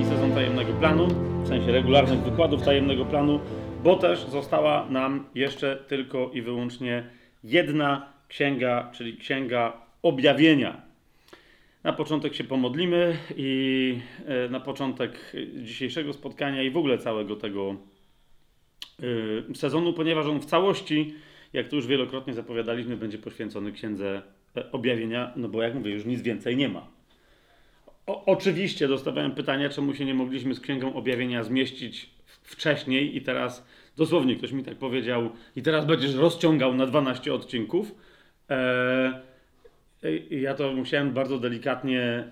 ostatni sezon tajemnego planu, w sensie regularnych wykładów tajemnego planu, bo też została nam jeszcze tylko i wyłącznie jedna księga, czyli księga objawienia. Na początek się pomodlimy i e, na początek dzisiejszego spotkania i w ogóle całego tego e, sezonu, ponieważ on w całości, jak to już wielokrotnie zapowiadaliśmy, będzie poświęcony księdze e, objawienia, no bo jak mówię, już nic więcej nie ma. O, oczywiście dostawałem pytania, czemu się nie mogliśmy z księgą objawienia zmieścić wcześniej i teraz dosłownie ktoś mi tak powiedział i teraz będziesz rozciągał na 12 odcinków. Eee, ja to musiałem bardzo delikatnie,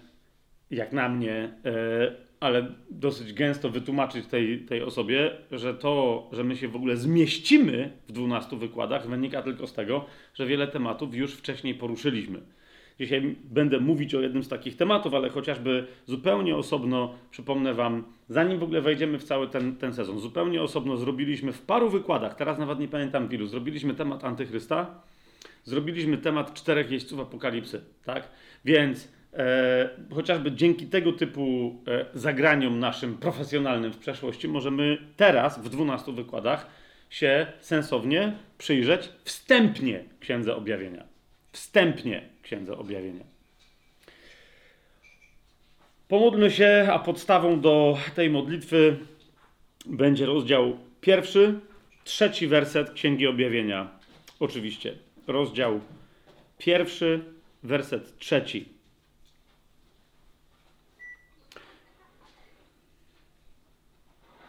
jak na mnie, e, ale dosyć gęsto wytłumaczyć tej, tej osobie, że to, że my się w ogóle zmieścimy w 12 wykładach, wynika tylko z tego, że wiele tematów już wcześniej poruszyliśmy. Dzisiaj będę mówić o jednym z takich tematów, ale chociażby zupełnie osobno, przypomnę Wam, zanim w ogóle wejdziemy w cały ten, ten sezon, zupełnie osobno zrobiliśmy w paru wykładach, teraz nawet nie pamiętam ilu, zrobiliśmy temat antychrysta, zrobiliśmy temat czterech jeźdźców apokalipsy, tak? Więc e, chociażby dzięki tego typu e, zagraniom naszym profesjonalnym w przeszłości możemy teraz w 12 wykładach się sensownie przyjrzeć wstępnie Księdze Objawienia. Wstępnie Księdze Objawienia. Pomódlmy się, a podstawą do tej modlitwy będzie rozdział pierwszy, trzeci werset Księgi Objawienia. Oczywiście, rozdział pierwszy, werset trzeci.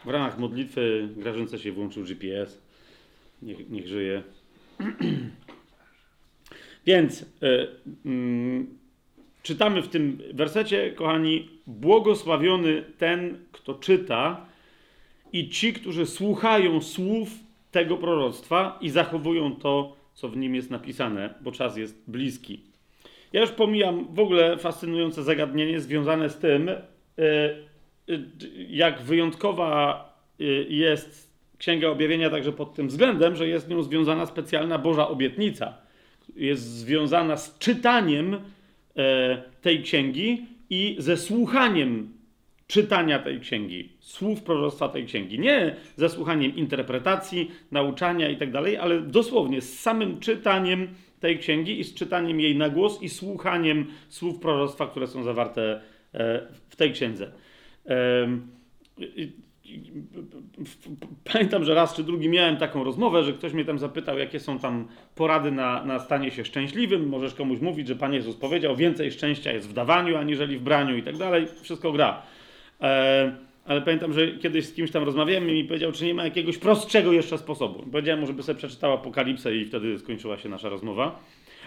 W ramach modlitwy Grażynce się włączył GPS. Niech, niech żyje. Więc y, y, czytamy w tym wersecie, kochani, błogosławiony ten, kto czyta i ci, którzy słuchają słów tego proroctwa i zachowują to, co w nim jest napisane, bo czas jest bliski. Ja już pomijam w ogóle fascynujące zagadnienie związane z tym, y, jak wyjątkowa jest Księga Objawienia także pod tym względem, że jest nią związana specjalna Boża obietnica – jest związana z czytaniem e, tej księgi i ze słuchaniem czytania tej księgi, słów proroctwa tej księgi. Nie ze słuchaniem interpretacji, nauczania i tak dalej, ale dosłownie z samym czytaniem tej księgi i z czytaniem jej na głos i słuchaniem słów proroctwa, które są zawarte e, w tej księdze. Pamiętam, że raz czy drugi miałem taką rozmowę, że ktoś mnie tam zapytał, jakie są tam porady na, na stanie się szczęśliwym. Możesz komuś mówić, że Pan Jezus powiedział, więcej szczęścia jest w dawaniu, aniżeli w braniu i tak dalej. Wszystko gra. E, ale pamiętam, że kiedyś z kimś tam rozmawiałem i mi powiedział, czy nie ma jakiegoś prostszego jeszcze sposobu. Powiedziałem mu, żeby sobie przeczytał Apokalipsę i wtedy skończyła się nasza rozmowa.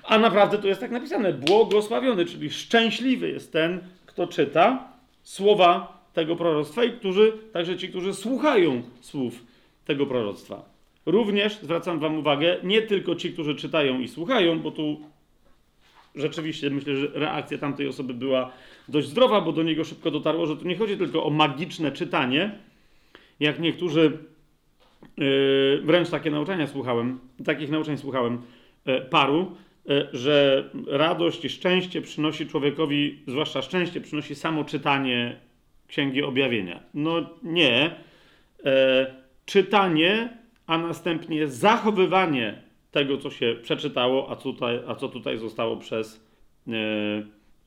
A naprawdę tu jest tak napisane, błogosławiony, czyli szczęśliwy jest ten, kto czyta słowa tego proroctwa i którzy, także ci, którzy słuchają słów tego proroctwa. Również zwracam Wam uwagę, nie tylko ci, którzy czytają i słuchają, bo tu rzeczywiście myślę, że reakcja tamtej osoby była dość zdrowa, bo do niego szybko dotarło, że tu nie chodzi tylko o magiczne czytanie, jak niektórzy, yy, wręcz takie nauczania słuchałem, takich nauczeń słuchałem yy, paru, yy, że radość i szczęście przynosi człowiekowi, zwłaszcza szczęście przynosi samo czytanie Księgi Objawienia? No nie. E, czytanie, a następnie zachowywanie tego, co się przeczytało, a, tutaj, a co tutaj zostało przez e,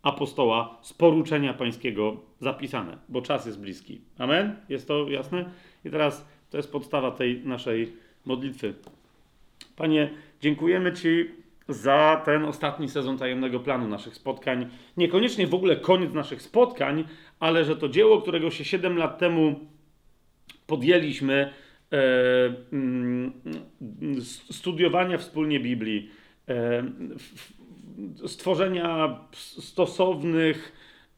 apostoła z poruczenia pańskiego zapisane, bo czas jest bliski. Amen? Jest to jasne? I teraz to jest podstawa tej naszej modlitwy. Panie, dziękujemy Ci za ten ostatni sezon tajemnego planu naszych spotkań. Niekoniecznie w ogóle koniec naszych spotkań, ale że to dzieło, którego się 7 lat temu podjęliśmy, e, mm, studiowania wspólnie Biblii, e, stworzenia stosownych,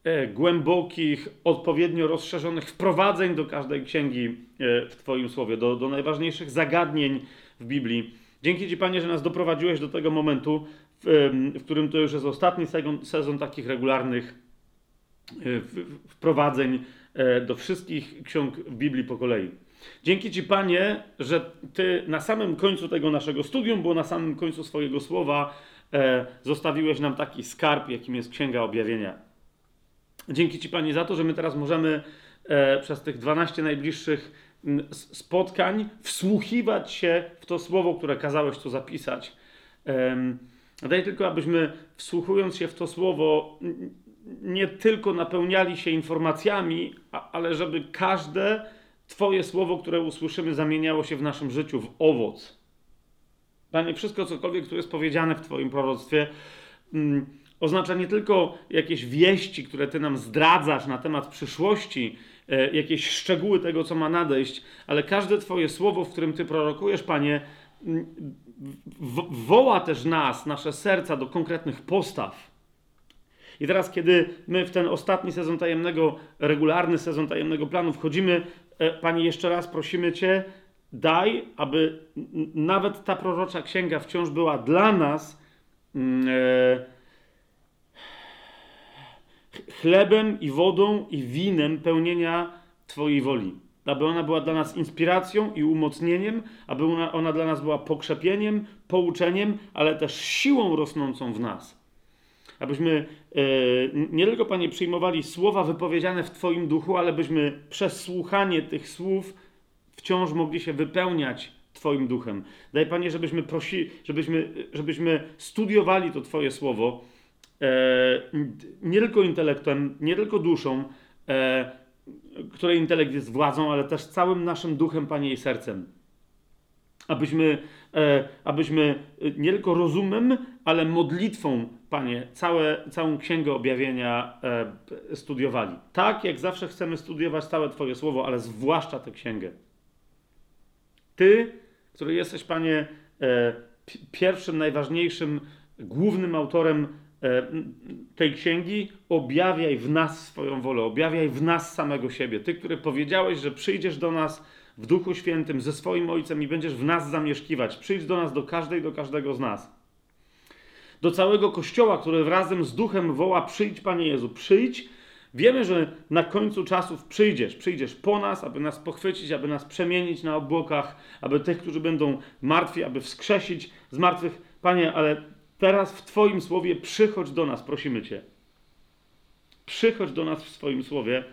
e, głębokich, odpowiednio rozszerzonych wprowadzeń do każdej księgi e, w Twoim słowie, do, do najważniejszych zagadnień w Biblii. Dzięki Ci, Panie, że nas doprowadziłeś do tego momentu, w, w którym to już jest ostatni sezon, sezon takich regularnych wprowadzeń e, do wszystkich ksiąg w Biblii po kolei. Dzięki Ci, Panie, że Ty na samym końcu tego naszego studium, bo na samym końcu swojego słowa, e, zostawiłeś nam taki skarb, jakim jest Księga Objawienia. Dzięki Ci, Panie, za to, że my teraz możemy e, przez tych 12 najbliższych spotkań wsłuchiwać się w to słowo, które kazałeś tu zapisać. Daj tylko, abyśmy wsłuchując się w to słowo, nie tylko napełniali się informacjami, ale żeby każde Twoje słowo, które usłyszymy, zamieniało się w naszym życiu w owoc. Panie, wszystko cokolwiek tu jest powiedziane w Twoim proroctwie, mm, oznacza nie tylko jakieś wieści, które Ty nam zdradzasz na temat przyszłości, e, jakieś szczegóły tego, co ma nadejść, ale każde Twoje słowo, w którym Ty prorokujesz, Panie, mm, woła też nas, nasze serca do konkretnych postaw. I teraz, kiedy my w ten ostatni sezon tajemnego, regularny sezon tajemnego planu wchodzimy, e, Panie, jeszcze raz prosimy Cię, daj, aby nawet ta prorocza księga wciąż była dla nas mm, e, ch- chlebem i wodą i winem pełnienia Twojej woli. Aby ona była dla nas inspiracją i umocnieniem, aby ona, ona dla nas była pokrzepieniem, pouczeniem, ale też siłą rosnącą w nas. Abyśmy e, nie tylko, Panie, przyjmowali słowa wypowiedziane w Twoim duchu, ale byśmy przez słuchanie tych słów wciąż mogli się wypełniać Twoim duchem. Daj, Panie, żebyśmy prosili, żebyśmy, żebyśmy studiowali to Twoje słowo e, nie tylko intelektem, nie tylko duszą, e, której intelekt jest władzą, ale też całym naszym duchem, Panie, i sercem. Abyśmy, abyśmy nie tylko rozumem, ale modlitwą, Panie, całe, całą Księgę Objawienia e, studiowali. Tak, jak zawsze chcemy studiować całe Twoje słowo, ale zwłaszcza tę Księgę. Ty, który jesteś, Panie, e, pi- pierwszym, najważniejszym, głównym autorem e, tej księgi, objawiaj w nas swoją wolę, objawiaj w nas samego siebie. Ty, który powiedziałeś, że przyjdziesz do nas w Duchu Świętym ze swoim Ojcem i będziesz w nas zamieszkiwać. Przyjdź do nas, do każdej, do każdego z nas. Do całego Kościoła, który razem z Duchem woła: Przyjdź, Panie Jezu, przyjdź. Wiemy, że na końcu czasów przyjdziesz, przyjdziesz po nas, aby nas pochwycić, aby nas przemienić na obłokach, aby tych, którzy będą martwi, aby wskrzesić z martwych. Panie, ale teraz w Twoim słowie przychodź do nas, prosimy Cię. Przychodź do nas w swoim słowie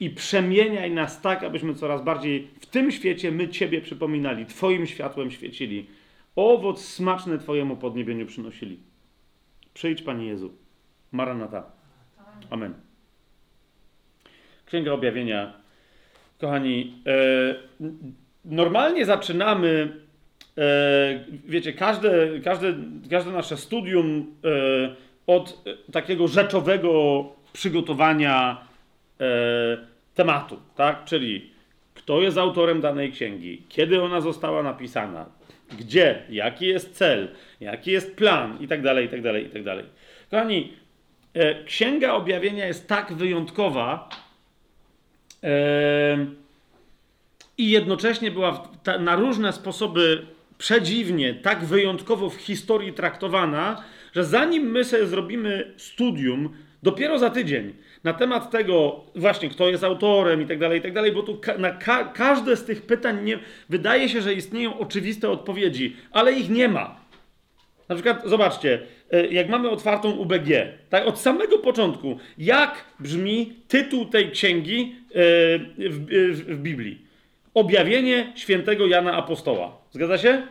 i przemieniaj nas tak, abyśmy coraz bardziej w tym świecie my Ciebie przypominali, Twoim światłem świecili. Owoc smaczny Twojemu podniebieniu przynosili. Przyjdź, Panie Jezu. Maranata. Amen. Księga Objawienia. Kochani, e, normalnie zaczynamy, e, wiecie, każde, każde, każde nasze studium e, od e, takiego rzeczowego przygotowania e, tematu, tak? Czyli kto jest autorem danej księgi, kiedy ona została napisana, gdzie, jaki jest cel, jaki jest plan i tak dalej, i tak dalej, i tak dalej. Kochani, e, Księga Objawienia jest tak wyjątkowa, Em, I jednocześnie była na różne sposoby przedziwnie, tak wyjątkowo w historii traktowana, że zanim my sobie zrobimy studium, dopiero za tydzień, na temat tego właśnie, kto jest autorem i tak dalej, i tak dalej, bo tu ka- na ka- każde z tych pytań nie, wydaje się, że istnieją oczywiste odpowiedzi, ale ich nie ma. Na przykład, zobaczcie, e, jak mamy otwartą UBG, tak od samego początku, jak brzmi tytuł tej księgi e, w, w, w Biblii? Objawienie świętego Jana Apostoła. Zgadza się?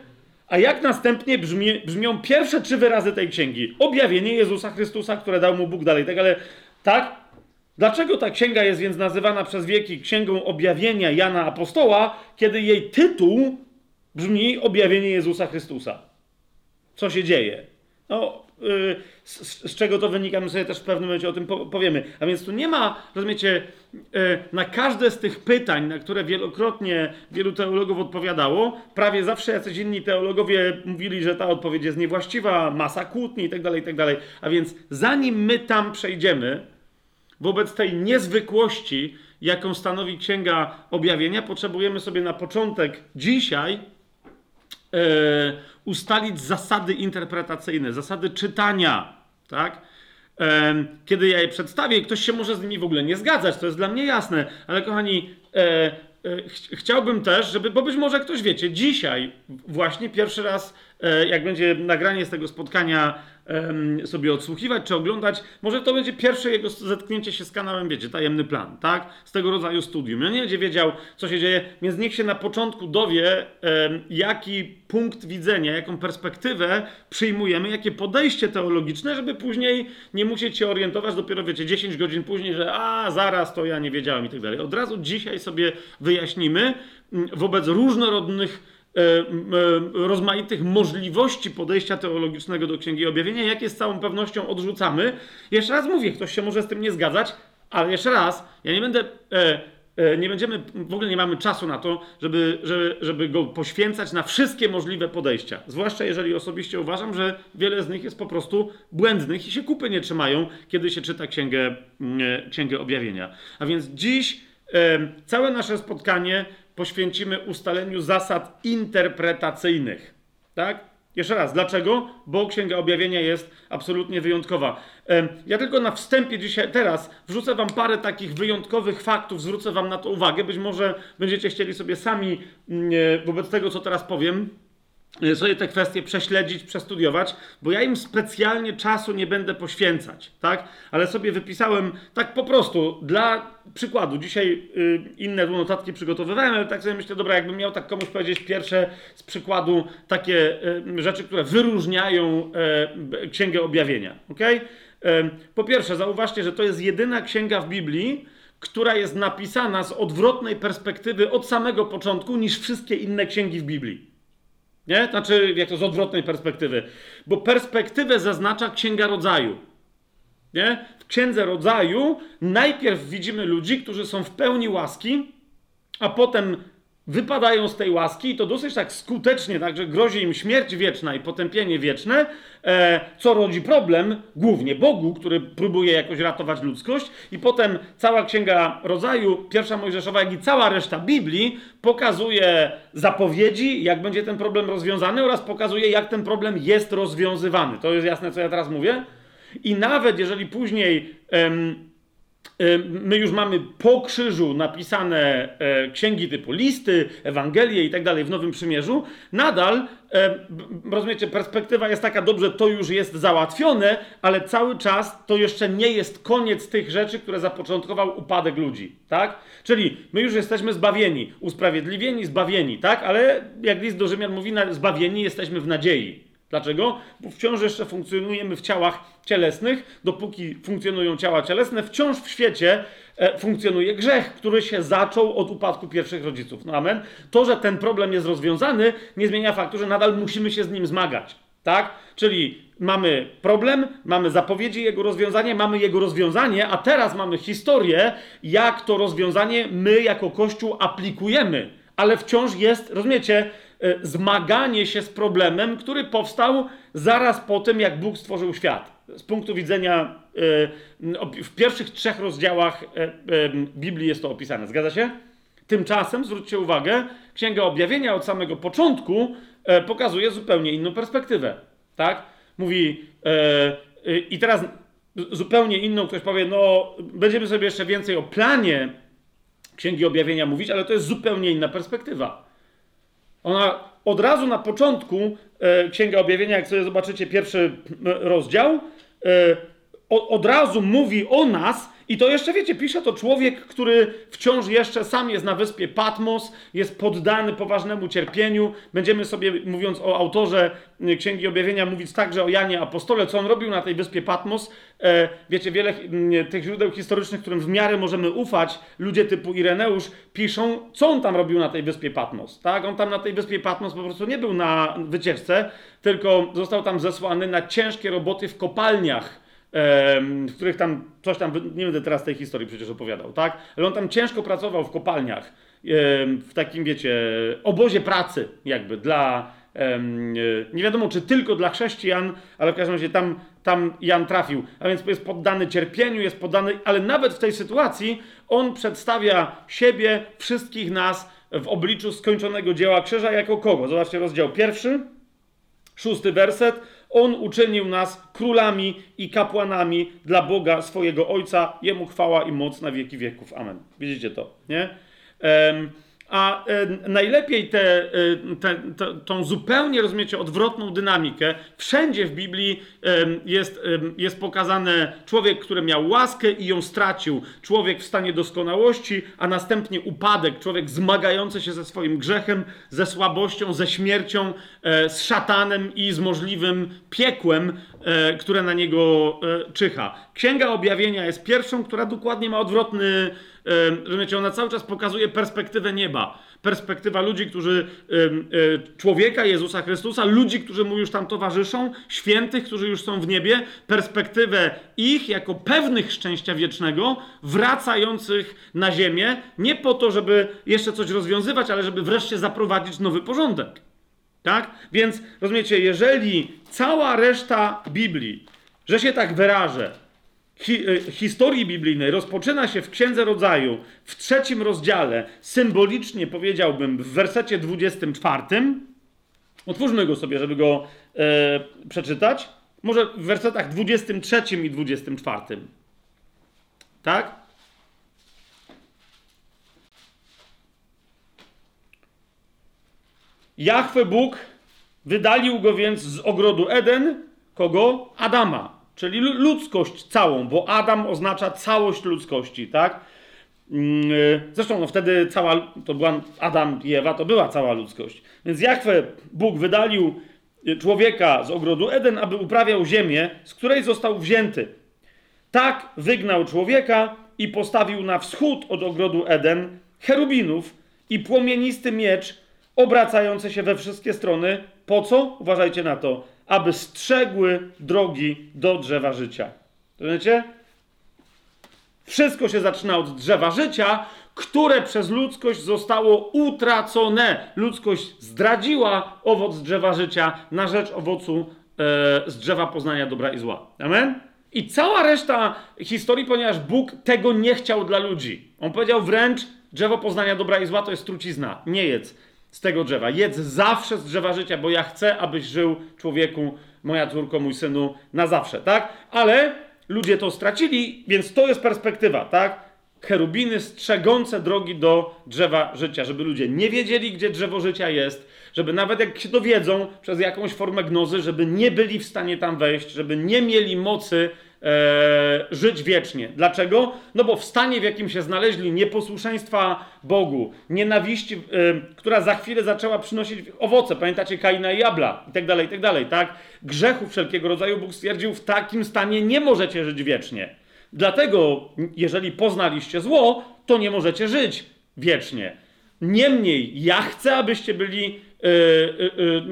A jak następnie brzmi, brzmią pierwsze trzy wyrazy tej księgi? Objawienie Jezusa Chrystusa, które dał mu Bóg dalej. Tak, ale tak? Dlaczego ta księga jest więc nazywana przez wieki księgą objawienia Jana Apostoła, kiedy jej tytuł brzmi Objawienie Jezusa Chrystusa? co się dzieje. No, yy, z, z czego to wynika, my sobie też w pewnym momencie o tym po, powiemy. A więc tu nie ma, rozumiecie, yy, na każde z tych pytań, na które wielokrotnie wielu teologów odpowiadało, prawie zawsze jacyś inni teologowie mówili, że ta odpowiedź jest niewłaściwa, masa kłótni itd., itd. A więc zanim my tam przejdziemy, wobec tej niezwykłości, jaką stanowi Księga Objawienia, potrzebujemy sobie na początek dzisiaj e, ustalić zasady interpretacyjne, zasady czytania, tak? E, kiedy ja je przedstawię, ktoś się może z nimi w ogóle nie zgadzać, to jest dla mnie jasne, ale kochani, e, ch chciałbym też, żeby, bo być może ktoś wiecie, dzisiaj właśnie pierwszy raz jak będzie nagranie z tego spotkania sobie odsłuchiwać czy oglądać, może to będzie pierwsze jego zetknięcie się z kanałem, wiecie, tajemny plan, tak? Z tego rodzaju studium. On nie będzie wiedział, co się dzieje, więc niech się na początku dowie, jaki punkt widzenia, jaką perspektywę przyjmujemy, jakie podejście teologiczne, żeby później nie musieć się orientować dopiero, wiecie, 10 godzin później, że a, zaraz to ja nie wiedziałem i tak dalej. Od razu dzisiaj sobie wyjaśnimy mm, wobec różnorodnych e, e, rozmaitych możliwości podejścia teologicznego do Księgi Objawienia, jakie z całą pewnością odrzucamy. Jeszcze raz mówię, ktoś się może z tym nie zgadzać, ale jeszcze raz, ja nie będę, e, e, nie będziemy, w ogóle nie mamy czasu na to, żeby, żeby, żeby go poświęcać na wszystkie możliwe podejścia. Zwłaszcza jeżeli osobiście uważam, że wiele z nich jest po prostu błędnych i się kupy nie trzymają, kiedy się czyta Księgę, mm, e, księgę Objawienia. A więc dziś e, całe nasze spotkanie poświęcimy ustaleniu zasad interpretacyjnych. Tak? Jeszcze raz, dlaczego? Bo Księga Objawienia jest absolutnie wyjątkowa. Ja tylko na wstępie dzisiaj, teraz wrzucę wam parę takich wyjątkowych faktów, zwrócę wam na to uwagę. Być może będziecie chcieli sobie sami mm, wobec tego, co teraz powiem, sobie te kwestie prześledzić, przestudiować, bo ja im specjalnie czasu nie będę poświęcać, tak? Ale sobie wypisałem tak po prostu dla przykładu. Dzisiaj y, inne tu notatki przygotowywałem, ale tak sobie myślę, dobra, jakbym miał tak komuś powiedzieć pierwsze z przykładu takie y, rzeczy, które wyróżniają y, Księgę Objawienia, ok? Po pierwsze, zauważcie, że to jest jedyna księga w Biblii, która jest napisana z odwrotnej perspektywy od samego początku niż wszystkie inne księgi w Biblii. Nie? Znaczy, jak to z odwrotnej perspektywy. Bo perspektywę zaznacza Księga Rodzaju. Nie? W Księdze Rodzaju najpierw widzimy ludzi, którzy są w pełni łaski, a potem wypadają z tej łaski i to dosyć tak skutecznie, także grozi im śmierć wieczna i potępienie wieczne, e, co rodzi problem głównie Bogu, który próbuje jakoś ratować ludzkość i potem cała Księga Rodzaju, pierwsza Mojżeszowa, jak i cała reszta Biblii pokazuje zapowiedzi, jak będzie ten problem rozwiązany oraz pokazuje, jak ten problem jest rozwiązywany. To jest jasne, co ja teraz mówię? I nawet jeżeli później em, my już mamy po krzyżu napisane e, księgi typu listy, Ewangelie i tak dalej w Nowym Przymierzu, nadal, e, rozumiecie, perspektywa jest taka, dobrze, to już jest załatwione, ale cały czas to jeszcze nie jest koniec tych rzeczy, które zapoczątkował upadek ludzi, tak? Czyli my już jesteśmy zbawieni, usprawiedliwieni, zbawieni, tak? Ale jak list do Rzymian mówi, zbawieni jesteśmy w nadziei. Dlaczego? Bo wciąż jeszcze funkcjonujemy w ciałach cielesnych, dopóki funkcjonują ciała cielesne, wciąż w świecie e, funkcjonuje grzech, który się zaczął od upadku pierwszych rodziców. No amen. To, że ten problem jest rozwiązany, nie zmienia faktu, że nadal musimy się z nim zmagać. Tak? Czyli mamy problem, mamy zapowiedzi jego rozwiązania, mamy jego rozwiązanie, a teraz mamy historię, jak to rozwiązanie my jako Kościół aplikujemy. Ale wciąż jest, rozumiecie, zmaganie się z problemem, który powstał zaraz po tym, jak Bóg stworzył świat. Z punktu widzenia, e, w pierwszych trzech rozdziałach e, e, Biblii jest to opisane. Zgadza się? Tymczasem, zwróćcie uwagę, Księga Objawienia od samego początku e, pokazuje zupełnie inną perspektywę. Tak? Mówi, e, e, i teraz zupełnie inną, ktoś powie, no, będziemy sobie jeszcze więcej o planie Księgi Objawienia mówić, ale to jest zupełnie inna perspektywa. Ona od razu na początku e, Księga Objawienia, jak sobie zobaczycie pierwszy rozdział, e, od razu mówi o nas i to jeszcze wiecie, pisze to człowiek, który wciąż jeszcze sam jest na wyspie Patmos, jest poddany poważnemu cierpieniu. Będziemy sobie, mówiąc o autorze y, Księgi Objawienia, mówić także o Janie Apostole, co on robił na tej wyspie Patmos. E, wiecie, wiele mm, tych źródeł historycznych, którym w miarę możemy ufać, ludzie typu Ireneusz piszą, co on tam robił na tej wyspie Patmos. Tak? On tam na tej wyspie Patmos po prostu nie był na wycieczce, tylko został tam zesłany na ciężkie roboty w kopalniach w których tam coś tam, nie będę teraz tej historii przecież opowiadał, tak? Ale on tam ciężko pracował w kopalniach, w takim, wiecie, obozie pracy jakby dla, nie wiadomo czy tylko dla chrześcijan, ale w każdym razie tam, tam Jan trafił. A więc jest poddany cierpieniu, jest poddany, ale nawet w tej sytuacji on przedstawia siebie, wszystkich nas w obliczu skończonego dzieła krzyża jako kogo? Zobaczcie rozdział pierwszy, Szósty werset. On uczynił nas królami i kapłanami dla Boga swojego Ojca. Jemu chwała i moc na wieki wieków. Amen. Widzicie to, nie? Em, a e, najlepiej tę e, tą zupełnie, rozumiecie, odwrotną dynamikę. Wszędzie w Biblii e, jest, e, jest pokazane człowiek, który miał łaskę i ją stracił. Człowiek w stanie doskonałości, a następnie upadek. Człowiek zmagający się ze swoim grzechem, ze słabością, ze śmiercią, e, z szatanem i z możliwym piekłem, e, które na niego czyha. Księga Objawienia jest pierwszą, która dokładnie ma odwrotny rozumiecie, ona cały czas pokazuje perspektywę nieba. Perspektywa ludzi, którzy, e, człowieka Jezusa Chrystusa, ludzi, którzy mu już tam towarzyszą, świętych, którzy już są w niebie, perspektywę ich jako pewnych szczęścia wiecznego, wracających na ziemię, nie po to, żeby jeszcze coś rozwiązywać, ale żeby wreszcie zaprowadzić nowy porządek. Tak? Więc rozumiecie, jeżeli cała reszta Biblii, że się tak wyrażę, e, historii biblijnej rozpoczyna się w Księdze Rodzaju w trzecim rozdziale, symbolicznie powiedziałbym w wersecie 24. Otwórzmy go sobie, żeby go e, przeczytać. Może w wersetach 23 i 24. Tak? Jachwę Bóg wydalił go więc z ogrodu Eden, kogo? Adama czyli ludzkość całą, bo Adam oznacza całość ludzkości, tak? Mm, y, zresztą no wtedy cała, to była Adam i Ewa, to była cała ludzkość. Więc Jachwę Bóg wydalił y, człowieka z ogrodu Eden, aby uprawiał ziemię, z której został wzięty. Tak wygnał człowieka i postawił na wschód od ogrodu Eden cherubinów i płomienisty miecz obracający się we wszystkie strony. Po co? Uważajcie na to aby strzegły drogi do drzewa życia. Rozumiecie? Wszystko się zaczyna od drzewa życia, które przez ludzkość zostało utracone. Ludzkość zdradziła owoc drzewa życia na rzecz owocu e, z drzewa poznania dobra i zła. Amen? I cała reszta historii, ponieważ Bóg tego nie chciał dla ludzi. On powiedział wręcz, drzewo poznania dobra i zła to jest trucizna. Nie jedz z tego drzewa. Jedz zawsze z drzewa życia, bo ja chcę, abyś żył człowieku, moja córko, mój synu, na zawsze, tak? Ale ludzie to stracili, więc to jest perspektywa, tak? Cherubiny strzegące drogi do drzewa życia, żeby ludzie nie wiedzieli, gdzie drzewo życia jest, żeby nawet jak się dowiedzą przez jakąś formę gnozy, żeby nie byli w stanie tam wejść, żeby nie mieli mocy e, żyć wiecznie. Dlaczego? No bo w stanie, w jakim się znaleźli, nieposłuszeństwa Bogu, nienawiści, e, która za chwilę zaczęła przynosić owoce, pamiętacie Kaina i Abla i tak dalej, i tak dalej, tak? Grzechu wszelkiego rodzaju Bóg stwierdził, w takim stanie nie możecie żyć wiecznie. Dlatego, jeżeli poznaliście zło, to nie możecie żyć wiecznie. Niemniej, ja chcę, abyście byli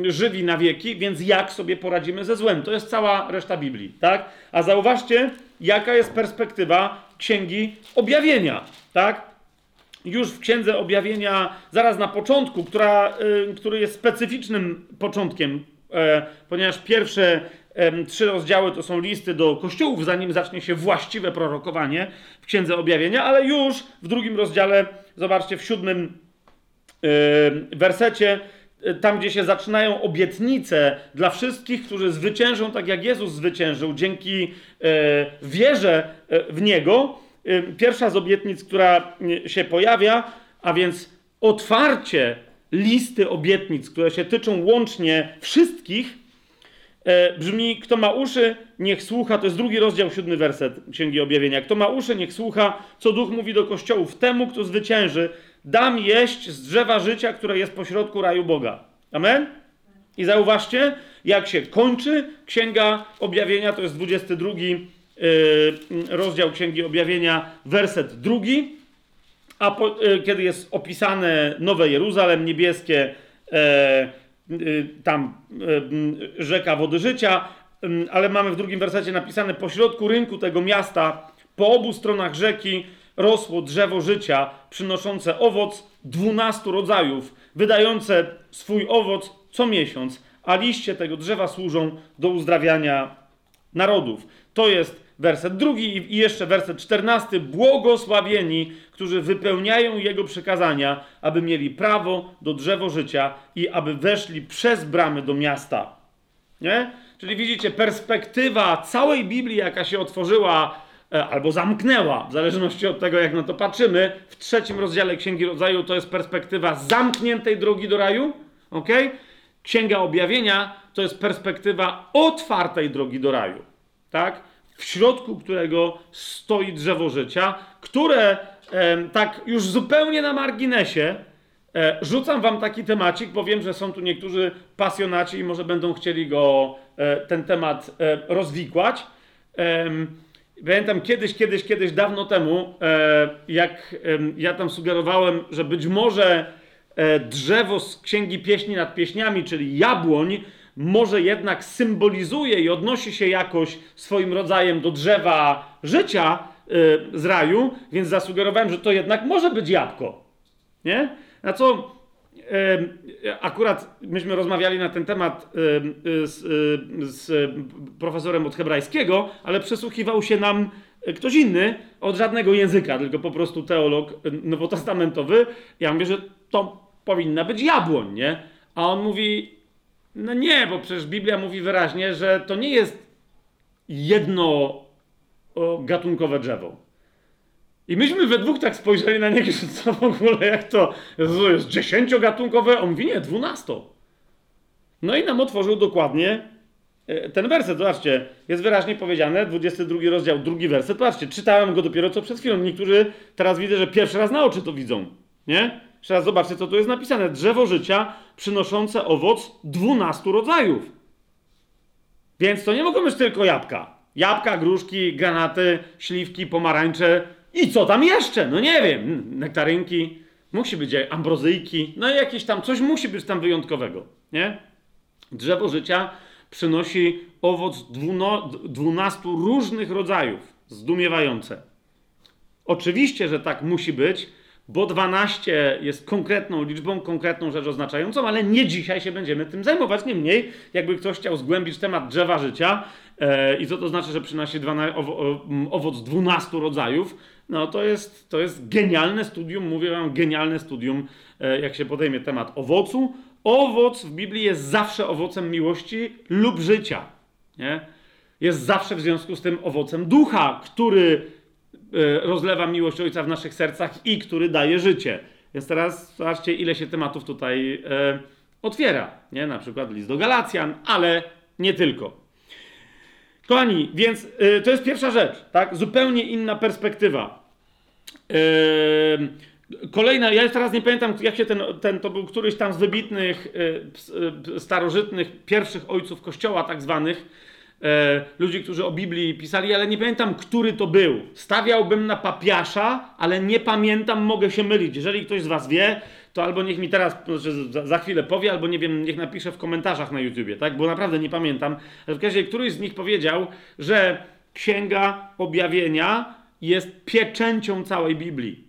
żywi na wieki, więc jak sobie poradzimy ze złem? To jest cała reszta Biblii, tak? A zauważcie, jaka jest perspektywa Księgi Objawienia, tak? Już w Księdze Objawienia, zaraz na początku, która, który jest specyficznym początkiem, e, ponieważ pierwsze trzy rozdziały to są listy do kościołów, zanim zacznie się właściwe prorokowanie w Księdze Objawienia, ale już w drugim rozdziale, zobaczcie, w siódmym wersecie, y, tam gdzie się zaczynają obietnice dla wszystkich, którzy zwyciężą tak jak Jezus zwyciężył, dzięki e, wierze e, w Niego. Pierwsza z obietnic, która y, się pojawia, a więc otwarcie listy obietnic, które się tyczą łącznie wszystkich, brzmi: Kto ma uszy, niech słucha. To jest drugi rozdział, siódmy werset Księgi Objawienia. Kto ma uszy, niech słucha, co Duch mówi do kościołów. Temu, kto zwycięży, dam jeść z drzewa życia, które jest pośrodku raju Boga. Amen? I zauważcie, jak się kończy Księga Objawienia, to jest 22 yy, rozdział Księgi Objawienia, werset drugi, a po, yy, kiedy jest opisane Nowe Jeruzalem, niebieskie, tam y, rzeka wody życia, ale mamy w drugim wersecie napisane pośrodku rynku tego miasta, po obu stronach rzeki, rosło drzewo życia, przynoszące owoc dwunastu rodzajów, wydające swój owoc co miesiąc, a liście tego drzewa służą do uzdrawiania narodów. To jest werset drugi i jeszcze werset czternasty. Błogosławieni, którzy wypełniają Jego przykazania, aby mieli prawo do drzewo życia i aby weszli przez bramy do miasta. Nie? Czyli widzicie, perspektywa całej Biblii, jaka się otworzyła albo zamknęła, w zależności od tego, jak na to patrzymy. W trzecim rozdziale Księgi Rodzaju to jest perspektywa zamkniętej drogi do raju, ok? Księga Objawienia to jest perspektywa otwartej drogi do raju, tak? W środku którego stoi drzewo życia, które e, tak już zupełnie na marginesie e, rzucam wam taki temacik, bo wiem, że są tu niektórzy pasjonaci i może będą chcieli go, e, ten temat e, rozwikłać. Pamiętam kiedyś, kiedyś, kiedyś, dawno temu, e, jak ja tam sugerowałem, że być może e, drzewo z Księgi Pieśni nad Pieśniami, czyli jabłoń, może jednak symbolizuje i odnosi się jakoś swoim rodzajem do drzewa życia e, z raju, więc zasugerowałem, że to jednak może być jabłko. Nie? Na co Akurat myśmy rozmawiali na ten temat z, z, profesorem od hebrajskiego, ale przesłuchiwał się nam ktoś inny od żadnego języka, tylko po prostu teolog nowotestamentowy. Ja mówię, że to powinna być jabłoń, nie? A on mówi, no nie, bo przecież Biblia mówi wyraźnie, że to nie jest jedno gatunkowe drzewo. I myśmy we dwóch tak spojrzeli na niego, że co w ogóle, jak to, to jest dziesięciogatunkowe? On mówi, nie, dwunasto. No i nam otworzył dokładnie e, ten werset. Zobaczcie, jest wyraźnie powiedziane, 22 rozdział, drugi werset. Zobaczcie, czytałem go dopiero co przed chwilą. Niektórzy teraz widzę, że pierwszy raz na oczy to widzą. Nie? Jeszcze raz zobaczcie, co tu jest napisane. Drzewo życia przynoszące owoc dwunastu rodzajów. Więc to nie mogą być tylko jabłka. Jabłka, gruszki, granaty, śliwki, pomarańcze, i co tam jeszcze? No nie wiem, nektarynki, musi być ambrozyjki, no i jakieś tam, coś musi być tam wyjątkowego, nie? Drzewo życia przynosi owoc dwunastu różnych rodzajów. Zdumiewające. Oczywiście, że tak musi być, bo 12 jest konkretną liczbą, konkretną rzecz oznaczającą, ale nie dzisiaj się będziemy tym zajmować. Niemniej, jakby ktoś chciał zgłębić temat drzewa życia i co to znaczy, że przynosi owoc 12 rodzajów, no to jest, to jest genialne studium, mówię wam, genialne studium, e, jak się podejmie temat owocu. Owoc w Biblii jest zawsze owocem miłości lub życia. Nie? Jest zawsze w związku z tym owocem ducha, który e, rozlewa miłość Ojca w naszych sercach i który daje życie. Więc teraz zobaczcie, ile się tematów tutaj e, otwiera. Nie? Na przykład list do Galacjan, ale nie tylko. Kochani, więc y, to jest pierwsza rzecz, tak? Zupełnie inna perspektywa. Kolejna, ja teraz nie pamiętam, jak się ten, ten to był któryś tam z wybitnych, y, y, starożytnych, pierwszych ojców kościoła, tak zwanych, e, ludzi, którzy o Biblii pisali, ale nie pamiętam, który to był. Stawiałbym na papiasza, ale nie pamiętam, mogę się mylić. Jeżeli ktoś z Was wie, to albo niech mi teraz znaczy za, za, chwilę powie, albo nie wiem, niech napisze w komentarzach na YouTubie, tak? Bo naprawdę nie pamiętam. Ale w każdym razie któryś z nich powiedział, że Księga Objawienia jest pieczęcią całej Biblii.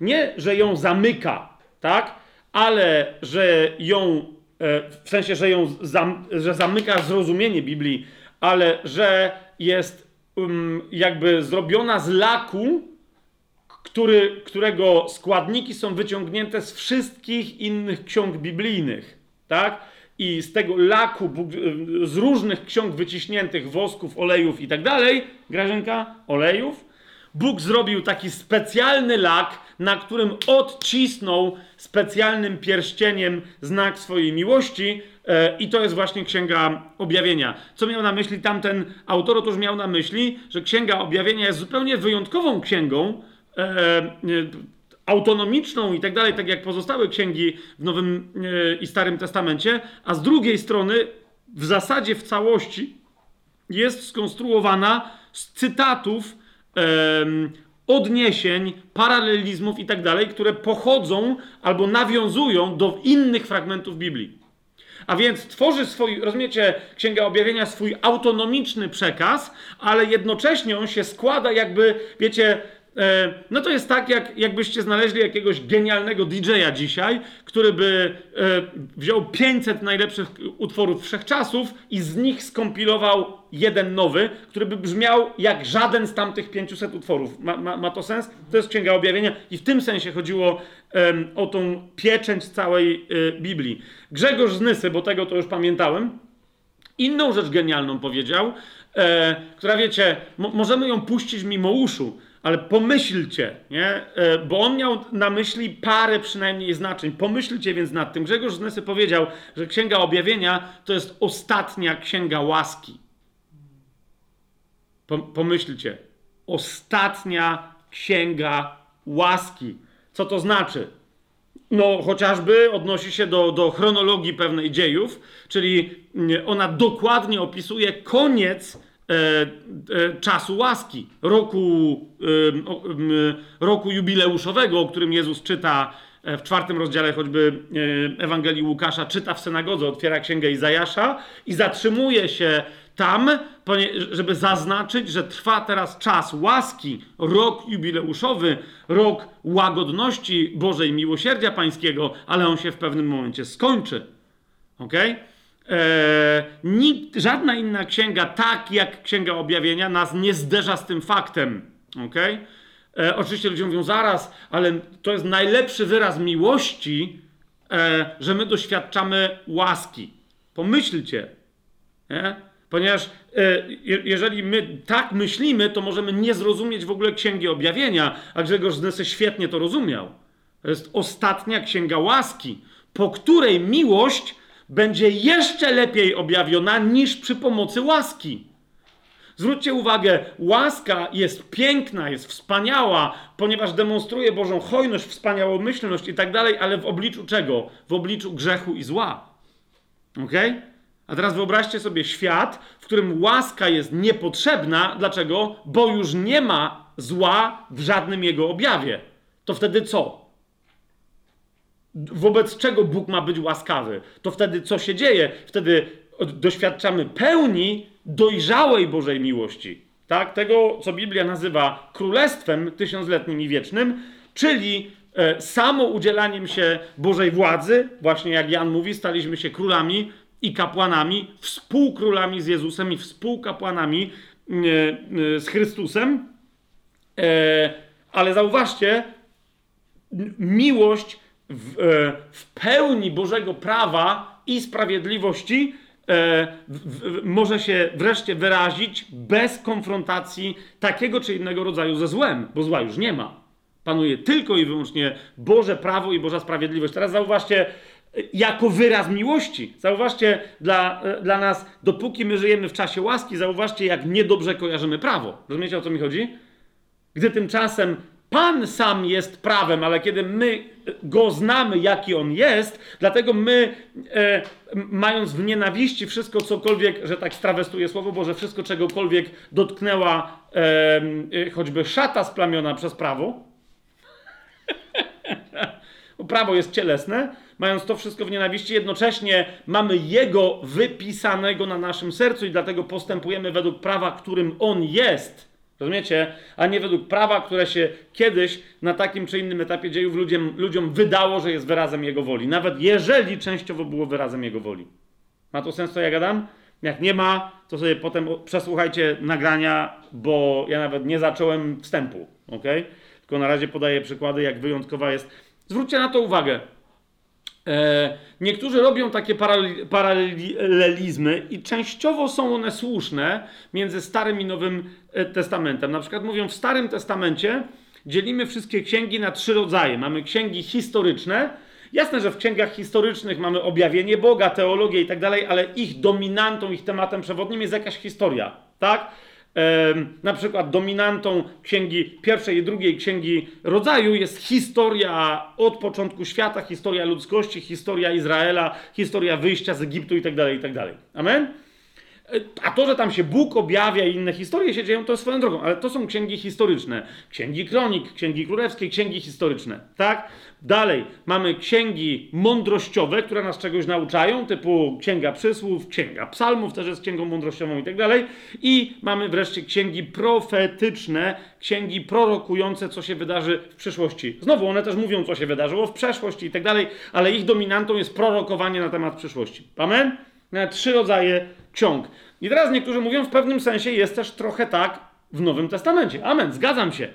Nie, że ją zamyka, tak? Ale że ją, e, w sensie, że ją zam, że zamyka zrozumienie Biblii, ale że jest um, jakby zrobiona z laku, który, którego składniki są wyciągnięte z wszystkich innych ksiąg biblijnych, tak? I z tego laku, z różnych ksiąg wyciśniętych, wosków, olejów i tak dalej, Grażynka, olejów, Bóg zrobił taki specjalny lak, na którym odcisnął specjalnym pierścieniem znak swojej miłości, e, i to jest właśnie Księga Objawienia. Co miał na myśli tamten autor? Otóż miał na myśli, że Księga Objawienia jest zupełnie wyjątkową księgą, autonomiczną i tak dalej, tak jak pozostałe księgi w Nowym e, i Starym Testamencie, a z drugiej strony w zasadzie w całości jest skonstruowana z cytatów, odniesień, paralelizmów i tak dalej, które pochodzą albo nawiązują do innych fragmentów Biblii. A więc tworzy swój, rozumiecie, Księga Objawienia swój autonomiczny przekaz, ale jednocześnie on się składa jakby, wiecie, E, no to jest tak, jak, jakbyście znaleźli jakiegoś genialnego DJ-a dzisiaj, który by e, wziął 500 najlepszych utworów wszechczasów i z nich skompilował jeden nowy, który by brzmiał jak żaden z tamtych 500 utworów. Ma, ma, ma to sens? To jest Księga Objawienia i w tym sensie chodziło o tą pieczęć całej y, Biblii. Grzegorz z Nysy, bo tego to już pamiętałem, inną rzecz genialną powiedział, e, która wiecie, mo możemy ją puścić mimo uszu, ale pomyślcie, nie? E, bo on miał na myśli parę przynajmniej znaczeń. Pomyślcie więc nad tym. Grzegorz Znesy powiedział, że Księga Objawienia to jest ostatnia księga łaski. Pomyślcie. Ostatnia księga łaski. Co to znaczy? No, chociażby odnosi się do, do chronologii pewnej dziejów, czyli mm, ona dokładnie opisuje koniec czasu łaski, roku, e, roku jubileuszowego, o którym Jezus czyta e, w czwartym rozdziale choćby e, Ewangelii Łukasza, czyta w synagodze, otwiera księgę Izajasza i zatrzymuje się tam, żeby zaznaczyć, że trwa teraz czas łaski, rok jubileuszowy, rok łagodności Bożej miłosierdzia Pańskiego, ale on się w pewnym momencie skończy. Ok? Eee, nikt, żadna inna księga, tak jak Księga Objawienia, nas nie zderza z tym faktem. Ok? Eee, oczywiście ludzie mówią zaraz, ale to jest najlepszy wyraz miłości, e, że my doświadczamy łaski. Pomyślcie. Nie? Ponieważ e, jeżeli my tak myślimy, to możemy nie zrozumieć w ogóle Księgi Objawienia, a Grzegorz Znesy świetnie to rozumiał. To jest ostatnia Księga Łaski, po której miłość będzie jeszcze lepiej objawiona niż przy pomocy łaski. Zwróćcie uwagę, łaska jest piękna, jest wspaniała, ponieważ demonstruje Bożą hojność, wspaniałomyślność i tak dalej, ale w obliczu czego? W obliczu grzechu i zła. Okay? A teraz wyobraźcie sobie świat, w którym łaska jest niepotrzebna. Dlaczego? Bo już nie ma zła w żadnym jego objawie. To wtedy co? Wobec czego Bóg ma być łaskawy? To wtedy co się dzieje? Wtedy doświadczamy pełni dojrzałej Bożej miłości. Tak? Tego, co Biblia nazywa królestwem tysiącletnim i wiecznym, czyli e, samo udzielaniem się Bożej władzy, właśnie jak Jan mówi, staliśmy się królami i kapłanami, współkrólami z Jezusem i współkapłanami e, e, z Chrystusem. E, ale zauważcie, miłość w, w pełni Bożego prawa i sprawiedliwości w, może się wreszcie wyrazić bez konfrontacji takiego czy innego rodzaju ze złem, bo zła już nie ma. Panuje tylko i wyłącznie Boże prawo i Boża sprawiedliwość. Teraz zauważcie, jako wyraz miłości. Zauważcie, dla, dla nas, dopóki my żyjemy w czasie łaski, zauważcie, jak niedobrze kojarzymy prawo. Rozumiecie, o co mi chodzi? Gdy tymczasem Pan sam jest prawem, ale kiedy my go znamy, jaki on jest, dlatego my, e, mając w nienawiści wszystko, cokolwiek, że tak strawestuję Słowo Boże, wszystko, czegokolwiek dotknęła e, choćby szata splamiona przez prawo, prawo jest cielesne, mając to wszystko w nienawiści, jednocześnie mamy Jego wypisanego na naszym sercu i dlatego postępujemy według prawa, którym On jest. Rozumiecie? A nie według prawa, które się kiedyś na takim czy innym etapie dziejów ludziom, ludziom wydało, że jest wyrazem Jego woli. Nawet jeżeli częściowo było wyrazem Jego woli. Ma to sens, co ja gadam? Jak nie ma, to sobie potem przesłuchajcie nagrania, bo ja nawet nie zacząłem wstępu, ok? Tylko na razie podaję przykłady, jak wyjątkowa jest. Zwróćcie na to uwagę. E, niektórzy robią takie paralelizmy i częściowo są one słuszne między Starym i Nowym e, Testamentem. Na przykład mówią, w Starym Testamencie dzielimy wszystkie księgi na trzy rodzaje. Mamy księgi historyczne. Jasne, że w księgach historycznych mamy objawienie Boga, teologię i tak dalej, ale ich dominantą, ich tematem przewodnim jest jakaś historia, tak? Na przykład dominantą księgi pierwszej i drugiej księgi rodzaju jest historia od początku świata, historia ludzkości, historia Izraela, historia wyjścia z Egiptu itd. Tak itd. Tak Amen? A to, że tam się Bóg objawia i inne historie się dzieją, to swoją drogą, ale to są księgi historyczne. Księgi kronik, księgi królewskie, księgi historyczne. Tak? Dalej mamy księgi mądrościowe, które nas czegoś nauczają, typu Księga Przysłów, Księga Psalmów też jest księgą mądrościową i tak dalej. I mamy wreszcie księgi profetyczne, księgi prorokujące, co się wydarzy w przyszłości. Znowu one też mówią, co się wydarzyło w przeszłości i tak dalej, ale ich dominantą jest prorokowanie na temat przyszłości. Amen? Trzy rodzaje ksiąg. I teraz niektórzy mówią, w pewnym sensie jest też trochę tak w Nowym Testamencie. Amen, zgadzam się.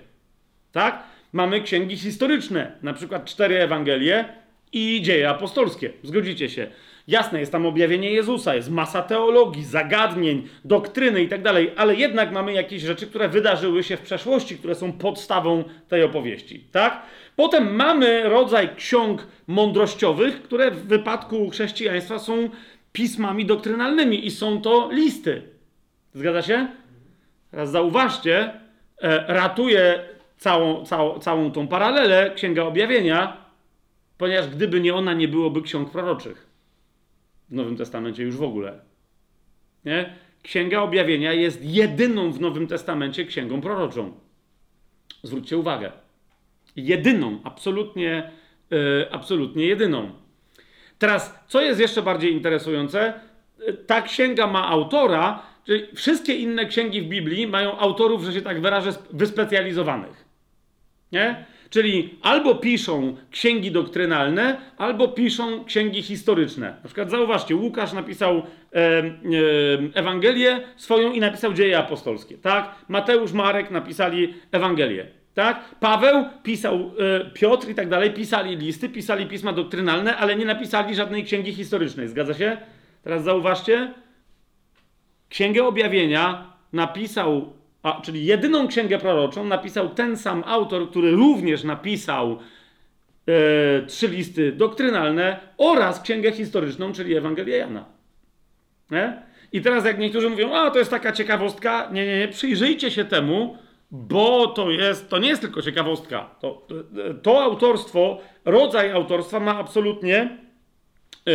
Tak? Mamy księgi historyczne, na przykład cztery Ewangelie i dzieje apostolskie. Zgodzicie się. Jasne, jest tam objawienie Jezusa, jest masa teologii, zagadnień, doktryny i tak ale jednak mamy jakieś rzeczy, które wydarzyły się w przeszłości, które są podstawą tej opowieści, tak? Potem mamy rodzaj ksiąg mądrościowych, które w wypadku chrześcijaństwa są pismami doktrynalnymi i są to listy. Zgadza się? Teraz zauważcie, e, ratuje całą, całą, całą tą paralelę Księga Objawienia, ponieważ gdyby nie ona, nie byłoby ksiąg proroczych. W Nowym Testamencie już w ogóle. Nie? Księga Objawienia jest jedyną w Nowym Testamencie księgą proroczą. Zwróćcie uwagę. Jedyną, absolutnie, yy, absolutnie jedyną. Teraz, co jest jeszcze bardziej interesujące? Ta księga ma autora, czyli wszystkie inne księgi w Biblii mają autorów, że się tak wyrażę, wyspecjalizowanych. Nie? Czyli albo piszą księgi doktrynalne, albo piszą księgi historyczne. Na przykład zauważcie, Łukasz napisał e, e, Ewangelię swoją i napisał dzieje apostolskie. Tak? Mateusz, Marek napisali Ewangelię. Tak? Paweł pisał, e, Piotr i tak dalej, pisali listy, pisali pisma doktrynalne, ale nie napisali żadnej księgi historycznej. Zgadza się? Teraz zauważcie. Księgę Objawienia napisał a, czyli jedyną księgę proroczą napisał ten sam autor, który również napisał e, trzy listy doktrynalne oraz księgę historyczną, czyli Ewangelię Jana. Nie? I teraz jak niektórzy mówią, a to jest taka ciekawostka, nie, nie, nie, przyjrzyjcie się temu, bo to jest, to nie jest tylko ciekawostka. To, to autorstwo, rodzaj autorstwa ma absolutnie, yy,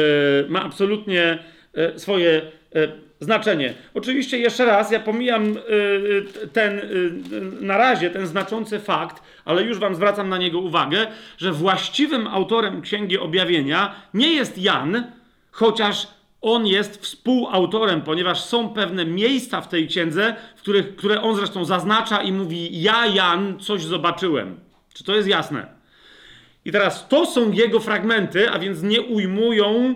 ma absolutnie yy, swoje yy, znaczenie. Oczywiście jeszcze raz, ja pomijam ten na razie ten znaczący fakt, ale już wam zwracam na niego uwagę, że właściwym autorem Księgi Objawienia nie jest Jan, chociaż on jest współautorem, ponieważ są pewne miejsca w tej księdze, w których, które on zresztą zaznacza i mówi: Ja, Jan, coś zobaczyłem. Czy to jest jasne? I teraz to są jego fragmenty, a więc nie ujmują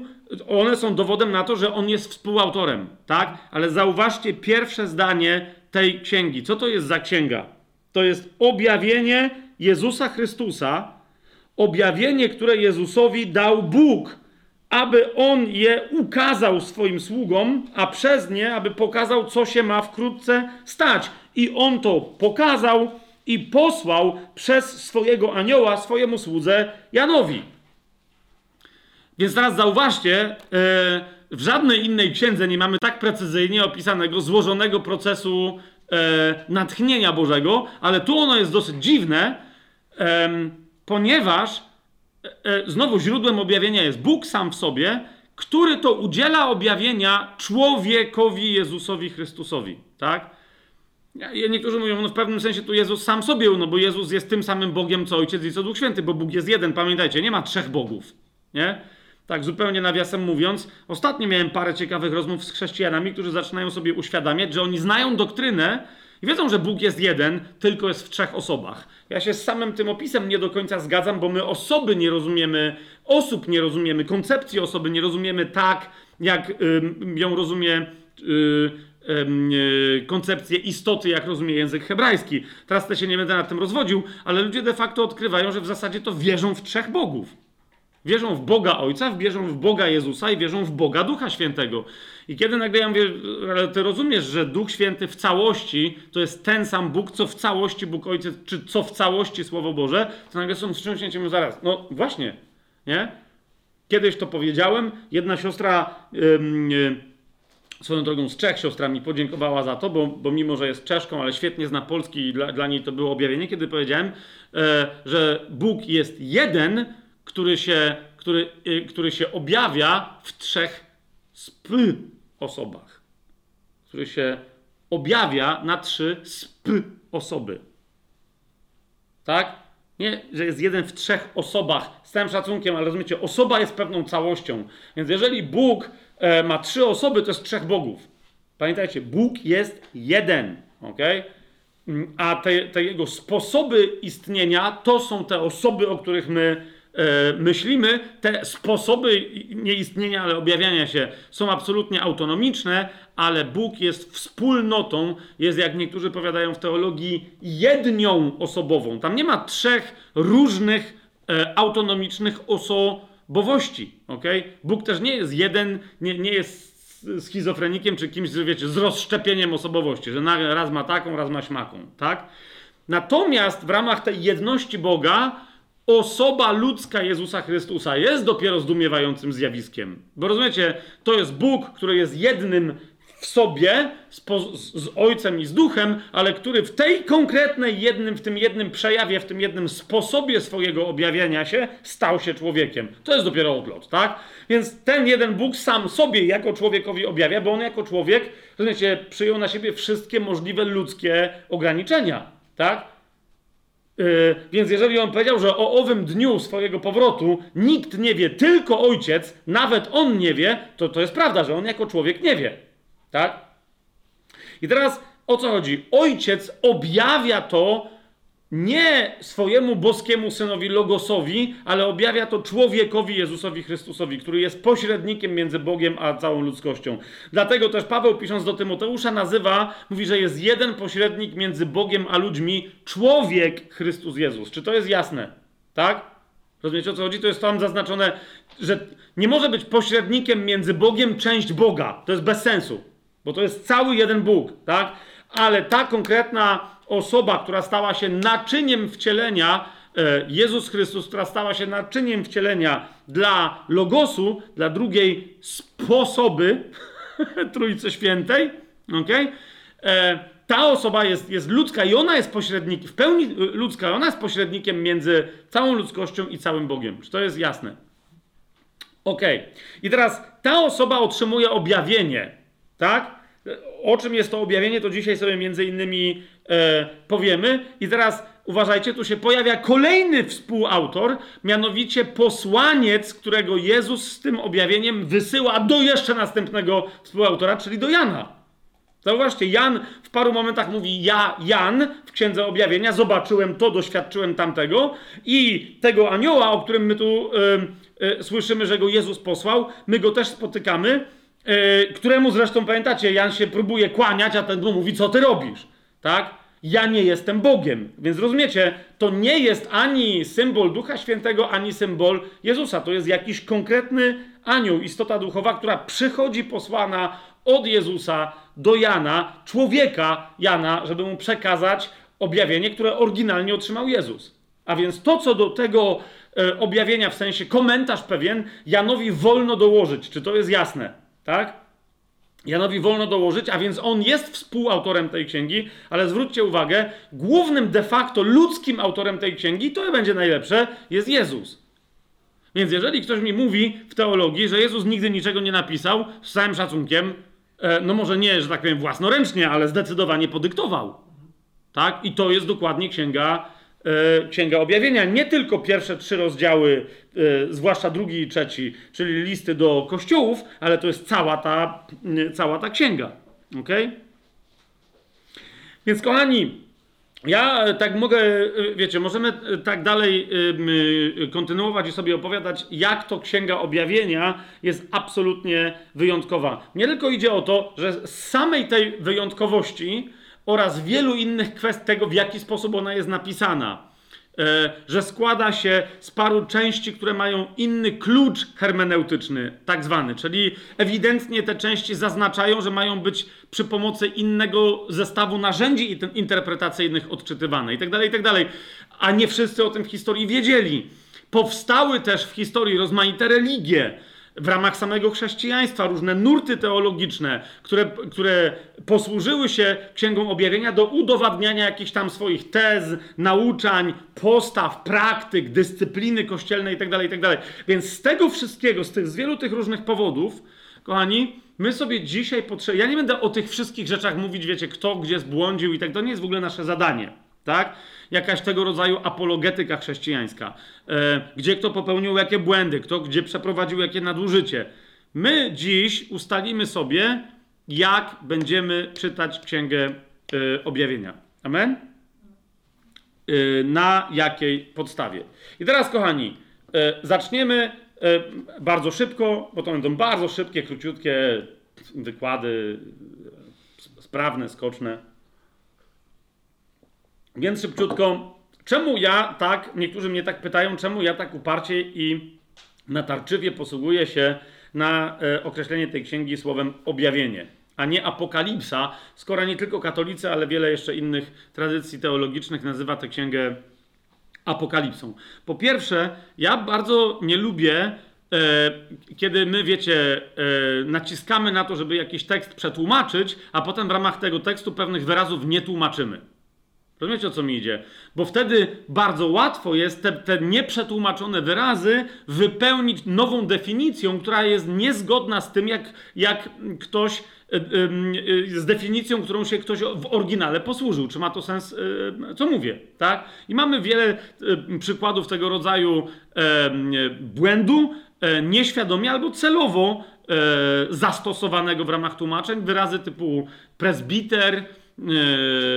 one są dowodem na to, że on jest współautorem, tak? Ale zauważcie pierwsze zdanie tej księgi. Co to jest za księga? To jest objawienie Jezusa Chrystusa, objawienie, które Jezusowi dał Bóg, aby on je ukazał swoim sługom, a przez nie, aby pokazał, co się ma wkrótce stać. I on to pokazał i posłał przez swojego anioła swojemu słudze Janowi. Więc teraz zauważcie, e, w żadnej innej księdze nie mamy tak precyzyjnie opisanego, złożonego procesu e, natchnienia Bożego, ale tu ono jest dosyć dziwne, ponieważ znowu źródłem objawienia jest Bóg sam w sobie, który to udziela objawienia człowiekowi Jezusowi Chrystusowi. Tak? Niektórzy mówią, no w pewnym sensie tu Jezus sam sobie, no bo Jezus jest tym samym Bogiem, co Ojciec i co Duch Święty, bo Bóg jest jeden. Pamiętajcie, nie ma trzech bogów. Nie? Tak, zupełnie nawiasem mówiąc, ostatnio miałem parę ciekawych rozmów z chrześcijanami, którzy zaczynają sobie uświadamiać, że oni znają doktrynę i wiedzą, że Bóg jest jeden, tylko jest w trzech osobach. Ja się z samym tym opisem nie do końca zgadzam, bo my osoby nie rozumiemy, osób nie rozumiemy, koncepcji osoby nie rozumiemy tak, jak ją rozumie. Y, koncepcję istoty, jak rozumie język hebrajski. Teraz też się nie będę nad tym rozwodził, ale ludzie de facto odkrywają, że w zasadzie to wierzą w trzech bogów. Wierzą w Boga Ojca, wierzą w Boga Jezusa i wierzą w Boga Ducha Świętego. I kiedy nagle ja mówię, ale ty rozumiesz, że Duch Święty w całości to jest ten sam Bóg, co w całości Bóg Ojciec, czy co w całości Słowo Boże, to nagle są wstrząśnięci mówią zaraz. No właśnie, nie? Kiedyś to powiedziałem, jedna siostra, yy, swoją drogą z Czech siostra mi podziękowała za to, bo, bo mimo, że jest Czeszką, ale świetnie zna polski i dla, dla niej to było objawienie, kiedy powiedziałem, yy, że Bóg jest jeden, który się, który, y, który się objawia w trzech sp osobach. Który się objawia na trzy sp osoby. Tak? Nie, że jest jeden w trzech osobach. Z całym szacunkiem, ale rozumiecie, osoba jest pewną całością. Więc jeżeli Bóg e, ma trzy osoby, to jest trzech bogów. Pamiętajcie, Bóg jest jeden. ok? A te, te jego sposoby istnienia to są te osoby, o których my myślimy, te sposoby nieistnienia, ale objawiania się są absolutnie autonomiczne, ale Bóg jest wspólnotą, jest jak niektórzy powiadają w teologii, jednią osobową. Tam nie ma trzech różnych e, autonomicznych oso, osobowości. Okay? Bóg też nie jest jeden, nie, nie jest schizofrenikiem czy kimś, wiecie, z rozszczepieniem osobowości, że raz ma taką, raz ma śmaką, tak? Natomiast w ramach tej jedności Boga osoba ludzka Jezusa Chrystusa jest dopiero zdumiewającym zjawiskiem. Bo rozumiecie, to jest Bóg, który jest jednym w sobie z, z, Ojcem i z Duchem, ale który w tej konkretnej jednym, w tym jednym przejawie, w tym jednym sposobie swojego objawiania się stał się człowiekiem. To jest dopiero odlot, tak? Więc ten jeden Bóg sam sobie jako człowiekowi objawia, bo on jako człowiek, rozumiecie, przyjął na siebie wszystkie możliwe ludzkie ograniczenia, tak? Yy, więc jeżeli on powiedział, że o owym dniu swojego powrotu nikt nie wie, tylko ojciec, nawet on nie wie, to to jest prawda, że on jako człowiek nie wie. Tak? I teraz o co chodzi? Ojciec objawia to nie swojemu boskiemu synowi Logosowi, ale objawia to człowiekowi Jezusowi Chrystusowi, który jest pośrednikiem między Bogiem a całą ludzkością. Dlatego też Paweł, pisząc do Tymoteusza, nazywa, mówi, że jest jeden pośrednik między Bogiem a ludźmi, człowiek Chrystus Jezus. Czy to jest jasne? Tak? Rozumiecie o co chodzi? To jest tam zaznaczone, że nie może być pośrednikiem między Bogiem część Boga. To jest bez sensu. Bo to jest cały jeden Bóg, tak? Ale ta konkretna osoba, która stała się naczyniem wcielenia, e, Jezus Chrystus, która stała się naczyniem wcielenia dla Logosu, dla drugiej sposoby Trójcy Świętej, okay? ta osoba jest, jest ludzka i ona jest pośrednikiem, w pełni ludzka, ona jest pośrednikiem między całą ludzkością i całym Bogiem. Czy to jest jasne? Ok. I teraz ta osoba otrzymuje objawienie, tak? O czym jest to objawienie, to dzisiaj sobie między innymi e, powiemy. I teraz uważajcie, tu się pojawia kolejny współautor, mianowicie posłaniec, którego Jezus z tym objawieniem wysyła do jeszcze następnego współautora, czyli do Jana. Zauważcie, Jan w paru momentach mówi: Ja, Jan, w księdze objawienia, zobaczyłem to, doświadczyłem tamtego, i tego anioła, o którym my tu y, y, słyszymy, że go Jezus posłał, my go też spotykamy yy, któremu zresztą pamiętacie, Jan się próbuje kłaniać, a ten mówi, co ty robisz? Tak? Ja nie jestem Bogiem. Więc rozumiecie, to nie jest ani symbol Ducha Świętego, ani symbol Jezusa. To jest jakiś konkretny anioł, istota duchowa, która przychodzi posłana od Jezusa do Jana, człowieka Jana, żeby mu przekazać objawienie, które oryginalnie otrzymał Jezus. A więc to, co do tego e, objawienia, w sensie komentarz pewien, Janowi wolno dołożyć. Czy to jest jasne? tak? Janowi wolno dołożyć, a więc on jest współautorem tej księgi, ale zwróćcie uwagę, głównym de facto ludzkim autorem tej księgi, to będzie najlepsze, jest Jezus. Więc jeżeli ktoś mi mówi w teologii, że Jezus nigdy niczego nie napisał, z całym szacunkiem, e, no może nie, że tak powiem własnoręcznie, ale zdecydowanie podyktował. Tak? I to jest dokładnie księga Księga Objawienia. Nie tylko pierwsze trzy rozdziały, e, zwłaszcza drugi i trzeci, czyli listy do kościołów, ale to jest cała ta, cała ta księga. Ok? Więc kochani, ja e, tak mogę, wiecie, możemy tak dalej kontynuować i sobie opowiadać, jak to Księga Objawienia jest absolutnie wyjątkowa. Nie tylko idzie o to, że z samej tej wyjątkowości oraz wielu innych kwestii tego, w jaki sposób ona jest napisana. E, że składa się z paru części, które mają inny klucz hermeneutyczny, tak zwany, czyli ewidentnie te części zaznaczają, że mają być przy pomocy innego zestawu narzędzi interpretacyjnych odczytywane itd., tak itd., tak a nie wszyscy o tym w historii wiedzieli. Powstały też w historii rozmaite religie, w ramach samego chrześcijaństwa różne nurty teologiczne, które, które posłużyły się Księgą Objawienia do udowadniania jakichś tam swoich tez, nauczań, postaw, praktyk, dyscypliny kościelnej itd., tak itd. Tak Więc z tego wszystkiego, z, tych, z wielu tych różnych powodów, kochani, my sobie dzisiaj potrzebujemy. Ja nie będę o tych wszystkich rzeczach mówić, wiecie, kto gdzie zbłądził i tak. To nie jest w ogóle nasze zadanie, tak? jakaś tego rodzaju apologetyka chrześcijańska, e, gdzie kto popełnił jakie błędy, kto gdzie przeprowadził jakie nadużycie. My dziś ustalimy sobie, jak będziemy czytać Księgę e, Objawienia. Amen? E, na jakiej podstawie. I teraz, kochani, zaczniemy bardzo szybko, bo to będą bardzo szybkie, króciutkie wykłady, sprawne, skoczne. Więc szybciutko, czemu ja tak, niektórzy mnie tak pytają, czemu ja tak uparcie i natarczywie posługuje się na e, określenie tej księgi słowem objawienie, a nie apokalipsa, skoro nie tylko katolicy, ale wiele jeszcze innych tradycji teologicznych nazywa tę księgę apokalipsą. Po pierwsze, ja bardzo nie lubię, e, kiedy my, wiecie, e, naciskamy na to, żeby jakiś tekst przetłumaczyć, a potem w ramach tego tekstu pewnych wyrazów nie tłumaczymy. Rozumiecie o co mi idzie? Bo wtedy bardzo łatwo jest te, te nieprzetłumaczone wyrazy wypełnić nową definicją, która jest niezgodna z tym, jak, jak ktoś e, e, e, z definicją, którą się ktoś w oryginale posłużył. Czy ma to sens, co mówię, tak? I mamy wiele przykładów tego rodzaju błędu, nieświadomie albo celowo zastosowanego w ramach tłumaczeń. Wyrazy typu presbiter, E,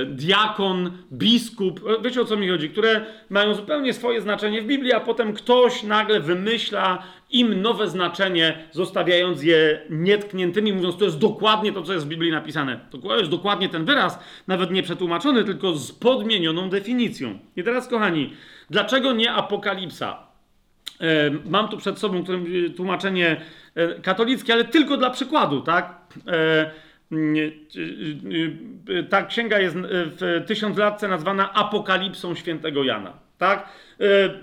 diakon, biskup, e, wiecie o co mi chodzi, które mają zupełnie swoje znaczenie w Biblii, a potem ktoś nagle wymyśla im nowe znaczenie, zostawiając je nietkniętymi, mówiąc, to jest dokładnie to, co jest w Biblii napisane. To jest dokładnie ten wyraz, nawet nie przetłumaczony, tylko z podmienioną definicją. I teraz, kochani, dlaczego nie apokalipsa? E, mam tu przed sobą tłumaczenie katolickie, ale tylko dla przykładu, tak? Ta księga jest w tysiąclatce nazwana Apokalipsą świętego Jana. Tak?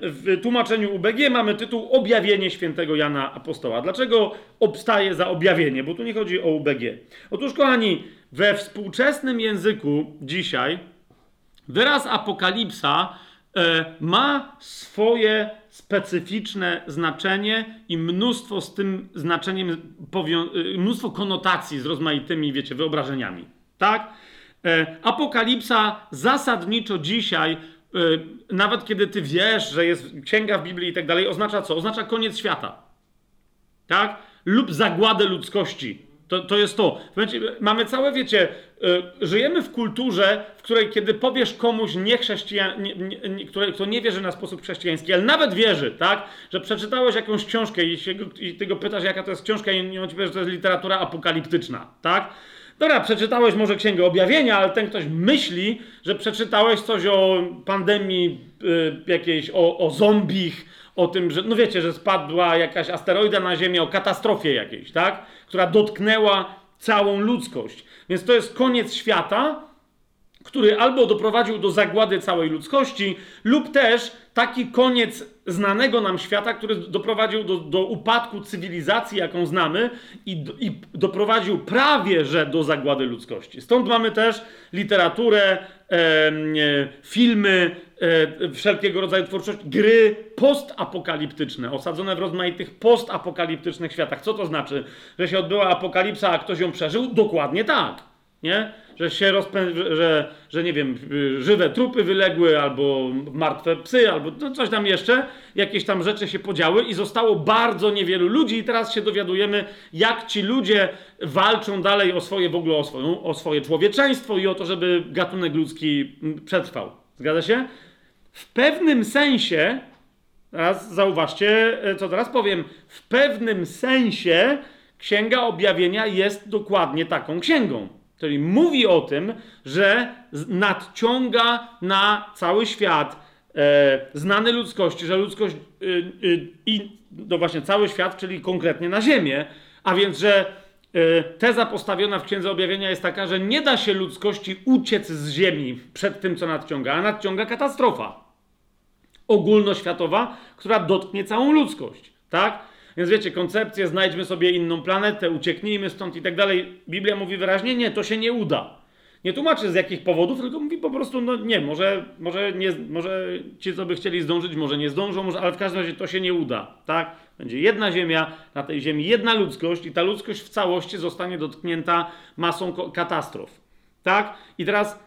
W tłumaczeniu UBG mamy tytuł Objawienie świętego Jana Apostoła. Dlaczego obstaje za objawienie? Bo tu nie chodzi o UBG. Otóż, kochani, we współczesnym języku dzisiaj wyraz apokalipsa e, ma swoje specyficzne znaczenie i mnóstwo z tym znaczeniem, y, mnóstwo konotacji z rozmaitymi, wiecie, wyobrażeniami. Tak? E, apokalipsa zasadniczo dzisiaj, e, nawet kiedy ty wiesz, że jest księga w Biblii i tak dalej, oznacza co? Oznacza koniec świata. Tak? Lub zagładę ludzkości. To, to jest to. Mamy całe, wiecie, y, żyjemy w kulturze, w której kiedy powiesz komuś niechrześcijan, kto nie wierzy na sposób chrześcijański, ale nawet wierzy, tak, że przeczytałeś jakąś książkę i, się, i ty go pytasz, jaka to jest książka i on ci powie, że to jest literatura apokaliptyczna, tak? Dobra, przeczytałeś może Księgę Objawienia, ale ten ktoś myśli, że przeczytałeś coś o pandemii y, jakiejś, o, o zombich, o tym, że, no wiecie, że spadła jakaś asteroida na Ziemię, o katastrofie jakiejś, tak? Która dotknęła całą ludzkość. Więc to jest koniec świata, który albo doprowadził do zagłady całej ludzkości, lub też taki koniec znanego nam świata, który doprowadził do, do upadku cywilizacji, jaką znamy, i, i, doprowadził prawie że do zagłady ludzkości. Stąd mamy też literaturę, filmy, wszelkiego rodzaju twórczość, gry postapokaliptyczne, osadzone w rozmaitych postapokaliptycznych światach. Co to znaczy? Że się odbyła apokalipsa, a ktoś ją przeżył? Dokładnie tak. Nie? Że się rozpę... że, że nie wiem, żywe trupy wyległy, albo martwe psy, albo no coś tam jeszcze, jakieś tam rzeczy się podziały i zostało bardzo niewielu ludzi i teraz się dowiadujemy, jak ci ludzie walczą dalej o swoje, w ogóle o, swoją, o swoje człowieczeństwo i o to, żeby gatunek ludzki przetrwał. Zgadza się? W pewnym sensie, teraz zauważcie, e, co teraz powiem, w pewnym sensie Księga Objawienia jest dokładnie taką księgą. Czyli mówi o tym, że nadciąga na cały świat e, znany ludzkości, że ludzkość e, e, i no właśnie cały świat, czyli konkretnie na Ziemię, a więc, że e, teza postawiona w Księdze Objawienia jest taka, że nie da się ludzkości uciec z Ziemi przed tym, co nadciąga, a nadciąga katastrofa ogólnoświatowa, która dotknie całą ludzkość. Tak? Więc wiecie, koncepcję, znajdźmy sobie inną planetę, ucieknijmy stąd i tak dalej. Biblia mówi wyraźnie, nie, to się nie uda. Nie tłumaczy z jakich powodów, tylko mówi po prostu, no nie, może, może, nie, może ci, co by chcieli zdążyć, może nie zdążą, może, ale w każdym razie to się nie uda, tak? Będzie jedna ziemia, na tej ziemi jedna ludzkość i ta ludzkość w całości zostanie dotknięta masą katastrof, tak? I teraz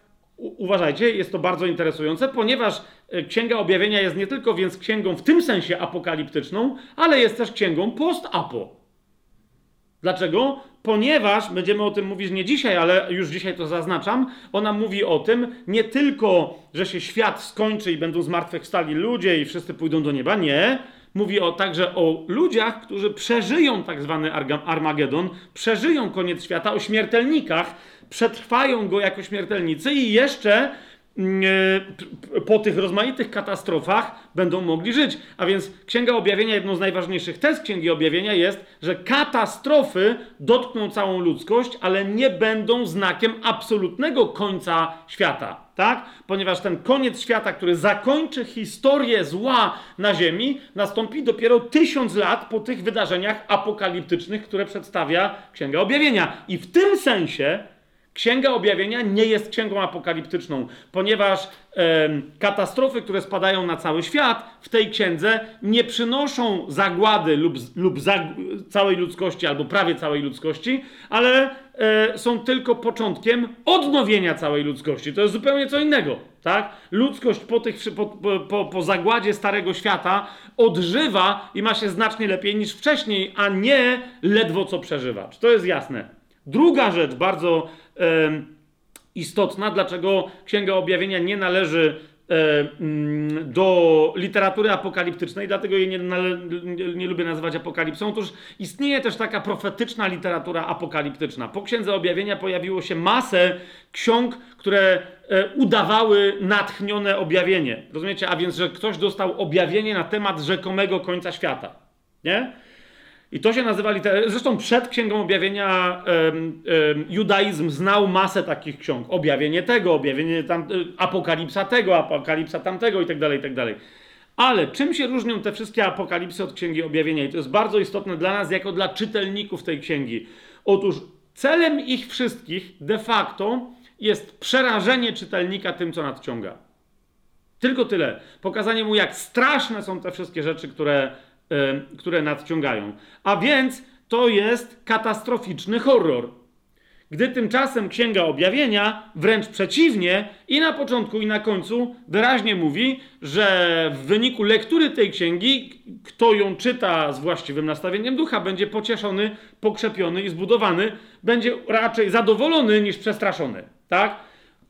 uważajcie, jest to bardzo interesujące, ponieważ e, Księga Objawienia jest nie tylko więc księgą w tym sensie apokaliptyczną, ale jest też księgą post-apo. Dlaczego? Ponieważ, będziemy o tym mówić nie dzisiaj, ale już dzisiaj to zaznaczam, ona mówi o tym nie tylko, że się świat skończy i będą zmartwychwstali ludzie i wszyscy pójdą do nieba, nie. Mówi o, także o ludziach, którzy przeżyją tak zwany Armagedon, przeżyją koniec świata, o śmiertelnikach, przetrwają go jako śmiertelnicy i jeszcze mm, e, po tych rozmaitych katastrofach będą mogli żyć. A więc Księga Objawienia, jedną z najważniejszych tez Księgi Objawienia jest, że katastrofy dotkną całą ludzkość, ale nie będą znakiem absolutnego końca świata. Tak? Ponieważ ten koniec świata, który zakończy historię zła na Ziemi, nastąpi dopiero tysiąc lat po tych wydarzeniach apokaliptycznych, które przedstawia Księga Objawienia. I w tym sensie Księga Objawienia nie jest księgą apokaliptyczną, ponieważ e, katastrofy, które spadają na cały świat, w tej księdze nie przynoszą zagłady lub, lub zag całej ludzkości, albo prawie całej ludzkości, ale e, są tylko początkiem odnowienia całej ludzkości. To jest zupełnie co innego. Tak? Ludzkość po, tych, po, po, po zagładzie Starego Świata odżywa i ma się znacznie lepiej niż wcześniej, a nie ledwo co przeżywa. To jest jasne? Druga rzecz bardzo istotna, dlaczego Księga Objawienia nie należy do literatury apokaliptycznej, dlatego jej nie, nie, nie, lubię nazywać apokalipsą. Otóż istnieje też taka profetyczna literatura apokaliptyczna. Po Księdze Objawienia pojawiło się masę ksiąg, które e, udawały natchnione objawienie. Rozumiecie? A więc, że ktoś dostał objawienie na temat rzekomego końca świata. Nie? I to się nazywa liter... Zresztą przed Księgą Objawienia um, um, judaizm znał masę takich ksiąg. Objawienie tego, objawienie tam, y, apokalipsa tego, apokalipsa tamtego i tak dalej, i tak dalej. Ale czym się różnią te wszystkie apokalipsy od Księgi Objawienia? I to jest bardzo istotne dla nas, jako dla czytelników tej księgi. Otóż celem ich wszystkich de facto jest przerażenie czytelnika tym, co nadciąga. Tylko tyle. Pokazanie mu, jak straszne są te wszystkie rzeczy, które które nadciągają. A więc to jest katastroficzny horror. Gdy tymczasem Księga Objawienia, wręcz przeciwnie, i na początku, i na końcu wyraźnie mówi, że w wyniku lektury tej księgi, kto ją czyta z właściwym nastawieniem ducha, będzie pocieszony, pokrzepiony i zbudowany, będzie raczej zadowolony niż przestraszony. Tak?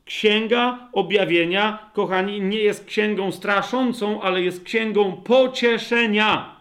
Księga Objawienia, kochani, nie jest księgą straszącą, ale jest księgą pocieszenia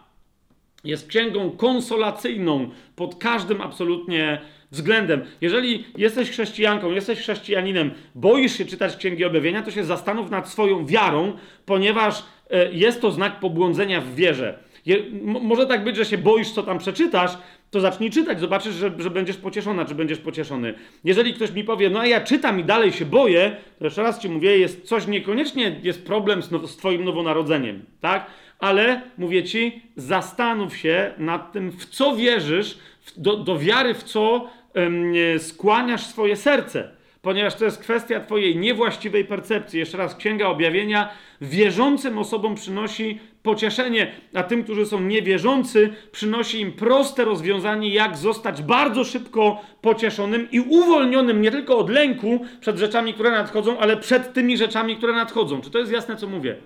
jest księgą konsolacyjną pod każdym absolutnie względem. Jeżeli jesteś chrześcijanką, jesteś chrześcijaninem, boisz się czytać Księgi Objawienia, to się zastanów nad swoją wiarą, ponieważ e, jest to znak pobłądzenia w wierze. Je, może tak być, że się boisz, co tam przeczytasz, to zacznij czytać, zobaczysz, że, że będziesz pocieszona, czy będziesz pocieszony. Jeżeli ktoś mi powie, no a ja czytam i dalej się boję, to jeszcze raz ci mówię, jest coś niekoniecznie, jest problem z, no, z twoim nowonarodzeniem, tak? Ale mówię ci, zastanów się nad tym, w co wierzysz, do, do wiary, w co ym, skłaniasz swoje serce. Ponieważ to jest kwestia Twojej niewłaściwej percepcji. Jeszcze raz, Księga Objawienia wierzącym osobom przynosi pocieszenie, a tym, którzy są niewierzący, przynosi im proste rozwiązanie, jak zostać bardzo szybko pocieszonym i uwolnionym nie tylko od lęku przed rzeczami, które nadchodzą, ale przed tymi rzeczami, które nadchodzą. Czy to jest jasne, co mówię?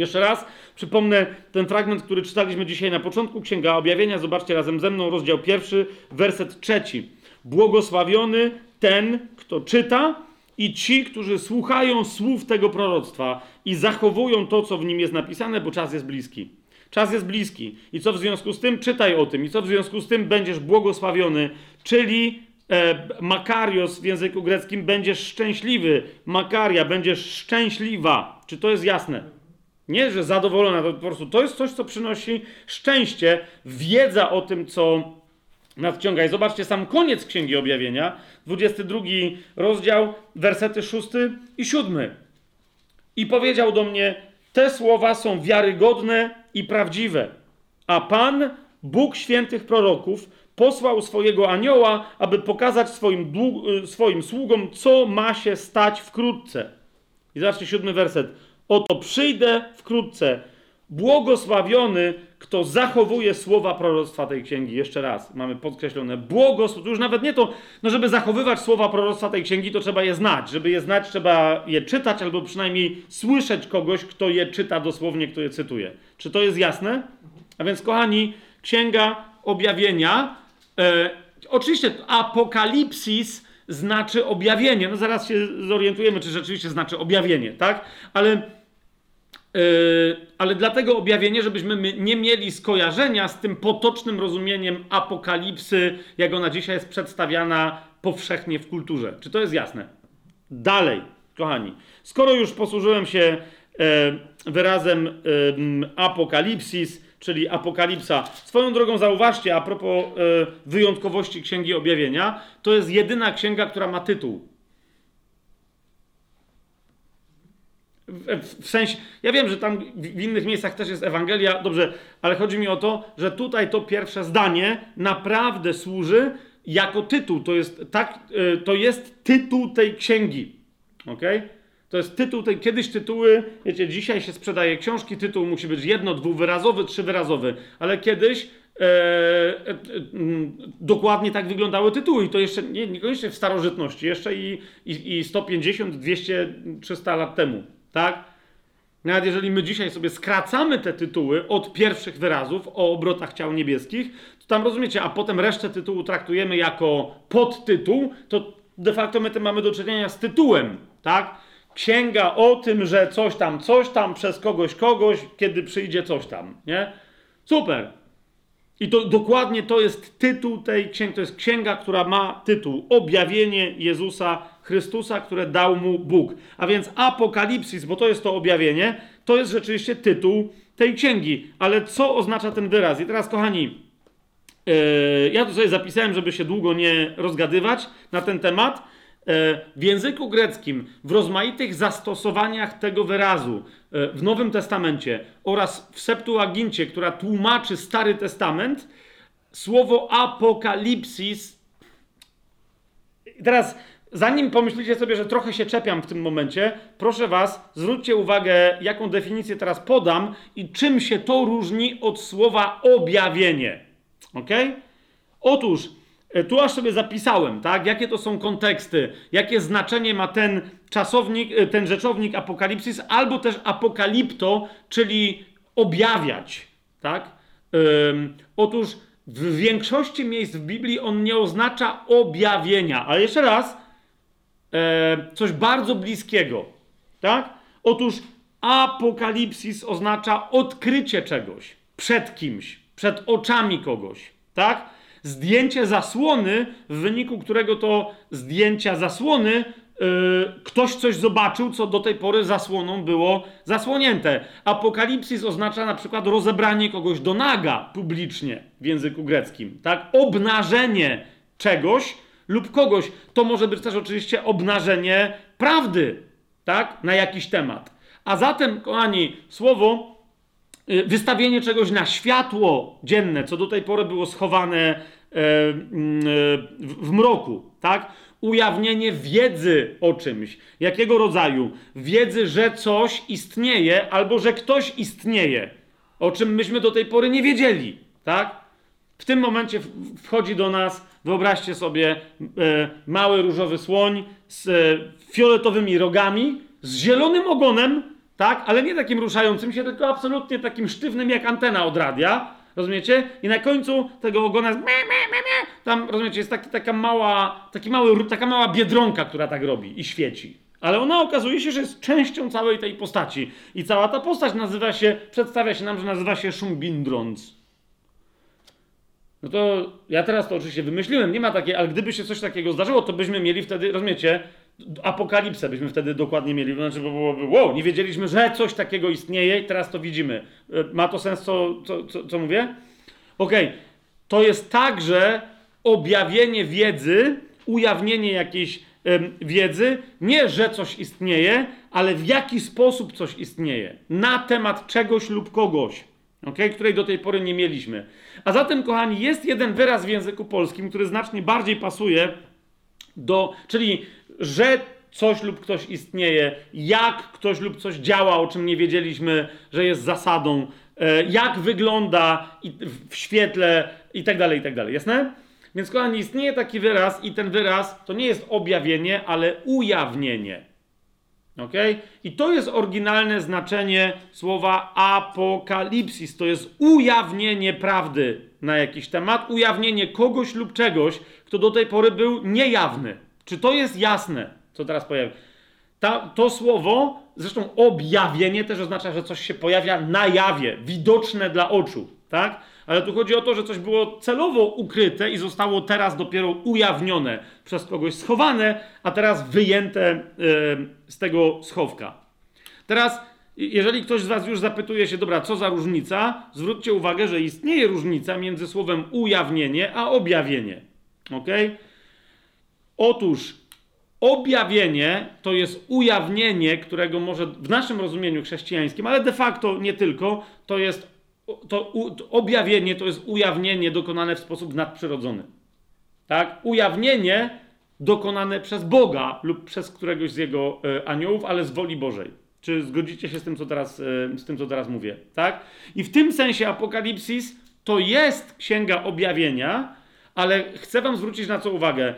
Jeszcze raz przypomnę ten fragment, który czytaliśmy dzisiaj na początku Księga Objawienia. Zobaczcie razem ze mną rozdział pierwszy, werset trzeci. Błogosławiony ten, kto czyta i ci, którzy słuchają słów tego proroctwa i zachowują to, co w nim jest napisane, bo czas jest bliski. Czas jest bliski. I co w związku z tym? Czytaj o tym. I co w związku z tym? Będziesz błogosławiony, czyli e, makarios w języku greckim będziesz szczęśliwy. Makaria, będziesz szczęśliwa. Czy to jest jasne? Nie, że zadowolona, to po prostu to jest coś, co przynosi szczęście, wiedza o tym, co nadciąga. I zobaczcie sam koniec Księgi Objawienia, 22 rozdział, wersety 6 i 7. I powiedział do mnie, te słowa są wiarygodne i prawdziwe. A Pan, Bóg świętych proroków, posłał swojego anioła, aby pokazać swoim, swoim sługom, co ma się stać wkrótce. I zobaczcie siódmy werset. Oto przyjdę wkrótce. Błogosławiony, kto zachowuje słowa proroctwa tej księgi. Jeszcze raz, mamy podkreślone. Błogosławiony, już nawet nie to, no żeby zachowywać słowa proroctwa tej księgi, to trzeba je znać. Żeby je znać, trzeba je czytać, albo przynajmniej słyszeć kogoś, kto je czyta dosłownie, kto je cytuje. Czy to jest jasne? A więc, kochani, księga objawienia. E, oczywiście apokalipsis znaczy objawienie. No zaraz się zorientujemy, czy rzeczywiście znaczy objawienie, tak? Ale ale dlatego objawienie, żebyśmy nie mieli skojarzenia z tym potocznym rozumieniem apokalipsy, jak ona dzisiaj jest przedstawiana powszechnie w kulturze. Czy to jest jasne? Dalej. kochani, skoro już posłużyłem się e, wyrazem e, apokalipsis, czyli apokalipsa, swoją drogą zauważcie, a propos e, wyjątkowości Księgi Objawienia, to jest jedyna księga, która ma tytuł. W, sensie, ja wiem, że tam w innych miejscach też jest Ewangelia, dobrze, ale chodzi mi o to, że tutaj to pierwsze zdanie naprawdę służy jako tytuł. To jest, tak, e, to jest tytuł tej księgi. Ok? To jest tytuł tej, kiedyś tytuły, wiecie, dzisiaj się sprzedaje książki, tytuł musi być jedno, dwuwyrazowy, trzywyrazowy, ale kiedyś e, e, e, dokładnie tak wyglądały tytuły i to jeszcze nie, niekoniecznie w starożytności, jeszcze i, i, i 150, 200, 300 lat temu tak? Nawet jeżeli my dzisiaj sobie skracamy te tytuły od pierwszych wyrazów o obrotach ciał niebieskich, to tam rozumiecie, a potem resztę tytułu traktujemy jako podtytuł, to de facto my tym mamy do czynienia z tytułem, tak? Księga o tym, że coś tam, coś tam przez kogoś, kogoś, kiedy przyjdzie coś tam, nie? Super. I to dokładnie to jest tytuł tej księgi. To jest księga, która ma tytuł Objawienie Jezusa Chrystusa, które dał mu Bóg. A więc Apokalipsis, bo to jest to objawienie, to jest rzeczywiście tytuł tej księgi. Ale co oznacza ten wyraz? I teraz, kochani, yy, ja to sobie zapisałem, żeby się długo nie rozgadywać na ten temat. E, w języku greckim, w rozmaitych zastosowaniach tego wyrazu e, w Nowym Testamencie oraz w Septuagincie, która tłumaczy Stary Testament, słowo apokalipsis. Teraz, zanim pomyślicie sobie, że trochę się czepiam w tym momencie, proszę Was, zwróćcie uwagę, jaką definicję teraz podam i czym się to różni od słowa objawienie. Ok? Otóż tu aż sobie zapisałem, tak? Jakie to są konteksty, jakie znaczenie ma ten czasownik, e, ten rzeczownik apokalipsis, albo też apokalipto, czyli objawiać, tak? Ym, otóż w większości miejsc w Biblii on nie oznacza objawienia, ale jeszcze raz, e, coś bardzo bliskiego, tak? Otóż apokalipsis oznacza odkrycie czegoś przed kimś, przed oczami kogoś, tak? Zdjęcie zasłony, w wyniku którego to zdjęcia zasłony yy, ktoś coś zobaczył, co do tej pory zasłoną było zasłonięte. Apokalipsis oznacza na przykład rozebranie kogoś do naga publicznie w języku greckim, tak? Obnażenie czegoś lub kogoś. To może być też oczywiście obnażenie prawdy, tak? Na jakiś temat. A zatem, kochani, słowo Y, wystawienie czegoś na światło dzienne, co do tej pory było schowane e, mm, e, w mroku, tak? Ujawnienie wiedzy o czymś. Jakiego rodzaju? Wiedzy, że coś istnieje albo że ktoś istnieje, o czym myśmy do tej pory nie wiedzieli, tak? W tym momencie wchodzi do nas, wyobraźcie sobie, e, mały różowy słoń z fioletowymi rogami, z zielonym ogonem, tak? Ale nie takim ruszającym się, tylko absolutnie takim sztywnym jak antena od radia. Rozumiecie? I na końcu tego ogona jest tam, rozumiecie, jest taki, taka mała, taki mały, taka mała biedronka, która tak robi i świeci. Ale ona okazuje się, że jest częścią całej tej postaci. I cała ta postać nazywa się, przedstawia się nam, że nazywa się Szumbindrons. No to ja teraz to oczywiście wymyśliłem, nie ma takiej, ale gdyby się coś takiego zdarzyło, to byśmy mieli wtedy, rozumiecie, apokalipsę byśmy wtedy dokładnie mieli. Znaczy, bo byłoby, wow, nie wiedzieliśmy, że coś takiego istnieje i teraz to widzimy. E, ma to sens, co, co, co, co mówię? Okej, okay. to jest także objawienie wiedzy, ujawnienie jakiejś ym, wiedzy, nie, że coś istnieje, ale w jaki sposób coś istnieje, na temat czegoś lub kogoś, okay? której do tej pory nie mieliśmy. A zatem, kochani, jest jeden wyraz w języku polskim, który znacznie bardziej pasuje do, czyli że coś lub ktoś istnieje, jak ktoś lub coś działa, o czym nie wiedzieliśmy, że jest zasadą, e, jak wygląda w świetle i tak dalej, i tak dalej. Jasne? Więc kochani, istnieje taki wyraz i ten wyraz to nie jest objawienie, ale ujawnienie. Ok? I to jest oryginalne znaczenie słowa apokalipsis. To jest ujawnienie prawdy na jakiś temat, ujawnienie kogoś lub czegoś, kto do tej pory był niejawny. Czy to jest jasne, co teraz pojawia? Ta, to słowo, zresztą objawienie też oznacza, że coś się pojawia na jawie, widoczne dla oczu. tak? Ale tu chodzi o to, że coś było celowo ukryte i zostało teraz dopiero ujawnione, przez kogoś schowane, a teraz wyjęte yy, z tego schowka. Teraz, jeżeli ktoś z Was już zapytuje się, dobra, co za różnica, zwróćcie uwagę, że istnieje różnica między słowem ujawnienie a objawienie. Ok? Otóż objawienie to jest ujawnienie, którego może w naszym rozumieniu chrześcijańskim, ale de facto nie tylko, to jest to, objawienie to jest ujawnienie dokonane w sposób nadprzyrodzony. Tak? Ujawnienie dokonane przez Boga lub przez któregoś z jego e, aniołów, ale z woli Bożej. Czy zgodzicie się z tym, co teraz, e, z tym, co teraz mówię? Tak? I w tym sensie Apokalipsis to jest księga objawienia, ale chcę Wam zwrócić na co uwagę,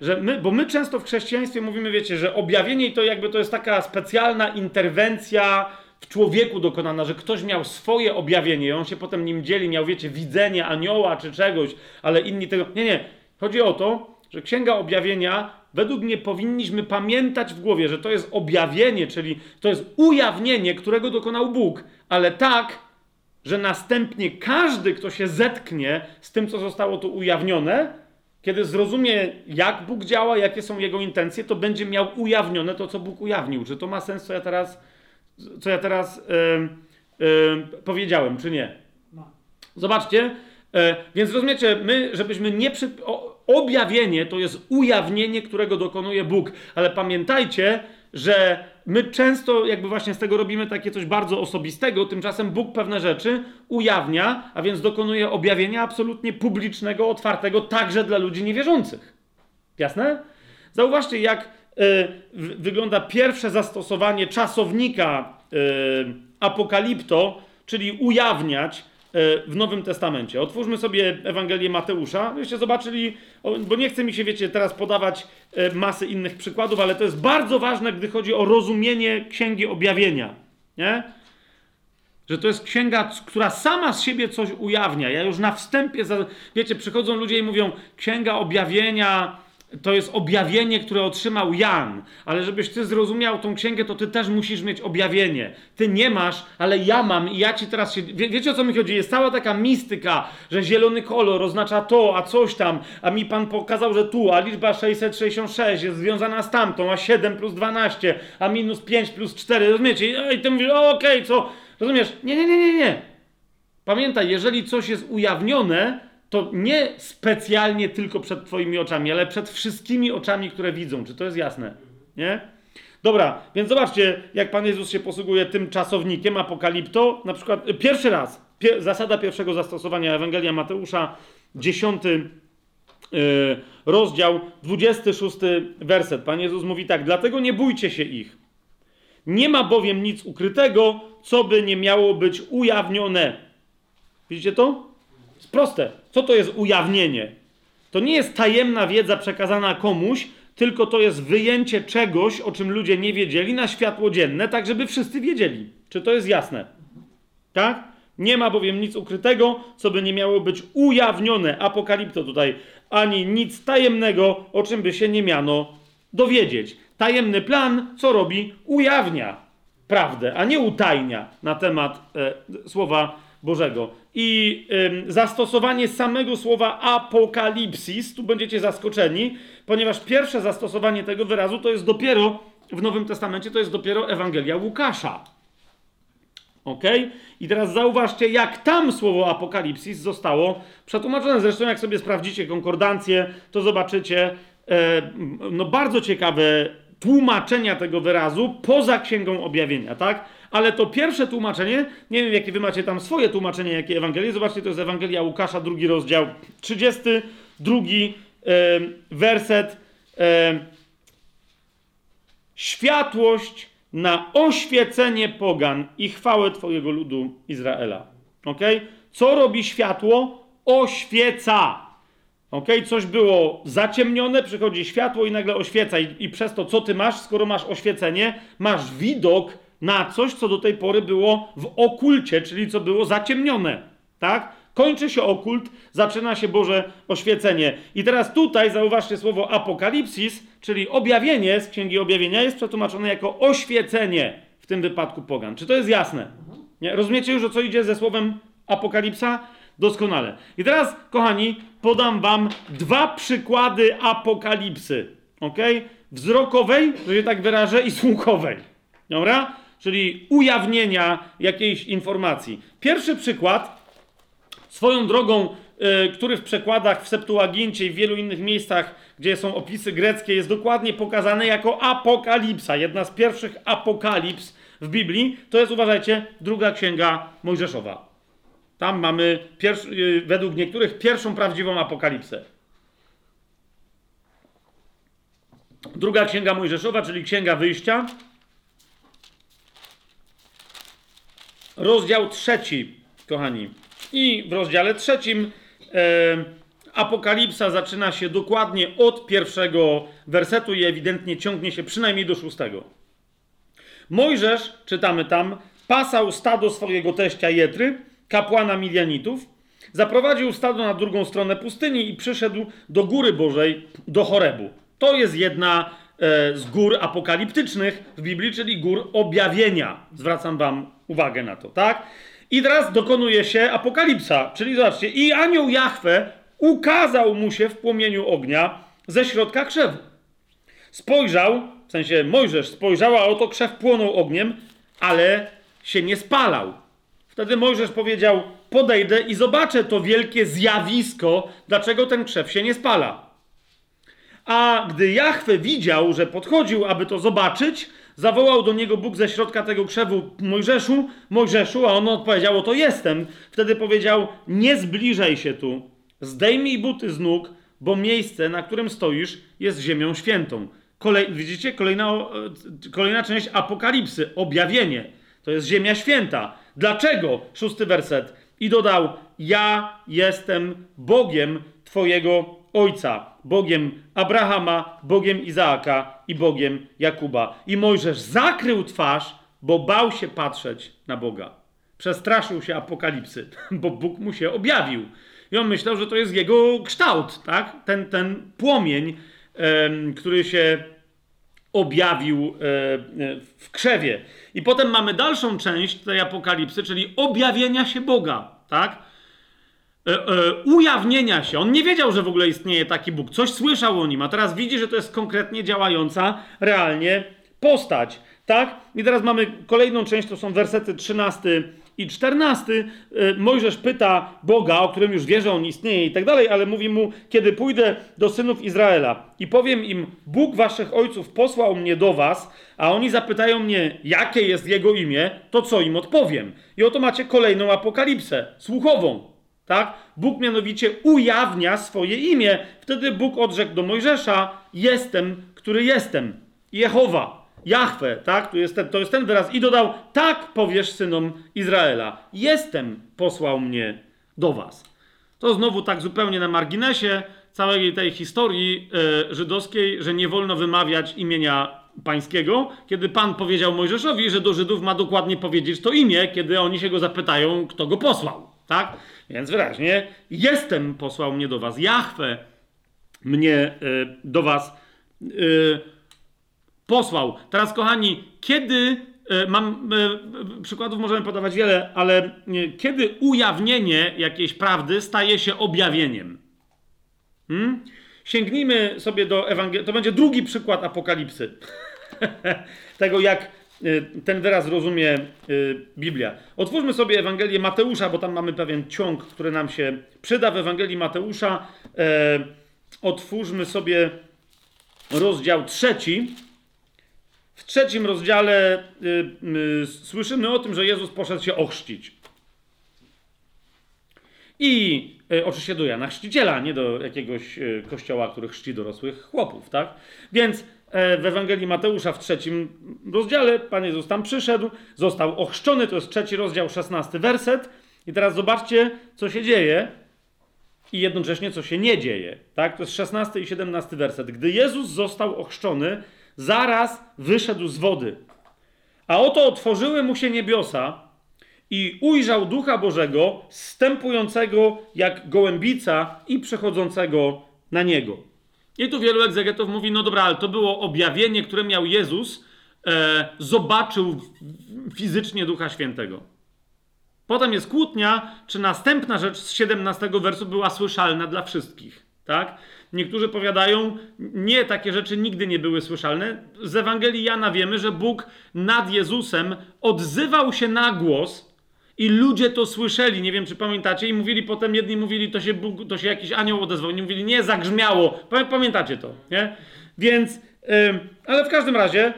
że my, bo my często w chrześcijaństwie mówimy, wiecie, że objawienie to jakby to jest taka specjalna interwencja w człowieku dokonana, że ktoś miał swoje objawienie i on się potem nim dzieli, miał, wiecie, widzenie anioła czy czegoś, ale inni tego. Nie, nie. Chodzi o to, że księga objawienia, według mnie powinniśmy pamiętać w głowie, że to jest objawienie, czyli to jest ujawnienie, którego dokonał Bóg, ale tak, że następnie każdy, kto się zetknie z tym, co zostało tu ujawnione, kiedy zrozumie, jak Bóg działa, jakie są jego intencje, to będzie miał ujawnione to, co Bóg ujawnił. Czy to ma sens, co ja teraz, co ja teraz yy, yy, powiedziałem, czy nie? Zobaczcie, yy, więc rozumiecie, my, żebyśmy nie przy... O, objawienie to jest ujawnienie, którego dokonuje Bóg, ale pamiętajcie, że my często jakby właśnie z tego robimy takie coś bardzo osobistego, tymczasem Bóg pewne rzeczy ujawnia, a więc dokonuje objawienia absolutnie publicznego, otwartego także dla ludzi niewierzących. Jasne? Zauważcie, jak y, wygląda pierwsze zastosowanie czasownika y, apokalipto, czyli ujawniać w Nowym Testamencie. Otwórzmy sobie Ewangelię Mateusza, żebyście zobaczyli, bo nie chcę mi się, wiecie, teraz podawać masy innych przykładów, ale to jest bardzo ważne, gdy chodzi o rozumienie Księgi Objawienia, nie? Że to jest księga, która sama z siebie coś ujawnia. Ja już na wstępie, wiecie, przychodzą ludzie i mówią, Księga Objawienia to jest objawienie, które otrzymał Jan. Ale żebyś ty zrozumiał tą księgę, to ty też musisz mieć objawienie. Ty nie masz, ale ja mam i ja ci teraz się. Wie, wiecie o co mi chodzi? Jest cała taka mistyka, że zielony kolor oznacza to, a coś tam, a mi pan pokazał, że tu, a liczba 666 jest związana z tamtą, a 7 plus 12, a minus 5 plus 4. Rozumiecie? I ty mówisz, okej, okay, co? Rozumiesz? Nie, nie, nie, nie, nie. Pamiętaj, jeżeli coś jest ujawnione, to nie specjalnie tylko przed Twoimi oczami, ale przed wszystkimi oczami, które widzą. Czy to jest jasne? Nie? Dobra, więc zobaczcie, jak Pan Jezus się posługuje tym czasownikiem apokalipto. Na przykład y, pierwszy raz, zasada pierwszego zastosowania Ewangelia Mateusza, dziesiąty yy, rozdział, 26 werset. Pan Jezus mówi tak: Dlatego nie bójcie się ich. Nie ma bowiem nic ukrytego, co by nie miało być ujawnione. Widzicie to? Jest proste. Co to jest ujawnienie? To nie jest tajemna wiedza przekazana komuś, tylko to jest wyjęcie czegoś, o czym ludzie nie wiedzieli, na światło dzienne, tak żeby wszyscy wiedzieli. Czy to jest jasne? Tak? Nie ma bowiem nic ukrytego, co by nie miało być ujawnione, apokalipto tutaj, ani nic tajemnego, o czym by się nie miano dowiedzieć. Tajemny plan, co robi? Ujawnia prawdę, a nie utajnia na temat e, słowa Bożego. I zastosowanie samego słowa apokalipsis, tu będziecie zaskoczeni, ponieważ pierwsze zastosowanie tego wyrazu to jest dopiero w Nowym Testamencie, to jest dopiero Ewangelia Łukasza. Ok? I teraz zauważcie, jak tam słowo apokalipsis zostało przetłumaczone. Zresztą, jak sobie sprawdzicie konkordancję, to zobaczycie e, no, bardzo ciekawe tłumaczenia tego wyrazu poza Księgą Objawienia, tak? Ale to pierwsze tłumaczenie, nie wiem jakie wy macie tam swoje tłumaczenie, jakie Ewangelie, zobaczcie, to jest Ewangelia Łukasza, drugi rozdział, 32 e, werset. E, światłość na oświecenie pogan i chwałę Twojego ludu Izraela. Ok? Co robi światło? Oświeca. Ok? Coś było zaciemnione, przychodzi światło i nagle oświeca. I, I przez to, co ty masz, skoro masz oświecenie, masz widok na coś, co do tej pory było w okulcie, czyli co było zaciemnione. Tak? Kończy się okult, zaczyna się Boże oświecenie. I teraz tutaj zauważcie słowo apokalipsis, czyli objawienie z Księgi Objawienia jest przetłumaczone jako oświecenie, w tym wypadku pogan. Czy to jest jasne? Nie? Rozumiecie już, o co idzie ze słowem apokalipsa? Doskonale. I teraz, kochani, podam wam dwa przykłady apokalipsy. Ok? Wzrokowej, że się tak wyrażę, i słuchowej. Dobra? Czyli ujawnienia jakiejś informacji. Pierwszy przykład, swoją drogą, yy, który w przekładach w Septuagincie i w wielu innych miejscach, gdzie są opisy greckie, jest dokładnie pokazany jako apokalipsa. Jedna z pierwszych apokalips w Biblii, to jest, uważajcie, druga księga Mojżeszowa. Tam mamy, yy, według niektórych, pierwszą prawdziwą apokalipsę. Druga księga Mojżeszowa, czyli księga wyjścia. Rozdział trzeci, kochani. I w rozdziale trzecim e, Apokalipsa zaczyna się dokładnie od pierwszego wersetu i ewidentnie ciągnie się przynajmniej do szóstego. Mojżesz, czytamy tam, pasał stado swojego teścia Jetry, kapłana Midianitów, zaprowadził stado na drugą stronę pustyni i przyszedł do góry Bożej, do Chorebu. To jest jedna e, z gór apokaliptycznych w Biblii, czyli gór objawienia. Zwracam wam uwagę na to, tak? I teraz dokonuje się apokalipsa, czyli zobaczcie, i anioł Jahwe ukazał mu się w płomieniu ognia ze środka krzewu. Spojrzał, w sensie Mojżesz spojrzał, a oto krzew płonął ogniem, ale się nie spalał. Wtedy Mojżesz powiedział: Podejdę i zobaczę to wielkie zjawisko, dlaczego ten krzew się nie spala. A gdy Jahwe widział, że podchodził, aby to zobaczyć, zawołał do niego Bóg ze środka tego krzewu Mojżeszu, Mojżeszu, a on odpowiedział, to jestem. Wtedy powiedział, nie zbliżaj się tu, zdejmij buty z nóg, bo miejsce, na którym stoisz, jest ziemią świętą. Kolej, widzicie? Kolejna, kolejna część apokalipsy, objawienie. To jest ziemia święta. Dlaczego? Szósty werset. I dodał, ja jestem Bogiem Twojego Ojca, Bogiem Abrahama, Bogiem Izaaka i Bogiem Jakuba. I Mojżesz zakrył twarz, bo bał się patrzeć na Boga. Przestraszył się apokalipsy, bo Bóg mu się objawił. I on myślał, że to jest jego kształt, tak? Ten, ten płomień, który się objawił e, w krzewie. I potem mamy dalszą część tej apokalipsy, czyli objawienia się Boga, tak? E, e, ujawnienia się. On nie wiedział, że w ogóle istnieje taki Bóg. Coś słyszał o nim, a teraz widzi, że to jest konkretnie działająca realnie postać. Tak? I teraz mamy kolejną część, to są wersety 13 i 14. E, Mojżesz pyta Boga, o którym już wie, że on istnieje i tak dalej, ale mówi mu, kiedy pójdę do synów Izraela i powiem im, Bóg waszych ojców posłał mnie do was, a oni zapytają mnie, jakie jest jego imię, to co im odpowiem? I oto macie kolejną apokalipsę, słuchową. Tak? Bóg mianowicie ujawnia swoje imię. Wtedy Bóg odrzekł do Mojżesza: Jestem, który jestem. Jehowa, Jahwe, tak? To jest, ten, to jest ten wyraz. I dodał: Tak powiesz synom Izraela: Jestem, posłał mnie do was. To znowu tak zupełnie na marginesie całej tej historii yy, żydowskiej, że nie wolno wymawiać imienia pańskiego, kiedy Pan powiedział Mojżeszowi, że do Żydów ma dokładnie powiedzieć to imię, kiedy oni się go zapytają, kto go posłał. Tak? Więc wyraźnie, jestem posłał mnie do was. Jahwe mnie y, do was y, posłał. Teraz, kochani, kiedy y, mam przykładów możemy podawać wiele, ale kiedy ujawnienie jakiejś prawdy staje się objawieniem? Hmm? Sięgnijmy sobie do Ewangelii. To będzie drugi przykład apokalipsy. Tego, jak ten wyraz rozumie y, Biblia. Otwórzmy sobie Ewangelię Mateusza, bo tam mamy pewien ciąg, który nam się przyda w Ewangelii Mateusza. E, otwórzmy sobie rozdział trzeci. W trzecim rozdziale y, słyszymy o tym, że Jezus poszedł się ochrzcić. I oczywiście do Jana Chrzciciela, nie do jakiegoś kościoła, który chrzci dorosłych chłopów, tak? Więc w Ewangelii Mateusza w trzecim rozdziale. Pan Jezus tam przyszedł, został ochrzczony, to jest trzeci rozdział, szesnasty werset. I teraz zobaczcie, co się dzieje i jednocześnie co się nie dzieje. Tak? To jest szesnasty i siedemnasty werset. Gdy Jezus został ochrzczony, zaraz wyszedł z wody. A oto otworzyły mu się niebiosa i ujrzał Ducha Bożego, stępującego jak gołębica i przechodzącego na niego. I tu wielu egzegetów mówi, no dobra, ale to było objawienie, które miał Jezus, e, zobaczył fizycznie Ducha Świętego. Potem jest kłótnia, czy następna rzecz z 17 wersu była słyszalna dla wszystkich. Tak? Niektórzy powiadają, nie, takie rzeczy nigdy nie były słyszalne. Z Ewangelii Jana wiemy, że Bóg nad Jezusem odzywał się na głos i ludzie to słyszeli. Nie wiem, czy pamiętacie, i mówili potem, jedni mówili, to się, Bóg, to się jakiś anioł odezwał, inni mówili, nie, zagrzmiało. Pamiętacie to, nie? Więc, yy, ale w każdym razie,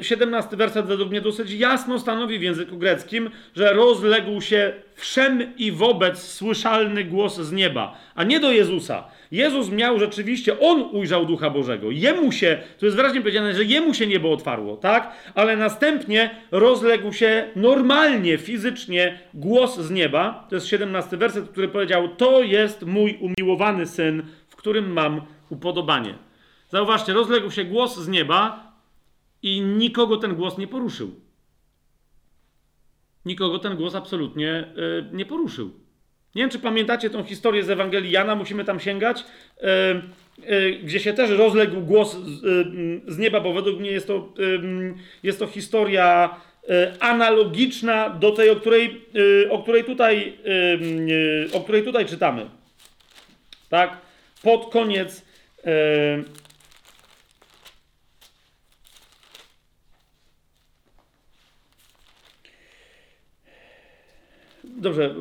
17 werset według mnie dosyć jasno stanowi w języku greckim, że rozległ się wszem i wobec słyszalny głos z nieba, a nie do Jezusa. Jezus miał rzeczywiście, on ujrzał Ducha Bożego. Jemu się, tu jest wyraźnie powiedziane, że jemu się niebo otwarło, tak? Ale następnie rozległ się normalnie, fizycznie głos z nieba. To jest 17 werset, który powiedział: To jest mój umiłowany syn, w którym mam upodobanie. Zauważcie, rozległ się głos z nieba i nikogo ten głos nie poruszył. Nikogo ten głos absolutnie yy, nie poruszył. Nie wiem, czy pamiętacie tą historię z Ewangelii Jana, musimy tam sięgać, yy, yy, gdzie się też rozległ głos z, z, nieba, bo według mnie jest to, jest to historia analogiczna do tej, o której, o której, tutaj, o której tutaj czytamy. Tak? Pod koniec Dobrze,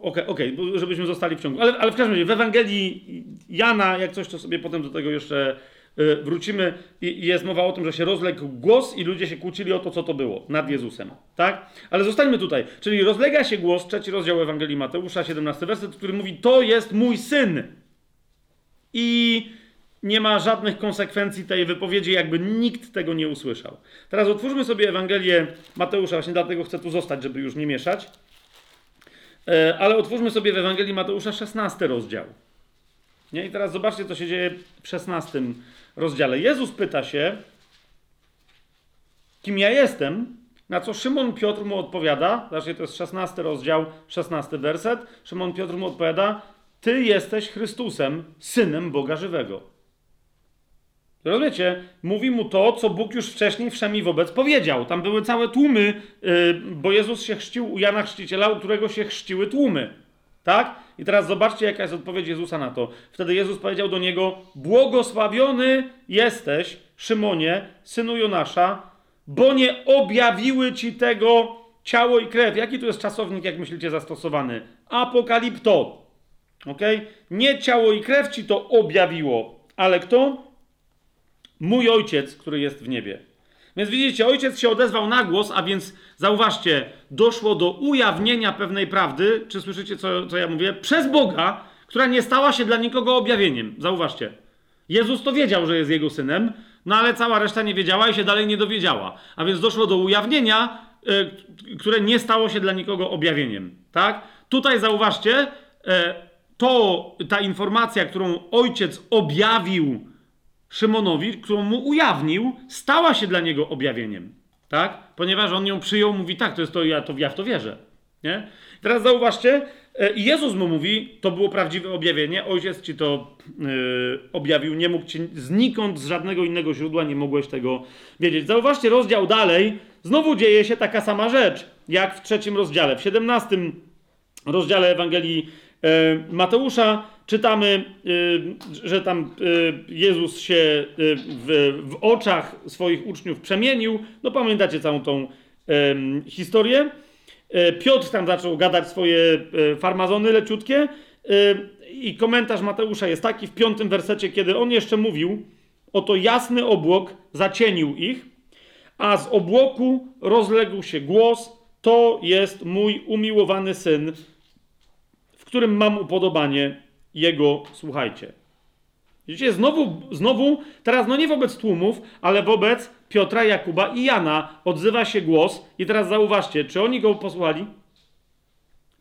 okej, okay, okay, żebyśmy zostali w ciągu. Ale, ale w każdym razie w Ewangelii Jana, jak coś, to sobie potem do tego jeszcze y, wrócimy. Jest mowa o tym, że się rozległ głos i ludzie się kłócili o to, co to było nad Jezusem. Tak? Ale zostańmy tutaj. Czyli rozlega się głos, trzeci rozdział Ewangelii Mateusza, 17 werset, który mówi: To jest mój syn. I nie ma żadnych konsekwencji tej wypowiedzi, jakby nikt tego nie usłyszał. Teraz otwórzmy sobie Ewangelię Mateusza, właśnie dlatego chcę tu zostać, żeby już nie mieszać. E, ale otwórzmy sobie w Ewangelii Mateusza 16 rozdział. Nie? I teraz zobaczcie, co się dzieje w 16 rozdziale. Jezus pyta się, kim ja jestem, na co Szymon Piotr mu odpowiada. Zobaczcie, to jest 16 rozdział, 16 werset. Szymon Piotr mu odpowiada, ty jesteś Chrystusem, Synem Boga Żywego. Rozumiecie? Mówi mu to, co Bóg już wcześniej wszemi wobec powiedział. Tam były całe tłumy, yy, bo Jezus się chrzcił u Jana Chrzciciela, u którego się chrzciły tłumy. Tak? I teraz zobaczcie, jaka jest odpowiedź Jezusa na to. Wtedy Jezus powiedział do niego: Błogosławiony jesteś, Szymonie, synu Jonasza, bo nie objawiły ci tego ciało i krew. Jaki tu jest czasownik, jak myślicie, zastosowany? Apokalipto. Ok? Nie ciało i krew ci to objawiło, ale kto? Mój ojciec, który jest w niebie. Więc widzicie, ojciec się odezwał na głos, a więc zauważcie, doszło do ujawnienia pewnej prawdy, czy słyszycie, co, co ja mówię, przez Boga, która nie stała się dla nikogo objawieniem. Zauważcie. Jezus to wiedział, że jest jego synem, no ale cała reszta nie wiedziała i się dalej nie dowiedziała. A więc doszło do ujawnienia, y, które nie stało się dla nikogo objawieniem. Tak? Tutaj zauważcie, y, to ta informacja, którą ojciec objawił Szymonowi, którą mu ujawnił, stała się dla niego objawieniem. Tak? Ponieważ on ją przyjął, mówi tak, to jest to, ja, to, ja w to wierzę. Nie? Teraz zauważcie, e, Jezus mu mówi, to było prawdziwe objawienie, ojciec ci to yy, objawił, nie mógł ci znikąd, z żadnego innego źródła nie mogłeś tego wiedzieć. Zauważcie, rozdział dalej, znowu dzieje się taka sama rzecz, jak w trzecim rozdziale. W siedemnastym rozdziale Ewangelii E, Mateusza czytamy, e, że tam e, Jezus się w, w oczach swoich uczniów przemienił. No pamiętacie całą tą historię. Piotr tam zaczął gadać swoje farmazony leciutkie i komentarz Mateusza jest taki w piątym wersecie, kiedy on jeszcze mówił, oto jasny obłok zacienił ich, a z obłoku rozległ się głos, to jest mój umiłowany syn, którym mam upodobanie, jego słuchajcie. Widzicie, znowu, znowu, teraz no nie wobec tłumów, ale wobec Piotra, Jakuba i Jana odzywa się głos i teraz zauważcie, czy oni go posłuchali?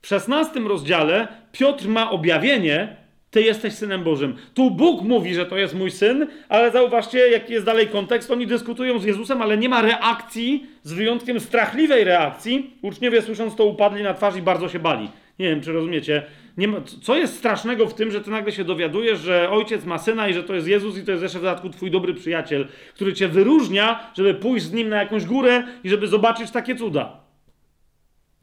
W szesnastym rozdziale Piotr ma objawienie, ty jesteś synem Bożym. Tu Bóg mówi, że to jest mój syn, ale zauważcie, jaki jest dalej kontekst. Oni dyskutują z Jezusem, ale nie ma reakcji, z wyjątkiem strachliwej reakcji. Uczniowie słysząc to upadli na twarz i bardzo się bali. Nie wiem, czy rozumiecie. Ma, co jest strasznego w tym, że ty nagle się dowiadujesz, że ojciec ma syna i że to jest Jezus i to jest jeszcze w dodatku twój dobry przyjaciel, który cię wyróżnia, żeby pójść z nim na jakąś górę i żeby zobaczyć takie cuda.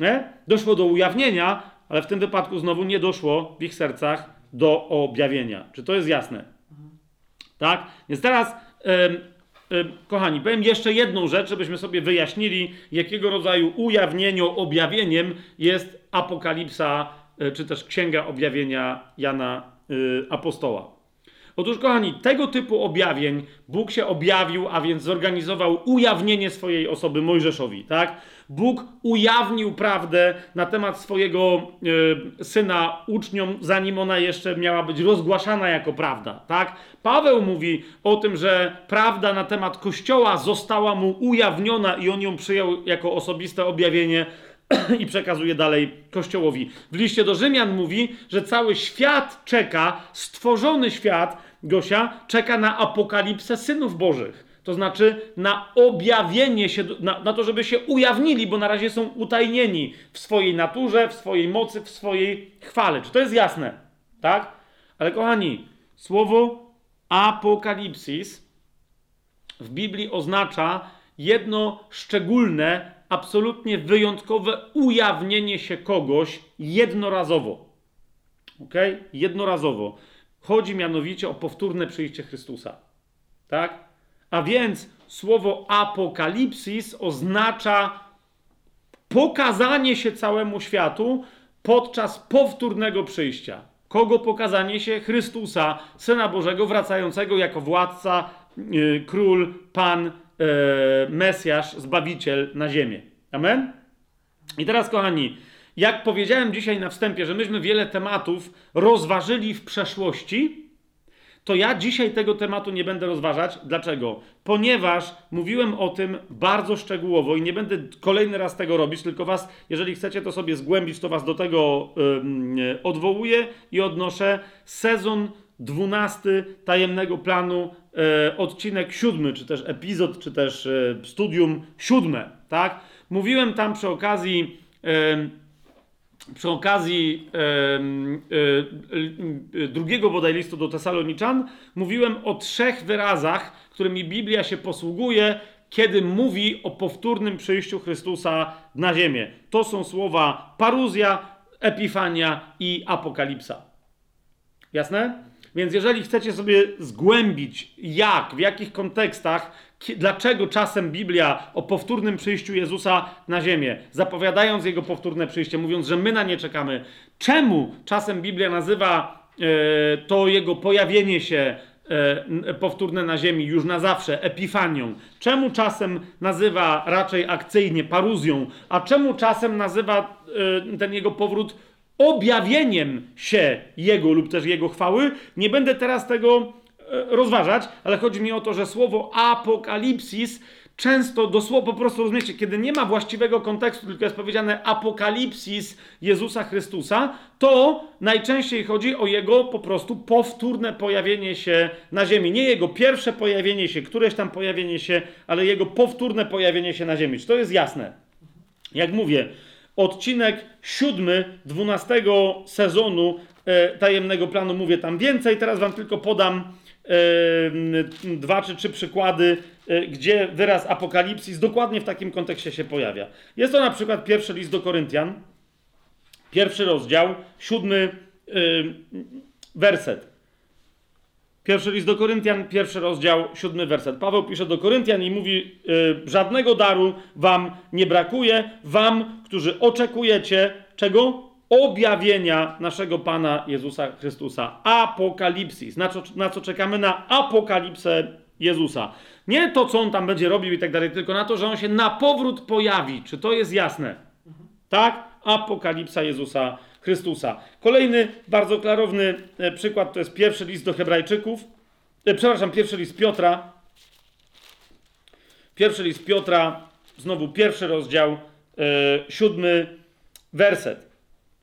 Nie? Doszło do ujawnienia, ale w tym wypadku znowu nie doszło w ich sercach do objawienia. Czy to jest jasne? Tak? Więc teraz, em, kochani, powiem jeszcze jedną rzecz, żebyśmy sobie wyjaśnili, jakiego rodzaju ujawnieniu, objawieniem jest Apokalipsa, czy też Księga Objawienia Jana y, Apostoła. Otóż, kochani, tego typu objawień Bóg się objawił, a więc zorganizował ujawnienie swojej osoby Mojżeszowi, tak? Bóg ujawnił prawdę na temat swojego e, syna uczniom, zanim ona jeszcze miała być rozgłaszana jako prawda, tak? Paweł mówi o tym, że prawda na temat Kościoła została mu ujawniona i on ją przyjął jako osobiste objawienie i przekazuje dalej Kościołowi. W liście do Rzymian mówi, że cały świat czeka, stworzony świat, Gosia, czeka na apokalipsę synów Bożych. To znaczy na objawienie się, na, na to, żeby się ujawnili, bo na razie są utajnieni w swojej naturze, w swojej mocy, w swojej chwale. Czy to jest jasne? Tak? Ale kochani, słowo apokalipsis w Biblii oznacza jedno szczególne, absolutnie wyjątkowe ujawnienie się kogoś jednorazowo. Ok? Jednorazowo. Chodzi mianowicie o powtórne przyjście Chrystusa. Tak? A więc słowo apokalipsis oznacza pokazanie się całemu światu podczas powtórnego przyjścia. Kogo pokazanie się? Chrystusa, Syna Bożego, wracającego jako władca, yy, król, pan, yy, Mesjasz, Zbawiciel na ziemię. Amen? I teraz, kochani, jak powiedziałem dzisiaj na wstępie, że myśmy wiele tematów rozważyli w przeszłości, to ja dzisiaj tego tematu nie będę rozważać. Dlaczego? Ponieważ mówiłem o tym bardzo szczegółowo i nie będę kolejny raz tego robić, tylko was, jeżeli chcecie to sobie zgłębić, to was do tego yy, odwołuję i odnoszę sezon 12 tajemnego planu, yy, odcinek siódmy, czy też epizod, czy też yy, studium siódme, tak? Mówiłem tam przy okazji przy okazji e, e, drugiego bodaj listu do Tesaloniczan mówiłem o trzech wyrazach, którymi Biblia się posługuje, kiedy mówi o powtórnym przyjściu Chrystusa na ziemię. To są słowa paruzja, epifania i apokalipsa. Jasne? Więc jeżeli chcecie sobie zgłębić, jak, w jakich kontekstach, dlaczego czasem Biblia o powtórnym przyjściu Jezusa na ziemię, zapowiadając jego powtórne przyjście, mówiąc, że my na nie czekamy, czemu czasem Biblia nazywa e, to jego pojawienie się e, powtórne na ziemi już na zawsze epifanią, czemu czasem nazywa raczej akcyjnie paruzją, a czemu czasem nazywa e, ten jego powrót objawieniem się Jego lub też Jego chwały. Nie będę teraz tego e, rozważać, ale chodzi mi o to, że słowo apokalipsis często dosłownie po prostu rozumiecie, kiedy nie ma właściwego kontekstu, tylko jest powiedziane apokalipsis Jezusa Chrystusa, to najczęściej chodzi o jego po prostu powtórne pojawienie się na ziemi. Nie jego pierwsze pojawienie się, któreś tam pojawienie się, ale jego powtórne pojawienie się na ziemi. Czy to jest jasne? Jak mówię, odcinek siódmy dwunastego sezonu e, tajemnego planu. Mówię tam więcej, teraz wam tylko podam e, dwa czy trzy przykłady, e, gdzie wyraz apokalipsis dokładnie w takim kontekście się pojawia. Jest to na przykład pierwszy list do Koryntian, pierwszy rozdział, siódmy werset. Pierwszy list do Koryntian, pierwszy rozdział, siódmy werset. Paweł pisze do Koryntian i mówi: yy, Żadnego daru wam nie brakuje, wam, którzy oczekujecie czego? Objawienia naszego Pana Jezusa Chrystusa. Apokalipsis. Na co, na co czekamy? Na apokalipsę Jezusa. Nie to, co on tam będzie robił i tak dalej, tylko na to, że on się na powrót pojawi. Czy to jest jasne? Tak? Apokalipsa Jezusa Chrystusa. Kolejny bardzo klarowny e, przykład to jest pierwszy list do Hebrajczyków. E, przepraszam, pierwszy list Piotra. Pierwszy list Piotra, znowu pierwszy rozdział, e, siódmy werset.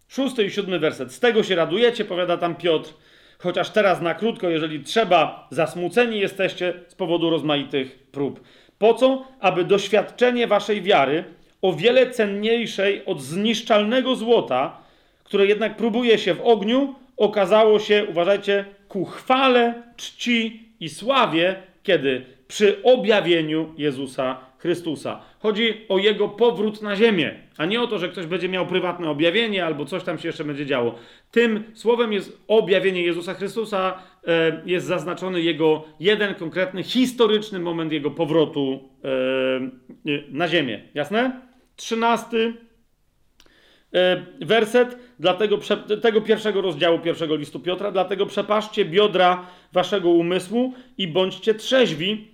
Szósty i siódmy werset. Z tego się radujecie, powiada tam Piotr, chociaż teraz na krótko, jeżeli trzeba, zasmuceni jesteście z powodu rozmaitych prób. Po co? Aby doświadczenie waszej wiary, o wiele cenniejszej od zniszczalnego złota, które jednak próbuje się w ogniu, okazało się, uważajcie, ku chwale, czci i sławie, kiedy przy objawieniu Jezusa Chrystusa. Chodzi o jego powrót na ziemię, a nie o to, że ktoś będzie miał prywatne objawienie albo coś tam się jeszcze będzie działo. Tym słowem jest objawienie Jezusa Chrystusa, e, jest zaznaczony jego jeden konkretny, historyczny moment jego powrotu e, na ziemię. Jasne? Trzynasty E, werset dlatego, tego pierwszego rozdziału pierwszego listu Piotra, dlatego przepaszcie biodra waszego umysłu i bądźcie trzeźwi,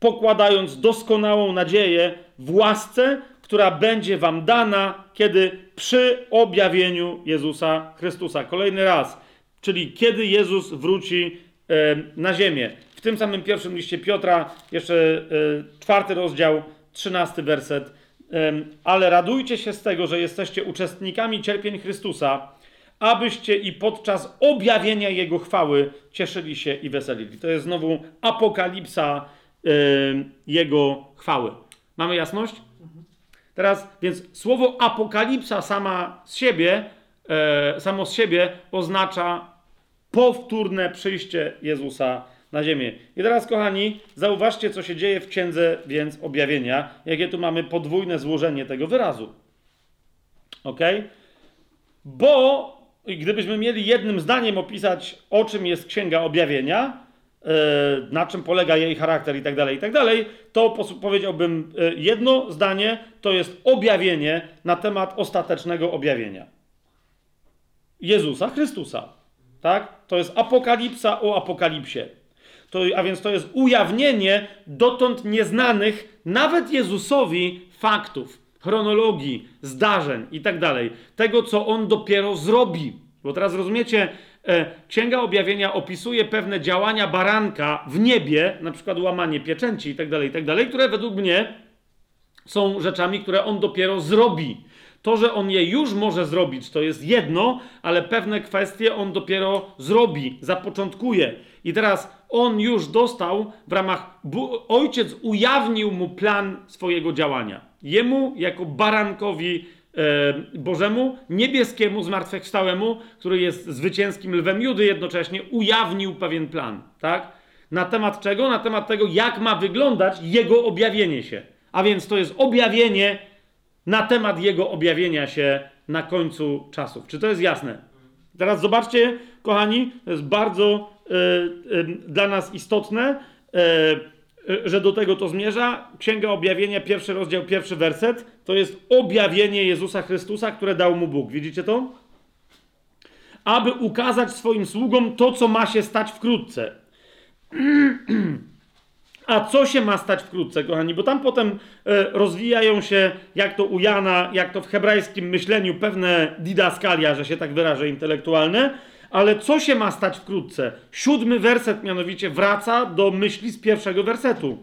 pokładając doskonałą nadzieję w łasce, która będzie wam dana, kiedy przy objawieniu Jezusa Chrystusa. Kolejny raz, czyli kiedy Jezus wróci e, na ziemię. W tym samym pierwszym liście Piotra, jeszcze e, czwarty rozdział, trzynasty werset ale radujcie się z tego, że jesteście uczestnikami cierpień Chrystusa, abyście i podczas objawienia Jego chwały cieszyli się i weselili. To jest znowu apokalipsa Jego chwały. Mamy jasność? Teraz, więc słowo apokalipsa sama z siebie, e, samo z siebie oznacza powtórne przyjście Jezusa na ziemię. I teraz, kochani, zauważcie, co się dzieje w księdze więc objawienia, jakie tu mamy podwójne złożenie tego wyrazu. Ok? Bo gdybyśmy mieli jednym zdaniem opisać, o czym jest księga objawienia, e, na czym polega jej charakter i tak dalej, i tak dalej, to powiedziałbym e, jedno zdanie, to jest objawienie na temat ostatecznego objawienia. Jezusa Chrystusa. Tak? To jest apokalipsa o apokalipsie. To, a więc to jest ujawnienie dotąd nieznanych nawet Jezusowi faktów, chronologii, zdarzeń i tak dalej. Tego, co on dopiero zrobi. Bo teraz rozumiecie, e, Księga Objawienia opisuje pewne działania baranka w niebie, na przykład łamanie pieczęci i tak dalej, i tak dalej, które według mnie są rzeczami, które on dopiero zrobi. To, że on je już może zrobić, to jest jedno, ale pewne kwestie on dopiero zrobi, zapoczątkuje. I teraz on już dostał w ramach. Ojciec ujawnił mu plan swojego działania. Jemu, jako barankowi e, Bożemu, niebieskiemu, zmartwychwstałemu, który jest zwycięskim lwem Judy, jednocześnie ujawnił pewien plan. Tak? Na temat czego? Na temat tego, jak ma wyglądać jego objawienie się. A więc to jest objawienie na temat jego objawienia się na końcu czasów. Czy to jest jasne? Teraz zobaczcie, kochani, to jest bardzo dla nas istotne, y, że do tego to zmierza. Księga Objawienia, pierwszy rozdział, pierwszy werset, to jest objawienie Jezusa Chrystusa, które dał mu Bóg. Widzicie to? Aby ukazać swoim sługom to, co ma się stać wkrótce. A co się ma stać wkrótce, kochani? Bo tam potem rozwijają się, jak to u Jana, jak to w hebrajskim myśleniu, pewne didaskalia, że się tak wyrażę, intelektualne. Ale co się ma stać wkrótce? Siódmy werset mianowicie wraca do myśli z pierwszego wersetu.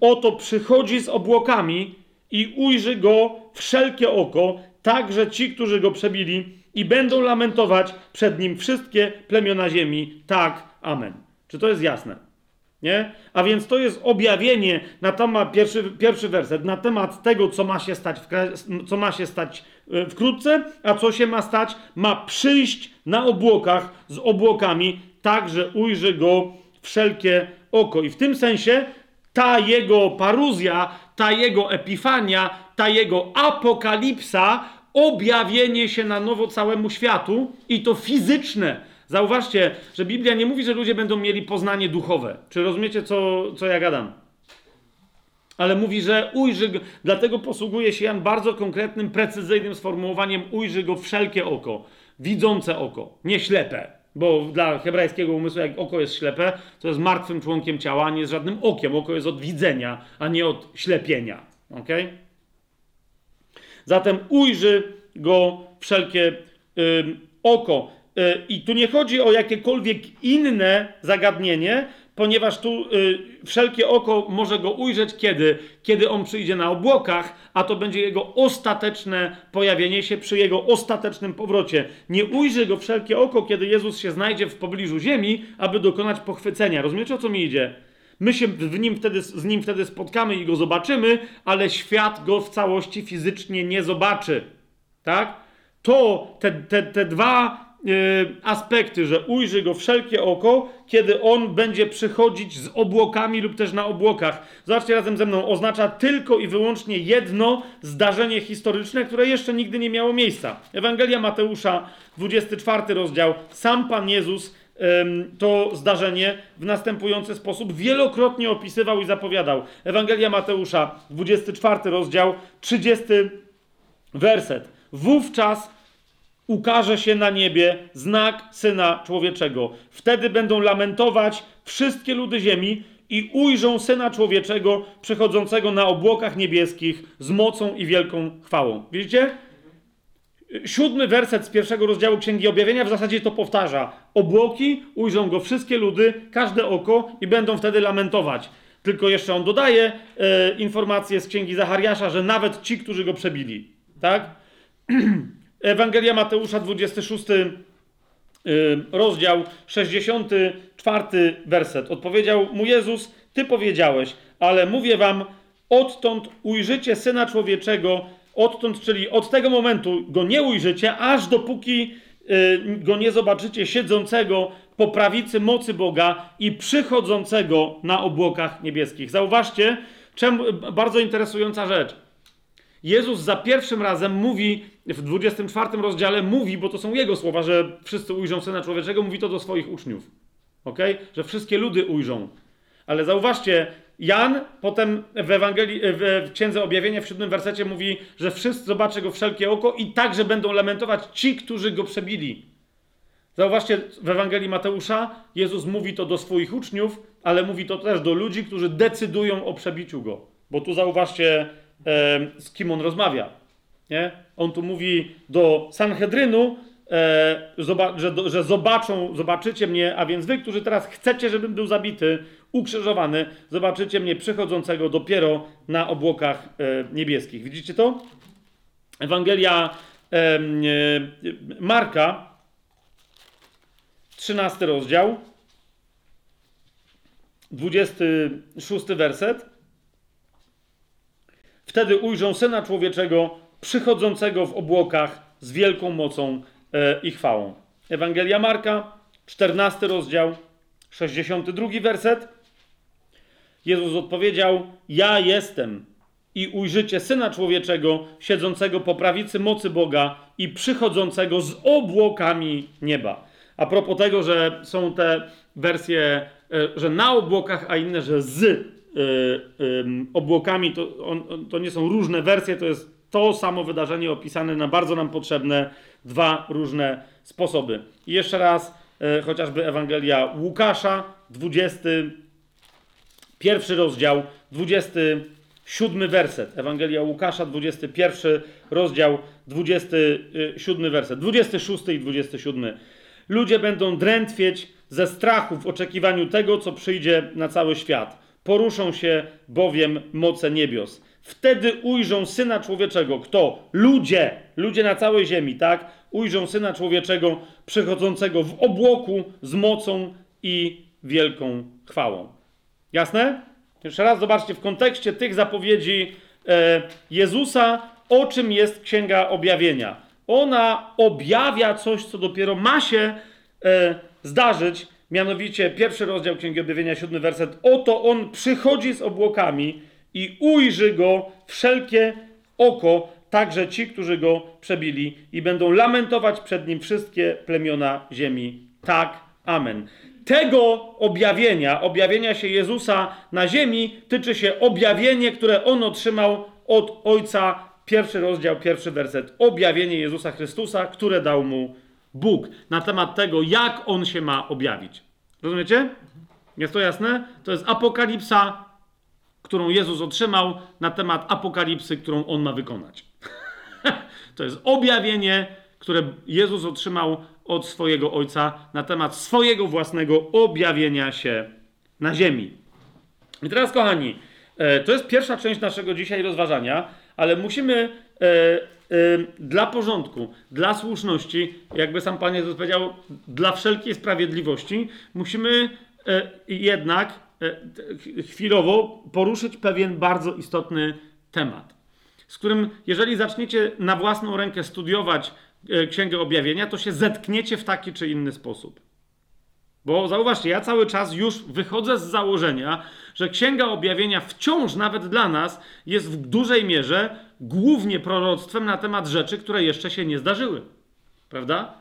Oto przychodzi z obłokami i ujrzy go wszelkie oko, także ci, którzy go przebili, i będą lamentować przed nim wszystkie plemiona ziemi. Tak, amen. Czy to jest jasne? Nie? A więc to jest objawienie na temat, pierwszy, pierwszy werset, na temat tego, co ma się stać, w, co ma się stać wkrótce, a co się ma stać, ma przyjść na obłokach z obłokami, tak, że ujrzy go wszelkie oko. I w tym sensie ta jego paruzja, ta jego epifania, ta jego apokalipsa, objawienie się na nowo całemu światu i to fizyczne Zauważcie, że Biblia nie mówi, że ludzie będą mieli poznanie duchowe. Czy rozumiecie, co, co ja gadam? Ale mówi, że ujrzy go, dlatego posługuje się Jan bardzo konkretnym, precyzyjnym sformułowaniem ujrzy go wszelkie oko, widzące oko, nie ślepe. Bo dla hebrajskiego umysłu, jak oko jest ślepe, to jest martwym członkiem ciała, a nie jest żadnym okiem. Oko jest od widzenia, a nie od ślepienia. Ok? Zatem ujrzy go wszelkie oko. E, I tu nie chodzi o jakiekolwiek inne zagadnienie, ponieważ tu y, wszelkie oko może go ujrzeć kiedy? Kiedy on przyjdzie na obłokach, a to będzie jego ostateczne pojawienie się przy jego ostatecznym powrocie. Nie ujrzy go wszelkie oko, kiedy Jezus się znajdzie w pobliżu ziemi, aby dokonać pochwycenia. Rozumiecie o co mi idzie? My się w nim wtedy, z nim wtedy spotkamy i go zobaczymy, ale świat go w całości fizycznie nie zobaczy. Tak? To te, te, te dwa aspekty, że ujrzy go wszelkie oko, kiedy on będzie przychodzić z obłokami lub też na obłokach. Zobaczcie razem ze mną, oznacza tylko i wyłącznie jedno zdarzenie historyczne, które jeszcze nigdy nie miało miejsca. Ewangelia Mateusza, 24 rozdział. Sam Pan Jezus to zdarzenie w następujący sposób wielokrotnie opisywał i zapowiadał. Ewangelia Mateusza, 24 rozdział, 30 werset. Wówczas ukaże się na niebie znak Syna Człowieczego. Wtedy będą lamentować wszystkie ludy ziemi i ujrzą Syna Człowieczego przychodzącego na obłokach niebieskich z mocą i wielką chwałą. Widzicie? Siódmy werset z pierwszego rozdziału Księgi Objawienia w zasadzie to powtarza. Obłoki ujrzą go wszystkie ludy, każde oko i będą wtedy lamentować. Tylko jeszcze on dodaje e, informację z Księgi Zachariasza, że nawet ci, którzy go przebili. Tak? Ewangelia Mateusza, 26 e, rozdział, 64 werset. Odpowiedział mu Jezus, ty powiedziałeś, ale mówię wam, odtąd ujrzycie Syna Człowieczego Odtąd, czyli od tego momentu go nie ujrzycie, aż dopóki y, go nie zobaczycie siedzącego po prawicy mocy Boga i przychodzącego na obłokach niebieskich. Zauważcie, czemu, bardzo interesująca rzecz. Jezus za pierwszym razem mówi, w 24 rozdziale mówi, bo to są jego słowa, że wszyscy ujrzą Syna Człowieczego, mówi to do swoich uczniów. ok? Że wszystkie ludy ujrzą. Ale zauważcie, Jan potem w Ewangelii, w Księdze Objawienia w siódmym wersecie mówi, że wszyscy zobaczą go wszelkie oko i także będą lamentować ci, którzy go przebili. Zauważcie, w Ewangelii Mateusza Jezus mówi to do swoich uczniów, ale mówi to też do ludzi, którzy decydują o przebiciu go. Bo tu zauważcie, z kim on rozmawia. Nie? On tu mówi do Sanhedrynu, e, że, że zobaczą, zobaczycie mnie, a więc wy, którzy teraz chcecie, żebym był zabity, ukrzyżowany, zobaczycie mnie przychodzącego dopiero na obłokach e, niebieskich. Widzicie to? Ewangelia e, Marka, 13 rozdział, 26 werset. Wtedy ujrzą Syna Człowieczego przychodzącego w obłokach z wielką mocą e, i chwałą. Ewangelia Marka, 14 rozdział, 62 werset. Jezus odpowiedział: Ja jestem. I ujrzycie syna człowieczego, siedzącego po prawicy mocy Boga i przychodzącego z obłokami nieba. A propos tego, że są te wersje, e, że na obłokach, a inne, że z y, obłokami, to, on, to nie są różne wersje, to jest to samo wydarzenie opisane na bardzo nam potrzebne dwa różne sposoby. I jeszcze raz, y, chociażby Ewangelia Łukasza, 20 Pierwszy rozdział, 27 werset. Ewangelia Łukasza, 21 rozdział, 27 werset. 26 i 27. Ludzie będą drętwieć ze strachu w oczekiwaniu tego, co przyjdzie na cały świat. Poruszą się bowiem moce niebios. Wtedy ujrzą Syna Człowieczego. Kto? Ludzie. Ludzie na całej ziemi, tak? Ujrzą Syna Człowieczego przychodzącego w obłoku z mocą i wielką chwałą. Jasne? Jeszcze raz zobaczcie, w kontekście tych zapowiedzi e, Jezusa, o czym jest Księga Objawienia. Ona objawia coś, co dopiero ma się e, zdarzyć, mianowicie pierwszy rozdział Księgi Objawienia, siódmy werset. Oto on przychodzi z obłokami i ujrzy go wszelkie oko, także ci, którzy go przebili, i będą lamentować przed nim wszystkie plemiona ziemi. Tak, amen tego objawienia, objawienia się Jezusa na ziemi, tyczy się objawienie, które on otrzymał od Ojca. Pierwszy rozdział, pierwszy werset. Objawienie Jezusa Chrystusa, które dał mu Bóg na temat tego, jak on się ma objawić. Rozumiecie? Jest to jasne? To jest apokalipsa, którą Jezus otrzymał na temat apokalipsy, którą on ma wykonać. to jest objawienie, które Jezus otrzymał od swojego Ojca na temat swojego własnego objawienia się na ziemi. I teraz, kochani, e, to jest pierwsza część naszego dzisiaj rozważania, ale musimy e, e, dla porządku, dla słuszności, jakby sam Pan Jezus powiedział, dla wszelkiej sprawiedliwości, musimy jednak chwilowo poruszyć pewien bardzo istotny temat, z którym, jeżeli zaczniecie na własną rękę studiować e, Księgę Objawienia, to się zetkniecie w taki czy inny sposób. Bo zauważcie, ja cały czas już wychodzę z założenia, że Księga Objawienia wciąż nawet dla nas jest w dużej mierze głównie proroctwem na temat rzeczy, które jeszcze się nie zdarzyły. Prawda?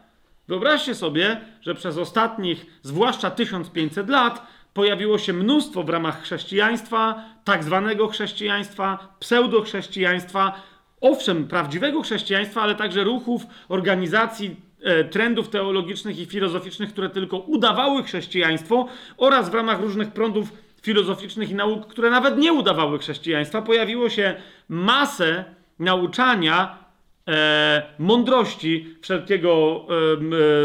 Wyobraźcie sobie, że przez ostatnich, zwłaszcza 1500 lat, pojawiło się mnóstwo w ramach chrześcijaństwa, tak zwanego chrześcijaństwa, pseudochrześcijaństwa, owszem, prawdziwego chrześcijaństwa, ale także ruchów, organizacji, e, trendów teologicznych i filozoficznych, które tylko udawały chrześcijaństwo oraz w ramach różnych prądów filozoficznych i nauk, które nawet nie udawały chrześcijaństwa, pojawiło się masę nauczania e, mądrości wszelkiego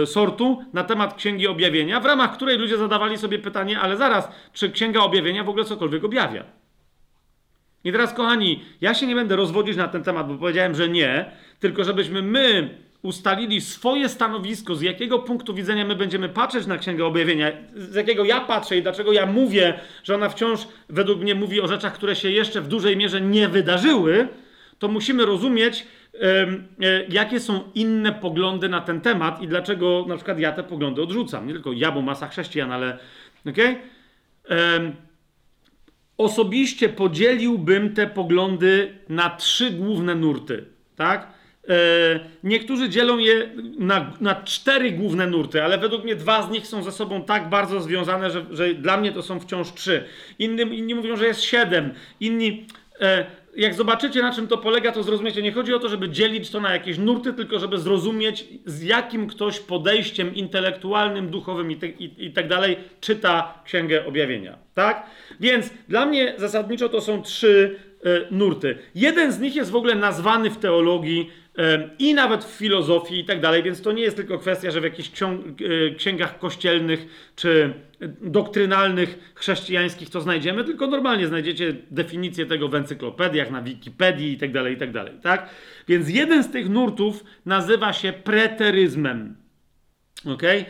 e, sortu na temat Księgi Objawienia, w ramach której ludzie zadawali sobie pytanie, ale zaraz, czy Księga Objawienia w ogóle cokolwiek objawia? I teraz, kochani, ja się nie będę rozwodzić na ten temat, bo powiedziałem, że nie, tylko żebyśmy my ustalili swoje stanowisko, z jakiego punktu widzenia my będziemy patrzeć na Księgę Objawienia, z jakiego ja patrzę i dlaczego ja mówię, że ona wciąż według mnie mówi o rzeczach, które się jeszcze w dużej mierze nie wydarzyły, to musimy rozumieć, jakie są inne poglądy na ten temat i dlaczego na przykład ja te poglądy odrzucam. Nie tylko ja, bo masa chrześcijan, ale okej? Okay? Osobiście podzieliłbym te poglądy na trzy główne nurty, tak? E, niektórzy dzielą je na, na, cztery główne nurty, ale według mnie dwa z nich są ze sobą tak bardzo związane, że, że dla mnie to są wciąż trzy. Inni, inni mówią, że jest siedem. Inni. E, jak zobaczycie, na czym to polega, to zrozumiecie. Nie chodzi o to, żeby dzielić to na jakieś nurty, tylko żeby zrozumieć, z jakim ktoś podejściem intelektualnym, duchowym i, te, i, i tak dalej czyta Księgę Objawienia. Tak? Więc dla mnie zasadniczo to są trzy y, nurty. Jeden z nich jest w ogóle nazwany w teologii i nawet w filozofii i tak dalej, więc to nie jest tylko kwestia, że w jakichś e, księgach kościelnych czy doktrynalnych chrześcijańskich to znajdziemy, tylko normalnie znajdziecie definicję tego w encyklopediach, na Wikipedii i tak dalej, i tak dalej, tak? Więc jeden z tych nurtów nazywa się preteryzmem, ok? E,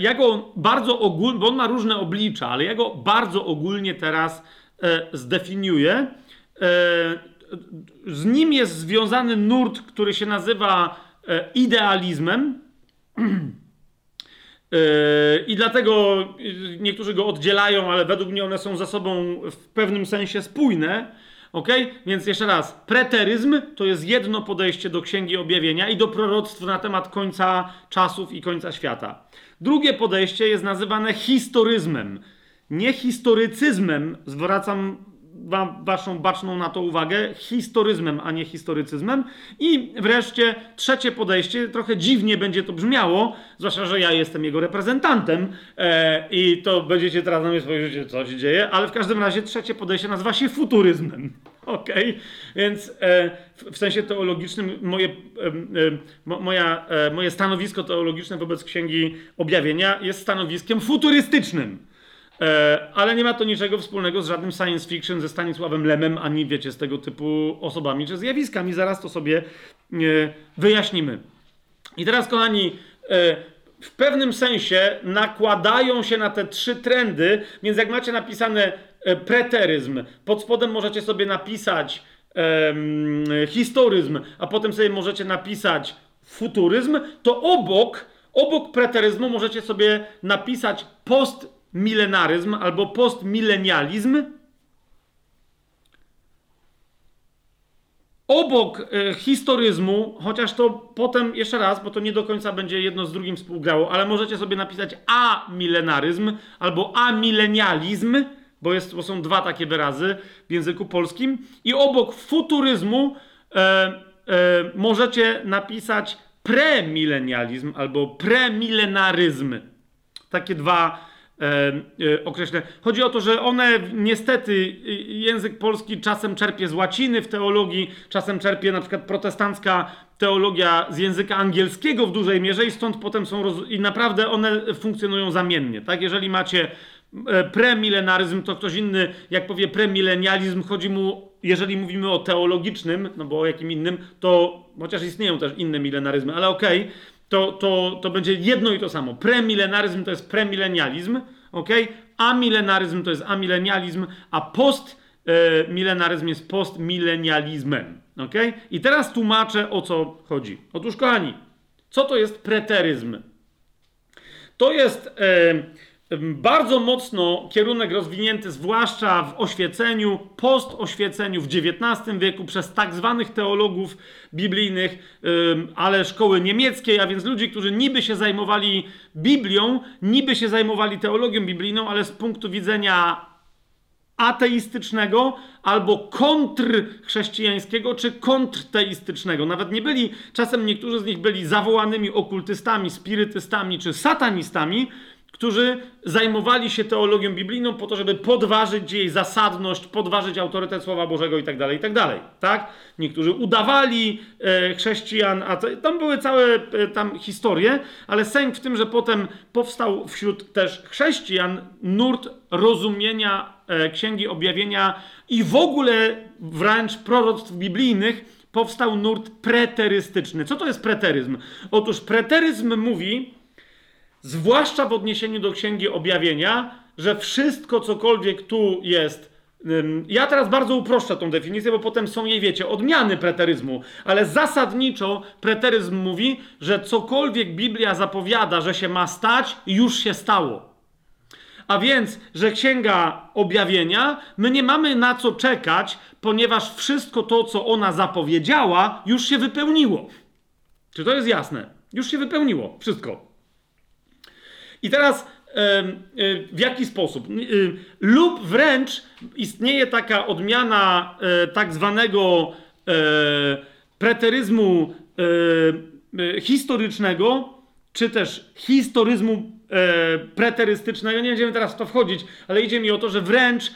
ja go bardzo ogólnie, bo on ma różne oblicza, ale ja go bardzo ogólnie teraz e, zdefiniuję z nim jest związany nurt, który się nazywa e, idealizmem. E, I dlatego niektórzy go oddzielają, ale według mnie one są ze sobą w pewnym sensie spójne. Ok? Więc jeszcze raz, preteryzm to jest jedno podejście do Księgi Objawienia i do proroctw na temat końca czasów i końca świata. Drugie podejście jest nazywane historyzmem. Nie historycyzmem, zwracam wa waszą baczną na to uwagę historyzmem, a nie historycyzmem. I wreszcie trzecie podejście, trochę dziwnie będzie to brzmiało, zwłaszcza, że ja jestem jego reprezentantem e, i to będziecie teraz na mnie spojrzeć, co się dzieje, ale w każdym razie trzecie podejście nazywa się futuryzmem. Okay? więc e, w, w, sensie teologicznym moje, e, mo, moja, e, moje stanowisko teologiczne wobec Księgi Objawienia jest stanowiskiem futurystycznym. E, ale nie ma to niczego wspólnego z żadnym science fiction, ze Stanisławem Lemem, ani wiecie, z tego typu osobami czy zjawiskami. Zaraz to sobie e, wyjaśnimy. I teraz, kochani, e, w pewnym sensie nakładają się na te trzy trendy, więc jak macie napisane preteryzm, pod spodem możecie sobie napisać historyzm, a potem sobie możecie napisać futuryzm, to obok, obok preteryzmu możecie sobie napisać post milenaryzm albo postmilenializm. Obok e, historyzmu, chociaż to potem jeszcze raz, bo to nie do końca będzie jedno z drugim współgrało, ale możecie sobie napisać amilenaryzm albo amilenializm, bo, jest, bo są dwa takie wyrazy w języku polskim. I obok futuryzmu e, e, możecie napisać premilenializm albo premilenaryzm. Takie dwa określę. Chodzi o to, że one niestety język polski czasem czerpie z łaciny w teologii, czasem czerpie na przykład protestancka teologia z języka angielskiego w dużej mierze i stąd potem są roz... i naprawdę one funkcjonują zamiennie. Tak, jeżeli macie e, premilenaryzm, to ktoś inny, jak powie premilenializm, chodzi mu, jeżeli mówimy o teologicznym, no bo o jakim innym, to chociaż istnieją też inne milenaryzmy, ale okej. Okay, to, to, to będzie jedno i to samo. Premilenaryzm to jest premilenializm, ok? Amilenaryzm to jest amilenializm, a postmilenaryzm jest postmilenializmem, ok? I teraz tłumaczę o co chodzi. Otóż, kochani, Co to jest preteryzm? To jest e, bardzo mocno kierunek rozwinięty, zwłaszcza w oświeceniu, postoświeceniu w XIX wieku przez tak zwanych teologów biblijnych, ale szkoły niemieckiej, a więc ludzi, którzy niby się zajmowali Biblią, niby się zajmowali teologią biblijną, ale z punktu widzenia ateistycznego albo kontrchrześcijańskiego czy kontrteistycznego. Nawet nie byli, czasem niektórzy z nich byli zawołanymi okultystami, spirytystami czy satanistami, którzy zajmowali się teologią biblijną po to, żeby podważyć jej zasadność, podważyć autorytet Słowa Bożego itd., tak itd., tak, tak? Niektórzy udawali e, chrześcijan, a to, tam były całe e, tam historie, ale sęk w tym, że potem powstał wśród też chrześcijan nurt rozumienia e, Księgi Objawienia i w ogóle wręcz proroctw biblijnych powstał nurt preterystyczny. Co to jest preteryzm? Otóż preteryzm mówi, zwłaszcza w odniesieniu do Księgi Objawienia, że wszystko, cokolwiek tu jest. Ja teraz bardzo uproszczę tą definicję, bo potem są jej, wiecie, odmiany preteryzmu, ale zasadniczo preteryzm mówi, że cokolwiek Biblia zapowiada, że się ma stać, już się stało. A więc, że Księga Objawienia, my nie mamy na co czekać, ponieważ wszystko to, co ona zapowiedziała, już się wypełniło. Czy to jest jasne? Już się wypełniło. Wszystko. I teraz w jaki sposób? Lub wręcz istnieje taka odmiana e, tak zwanego e, preteryzmu e, historycznego, czy też historyzmu preterystycznego. Nie będziemy teraz w to wchodzić, ale idzie mi o to, że wręcz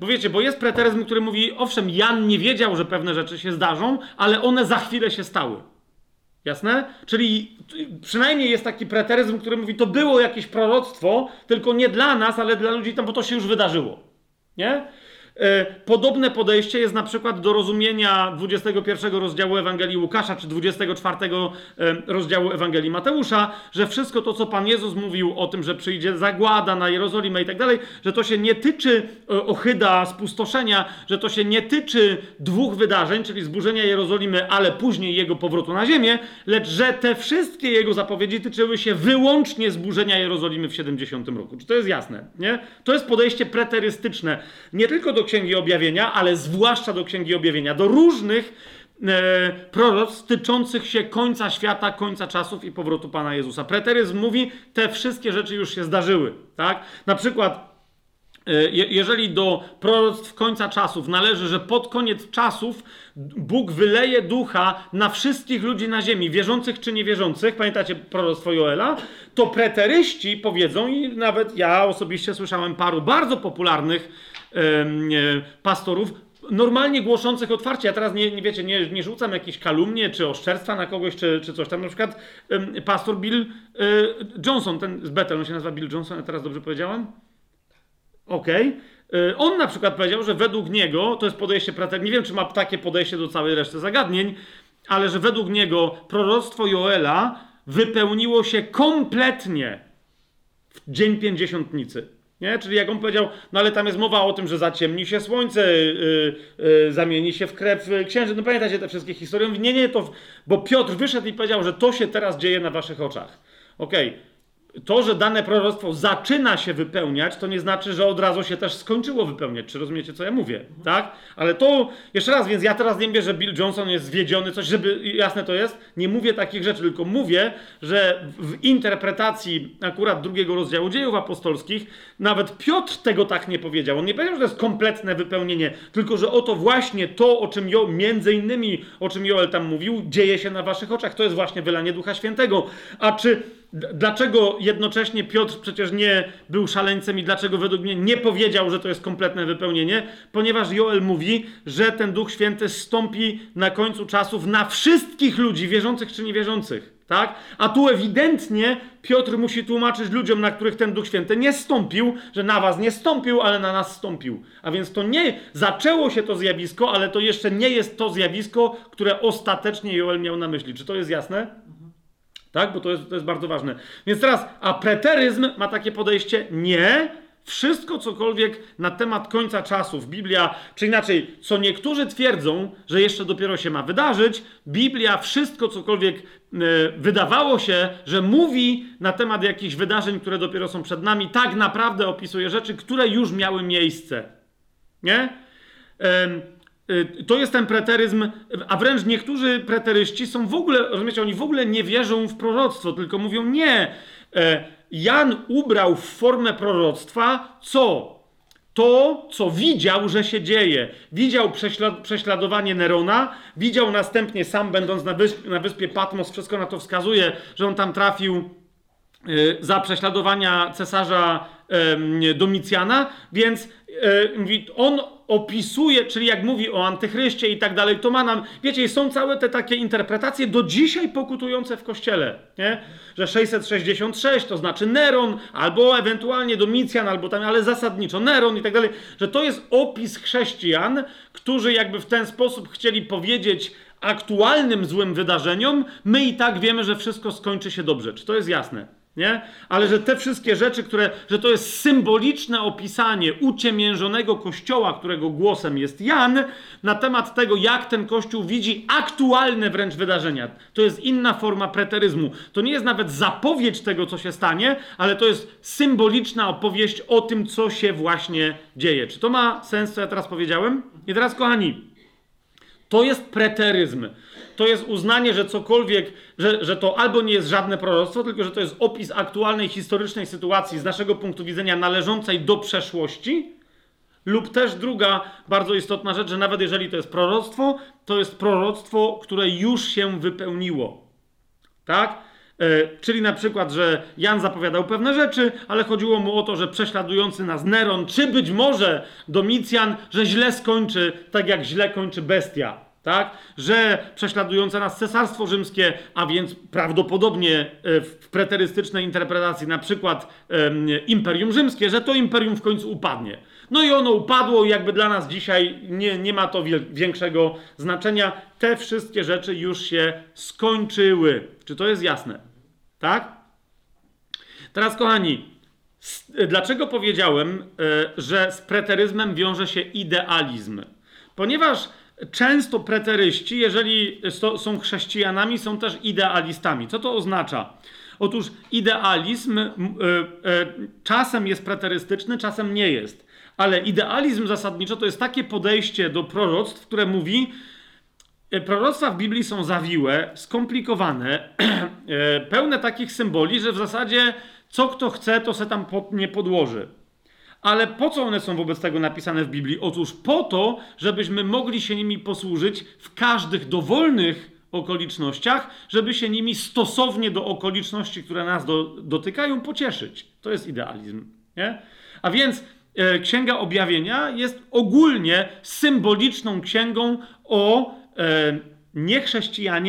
bo wiecie, bo jest preteryzm, który mówi, owszem, Jan nie wiedział, że pewne rzeczy się zdarzą, ale one za chwilę się stały. Jasne? Czyli przynajmniej jest taki preteryzm, który mówi, to było jakieś proroctwo, tylko nie dla nas, ale dla ludzi tam, bo to się już wydarzyło. Nie? E, podobne podejście jest na przykład do rozumienia 21 rozdziału Ewangelii Łukasza, czy 24 e, rozdziału Ewangelii Mateusza, że wszystko to, co Pan Jezus mówił o tym, że przyjdzie zagłada na Jerozolimę i tak dalej, że to się nie tyczy e, ochyda, spustoszenia, że to się nie tyczy dwóch wydarzeń, czyli zburzenia Jerozolimy, ale później jego powrotu na ziemię, lecz że te wszystkie jego zapowiedzi tyczyły się wyłącznie zburzenia Jerozolimy w 70 roku. Czy to jest jasne? Nie? To jest podejście preterystyczne. Nie tylko do Księgi Objawienia, ale zwłaszcza do Księgi Objawienia, do różnych e, proroc tyczących się końca świata, końca czasów i powrotu Pana Jezusa. Preteryzm mówi, te wszystkie rzeczy już się zdarzyły. Tak? Na przykład e, jeżeli do proroctw końca czasów należy, że pod koniec czasów Bóg wyleje ducha na wszystkich ludzi na ziemi, wierzących czy niewierzących, pamiętacie proroctwo Joela, to preteryści powiedzą, i nawet ja osobiście słyszałem paru bardzo popularnych pastorów, normalnie głoszących otwarcie. Ja teraz nie, nie wiecie, nie, nie rzucam jakieś kalumnie czy oszczerstwa na kogoś, czy, czy coś tam. Na przykład pastor Bill e, Johnson, ten z Bethel, on się nazywa Bill Johnson, ja teraz dobrze powiedziałem? Okej. Okay. E, on na przykład powiedział, że według niego, to jest podejście prater, nie wiem czy ma takie podejście do całej reszty zagadnień, ale że według niego proroctwo Joela wypełniło się kompletnie w dzień pięćdziesiątnicy. Nie? Czyli jak on powiedział, no ale tam jest mowa o tym, że zaciemni się słońce, yy, yy, zamieni się w krew księżyc. No pamiętacie te wszystkie historie? Mówi, nie, nie, to, bo Piotr wyszedł i powiedział, że to się teraz dzieje na waszych oczach. Okej, okay to, że dane proroctwo zaczyna się wypełniać, to nie znaczy, że od razu się też skończyło wypełniać. Czy rozumiecie, co ja mówię? Tak? Ale to, jeszcze raz, więc ja teraz nie mówię, że Bill Johnson jest zwiedziony, coś, żeby, jasne to jest, nie mówię takich rzeczy, tylko mówię, że w interpretacji akurat drugiego rozdziału dziejów apostolskich, nawet Piotr tego tak nie powiedział. On nie powiedział, że to jest kompletne wypełnienie, tylko, że oto właśnie to, o czym jo, między innymi, o czym Joel tam mówił, dzieje się na waszych oczach. To jest właśnie wylanie Ducha Świętego. A czy Dlaczego jednocześnie Piotr przecież nie był szaleńcem i dlaczego według mnie nie powiedział, że to jest kompletne wypełnienie? Ponieważ Joel mówi, że ten Duch Święty stąpi na końcu czasów na wszystkich ludzi, wierzących czy niewierzących. Tak? A tu ewidentnie Piotr musi tłumaczyć ludziom, na których ten Duch Święty nie stąpił, że na was nie stąpił, ale na nas stąpił. A więc to nie zaczęło się to zjawisko, ale to jeszcze nie jest to zjawisko, które ostatecznie Joel miał na myśli. Czy to jest jasne? Tak? Bo to jest, to jest bardzo ważne. Więc teraz, a preteryzm ma takie podejście, nie. Wszystko, cokolwiek na temat końca czasów, Biblia, czy inaczej, co niektórzy twierdzą, że jeszcze dopiero się ma wydarzyć, Biblia, wszystko, cokolwiek e, wydawało się, że mówi na temat jakichś wydarzeń, które dopiero są przed nami, tak naprawdę opisuje rzeczy, które już miały miejsce. Nie? Y, to jest ten preteryzm, a wręcz niektórzy preteryści są w ogóle, rozumiecie, oni w ogóle nie wierzą w proroctwo, tylko mówią nie. E, Jan ubrał w formę proroctwa co? To, co widział, że się dzieje. Widział prześlad prześladowanie Nerona, widział następnie sam, będąc na, wysp na wyspie Patmos, wszystko na to wskazuje, że on tam trafił y, za prześladowania cesarza Domicjana, więc e, on opisuje, czyli jak mówi o antychryście i tak dalej, to ma nam, wiecie, są całe te takie interpretacje do dzisiaj pokutujące w kościele, nie? Że 666 to znaczy Neron, albo ewentualnie Domicjan, albo tam, ale zasadniczo Neron i tak dalej, że to jest opis chrześcijan, którzy jakby w ten sposób chcieli powiedzieć aktualnym złym wydarzeniom, my i tak wiemy, że wszystko skończy się dobrze. Czy to jest jasne? Nie? Ale że te wszystkie rzeczy, które, że to jest symboliczne opisanie uciemiężonego kościoła, którego głosem jest Jan, na temat tego, jak ten kościół widzi aktualne wręcz wydarzenia. To jest inna forma preteryzmu. To nie jest nawet zapowiedź tego, co się stanie, ale to jest symboliczna opowieść o tym, co się właśnie dzieje. Czy to ma sens, co ja teraz powiedziałem? I teraz, kochani, to jest preteryzm to jest uznanie, że cokolwiek, że, że to albo nie jest żadne proroctwo, tylko że to jest opis aktualnej historycznej sytuacji z naszego punktu widzenia należącej do przeszłości, lub też druga bardzo istotna rzecz, że nawet jeżeli to jest proroctwo, to jest proroctwo, które już się wypełniło. Tak? E, czyli na przykład, że Jan zapowiadał pewne rzeczy, ale chodziło mu o to, że prześladujący nas Neron, czy być może Domicjan, że źle skończy, tak jak źle kończy bestia tak? Że prześladujące nas cesarstwo rzymskie, a więc prawdopodobnie e, w preterystycznej interpretacji na przykład Imperium Rzymskie, że to imperium w końcu upadnie. No i ono upadło jakby dla nas dzisiaj nie, nie ma to większego znaczenia. Te wszystkie rzeczy już się skończyły. Czy to jest jasne? Tak? Teraz, kochani, dlaczego powiedziałem, e, że z preteryzmem wiąże się idealizm? Ponieważ Często preteryści, jeżeli są chrześcijanami, są też idealistami. Co to oznacza? Otóż idealizm e, e, czasem jest preterystyczny, czasem nie jest. Ale idealizm zasadniczo to jest takie podejście do proroctw, które mówi, e, proroctwa w Biblii są zawiłe, skomplikowane, pełne takich symboli, że w zasadzie co kto chce, to se tam nie podłoży. Ale po co one są wobec tego napisane w Biblii? Otóż po to, żebyśmy mogli się nimi posłużyć w każdych dowolnych okolicznościach, żeby się nimi stosownie do okoliczności, które nas do, dotykają, pocieszyć. To jest idealizm. Nie? A więc e, Księga Objawienia jest ogólnie symboliczną księgą o e,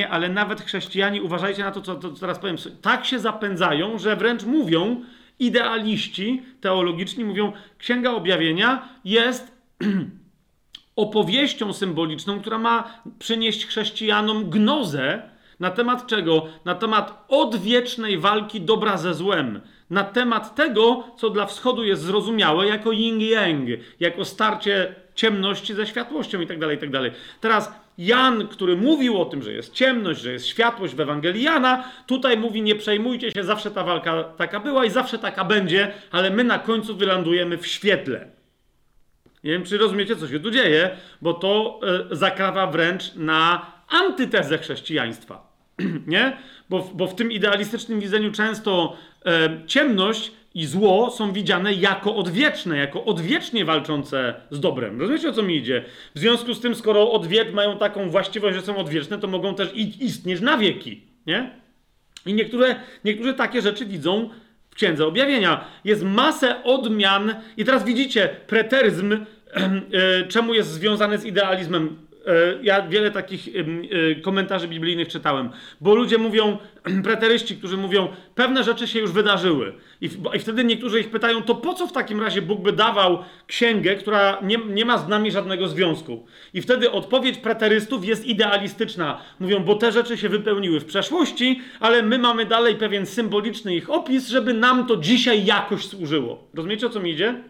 ale nawet chrześcijanie, uważajcie na to, co, co teraz powiem, tak się zapędzają, że wręcz mówią, idealiści teologiczni mówią, Księga Objawienia jest opowieścią symboliczną, która ma przynieść chrześcijanom gnozę na temat czego? Na temat odwiecznej walki dobra ze złem. Na temat tego, co dla wschodu jest zrozumiałe jako yin-yang, jako starcie ciemności ze światłością itd., tak itd. Tak Teraz Jan, który mówił o tym, że jest ciemność, że jest światłość w Ewangelii Jana, tutaj mówi: Nie przejmujcie się, zawsze ta walka taka była i zawsze taka będzie, ale my na końcu wylandujemy w świetle. Nie wiem, czy rozumiecie, co się tu dzieje, bo to y, zakrawa wręcz na antytezę chrześcijaństwa. Nie? Bo, bo w tym idealistycznym widzeniu często y, ciemność i zło są widziane jako odwieczne, jako odwiecznie walczące z dobrem. Rozumiecie o co mi idzie? W związku z tym, skoro odwiet mają taką właściwość, że są odwieczne, to mogą też istnieć na wieki. Nie? I niektóre, niektórzy takie rzeczy widzą w Księdze Objawienia. Jest masę odmian i teraz widzicie preteryzm, e, czemu jest związany z idealizmem ja wiele takich komentarzy biblijnych czytałem, bo ludzie mówią, preteryści, którzy mówią, pewne rzeczy się już wydarzyły. I, I, wtedy niektórzy ich pytają, to po co w takim razie Bóg by dawał księgę, która nie, nie ma z nami żadnego związku? I wtedy odpowiedź preterystów jest idealistyczna. Mówią, bo te rzeczy się wypełniły w przeszłości, ale my mamy dalej pewien symboliczny ich opis, żeby nam to dzisiaj jakoś służyło. Rozumiecie, o co mi idzie?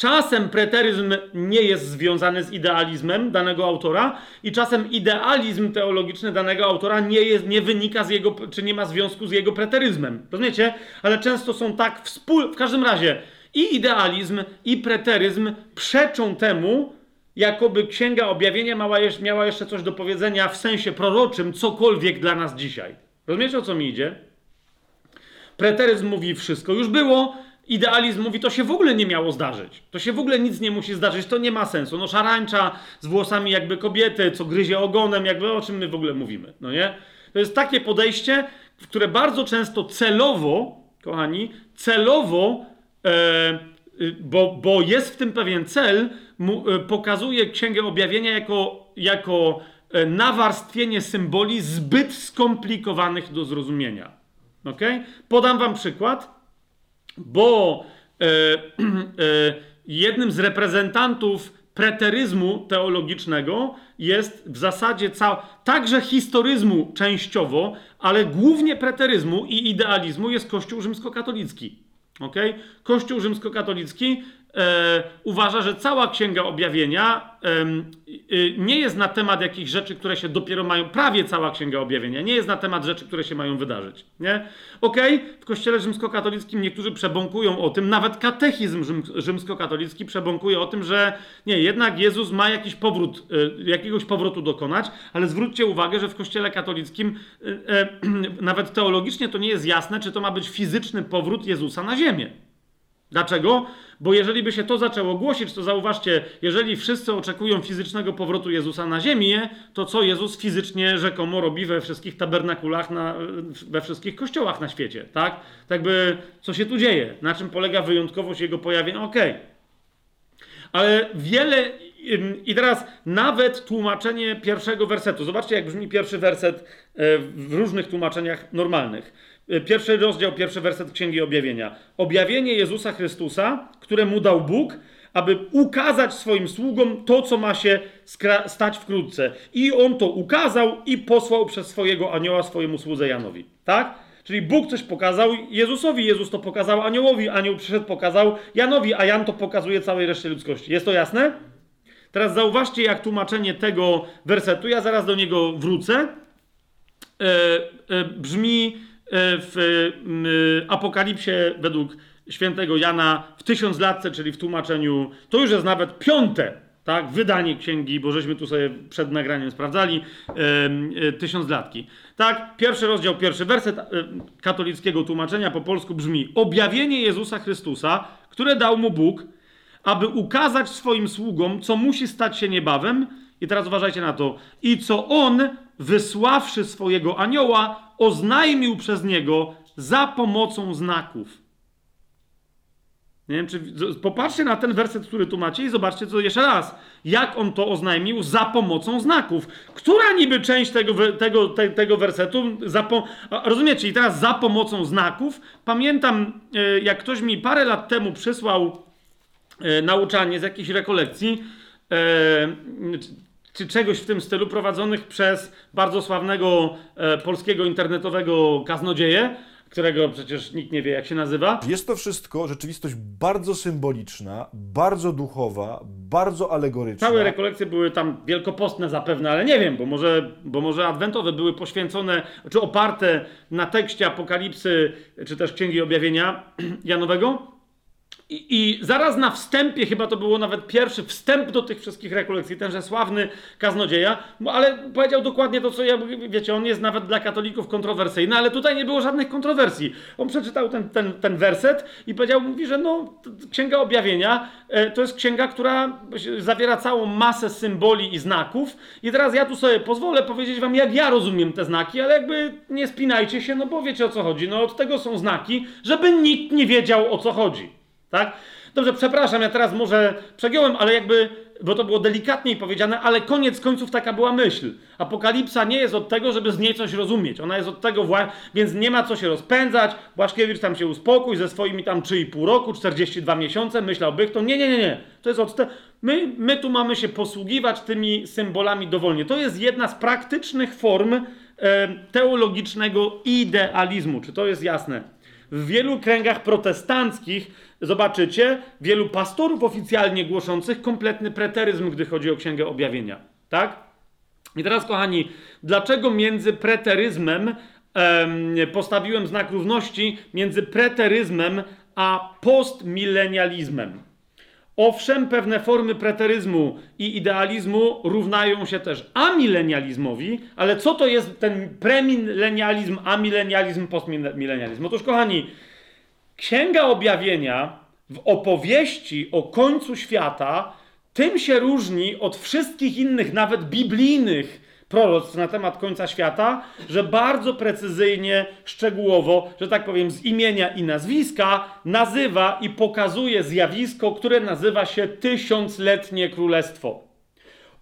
Czasem preteryzm nie jest związany z idealizmem danego autora i czasem idealizm teologiczny danego autora nie, jest, nie wynika z jego, czy nie ma związku z jego preteryzmem. Rozumiecie? Ale często są tak wspól... W każdym razie i idealizm, i preteryzm przeczą temu, jakoby Księga Objawienia miała jeszcze coś do powiedzenia w sensie proroczym, cokolwiek dla nas dzisiaj. Rozumiecie, o co mi idzie? Preteryzm mówi, wszystko już było, Idealizm mówi, to się w ogóle nie miało zdarzyć. To się w ogóle nic nie musi zdarzyć, to nie ma sensu. No szarańcza z włosami jakby kobiety, co gryzie ogonem, jakby o czym my w ogóle mówimy, no nie? To jest takie podejście, które bardzo często celowo, kochani, celowo, e, bo, bo jest w tym pewien cel, mu, e, pokazuje Księgę Objawienia jako, jako e, nawarstwienie symboli zbyt skomplikowanych do zrozumienia. Okay? Podam wam przykład bo e, e, jednym z reprezentantów preteryzmu teologicznego jest w zasadzie cał, także historyzmu częściowo, ale głównie preteryzmu i idealizmu jest Kościół rzymskokatolicki. Okay? Kościół rzymskokatolicki e, uważa, że cała Księga Objawienia e, nie jest na temat jakichś rzeczy, które się dopiero mają, prawie cała Księga Objawienia, nie jest na temat rzeczy, które się mają wydarzyć. Nie? Okej, okay? w Kościele rzymskokatolickim niektórzy przebąkują o tym, nawet katechizm rzym, rzymskokatolicki przebąkuje o tym, że nie, jednak Jezus ma jakiś powrót, e, jakiegoś powrotu dokonać, ale zwróćcie uwagę, że w Kościele katolickim nawet teologicznie to nie jest jasne, czy to ma być fizyczny powrót Jezusa na ziemię. Dlaczego? Bo jeżeli by się to zaczęło głosić, to zauważcie, jeżeli wszyscy oczekują fizycznego powrotu Jezusa na ziemię, to co Jezus fizycznie rzekomo robi we wszystkich tabernakulach, na, we wszystkich kościołach na świecie, tak? Tak by, co się tu dzieje? Na czym polega wyjątkowość Jego pojawienia? Okej. Okay. Ale wiele, i teraz nawet tłumaczenie pierwszego wersetu. Zobaczcie, jak brzmi pierwszy werset e, w różnych tłumaczeniach normalnych. E, pierwszy rozdział, pierwszy werset Księgi Objawienia. Objawienie Jezusa Chrystusa, które mu dał Bóg, aby ukazać swoim sługom to, co ma się stać wkrótce. I on to ukazał i posłał przez swojego anioła swojemu słudze Janowi. Tak? Czyli Bóg coś pokazał Jezusowi, Jezus to pokazał aniołowi, anioł przyszedł, pokazał Janowi, a Jan to pokazuje całej reszcie ludzkości. Jest to jasne? Teraz zauważcie, jak tłumaczenie tego wersetu, ja zaraz do niego wrócę, e, e, brzmi w Apokalipsie według świętego Jana w tysiąc latce, czyli w tłumaczeniu, to już jest nawet piąte, tak, wydanie księgi, bo żeśmy tu sobie przed nagraniem sprawdzali, e, tysiąc latki. Tak, pierwszy rozdział, pierwszy werset e, katolickiego tłumaczenia po polsku brzmi: Objawienie Jezusa Chrystusa, które dał mu Bóg, aby ukazać swoim sługom, co musi stać się niebawem. I teraz uważajcie na to. I co on, wysławszy swojego anioła, oznajmił przez niego za pomocą znaków. Nie wiem, czy popatrzcie na ten werset, który tu macie i zobaczcie co jeszcze raz. Jak on to oznajmił za pomocą znaków. Która niby część tego, tego, te, tego wersetu, po, rozumiecie? I teraz za pomocą znaków. Pamiętam, e, jak ktoś mi parę lat temu przysłał e, nauczanie z jakiejś rekolekcji, e, czy czegoś w tym stylu prowadzonych przez bardzo sławnego e, polskiego internetowego kaznodzieję, którego przecież nikt nie wie, jak się nazywa. Jest to wszystko rzeczywistość bardzo symboliczna, bardzo duchowa, bardzo alegoryczna. Całe rekolekcje były tam wielkopostne zapewne, ale nie wiem, bo może, bo może adwentowe były poświęcone, czy oparte na tekście Apokalipsy, czy też Księgi Objawienia Janowego. I, I, zaraz na wstępie, chyba to było nawet pierwszy wstęp do tych wszystkich rekolekcji, tenże sławny kaznodzieja, ale powiedział dokładnie to, co ja, wiecie, on jest nawet dla katolików kontrowersyjny, ale tutaj nie było żadnych kontrowersji. On przeczytał ten, ten, ten werset i powiedział, mówi, że no, Księga Objawienia e, to jest księga, która zawiera całą masę symboli i znaków i teraz ja tu sobie pozwolę powiedzieć wam, jak ja rozumiem te znaki, ale jakby nie spinajcie się, no bo wiecie o co chodzi. No od tego są znaki, żeby nikt nie wiedział o co chodzi. Tak? Dobrze, przepraszam, ja teraz może przegiąłem, ale jakby bo to było delikatniej powiedziane, ale koniec końców taka była myśl. Apokalipsa nie jest od tego, żeby z niej coś rozumieć. Ona jest od tego więc nie ma co się rozpędzać. Błaszkiewicz tam się uspokój ze swoimi tam 3,5 roku, 42 miesiące, myślałby to. Nie, nie, nie, nie. To jest od te... my, my tu mamy się posługiwać tymi symbolami dowolnie. To jest jedna z praktycznych form e, teologicznego idealizmu. Czy to jest jasne? W wielu kręgach protestanckich zobaczycie wielu pastorów oficjalnie głoszących kompletny preteryzm, gdy chodzi o Księgę Objawienia. Tak? I teraz, kochani, dlaczego między preteryzmem em, postawiłem znak równości między preteryzmem a postmilenializmem? Owszem, pewne formy preteryzmu i idealizmu równają się też amilenializmowi, ale co to jest ten premilenializm, amilenializm, postmilenializm? Otóż, kochani, Księga Objawienia w opowieści o końcu świata tym się różni od wszystkich innych, nawet biblijnych proroctw na temat końca świata, że bardzo precyzyjnie, szczegółowo, że tak powiem, z imienia i nazwiska nazywa i pokazuje zjawisko, które nazywa się tysiącletnie królestwo.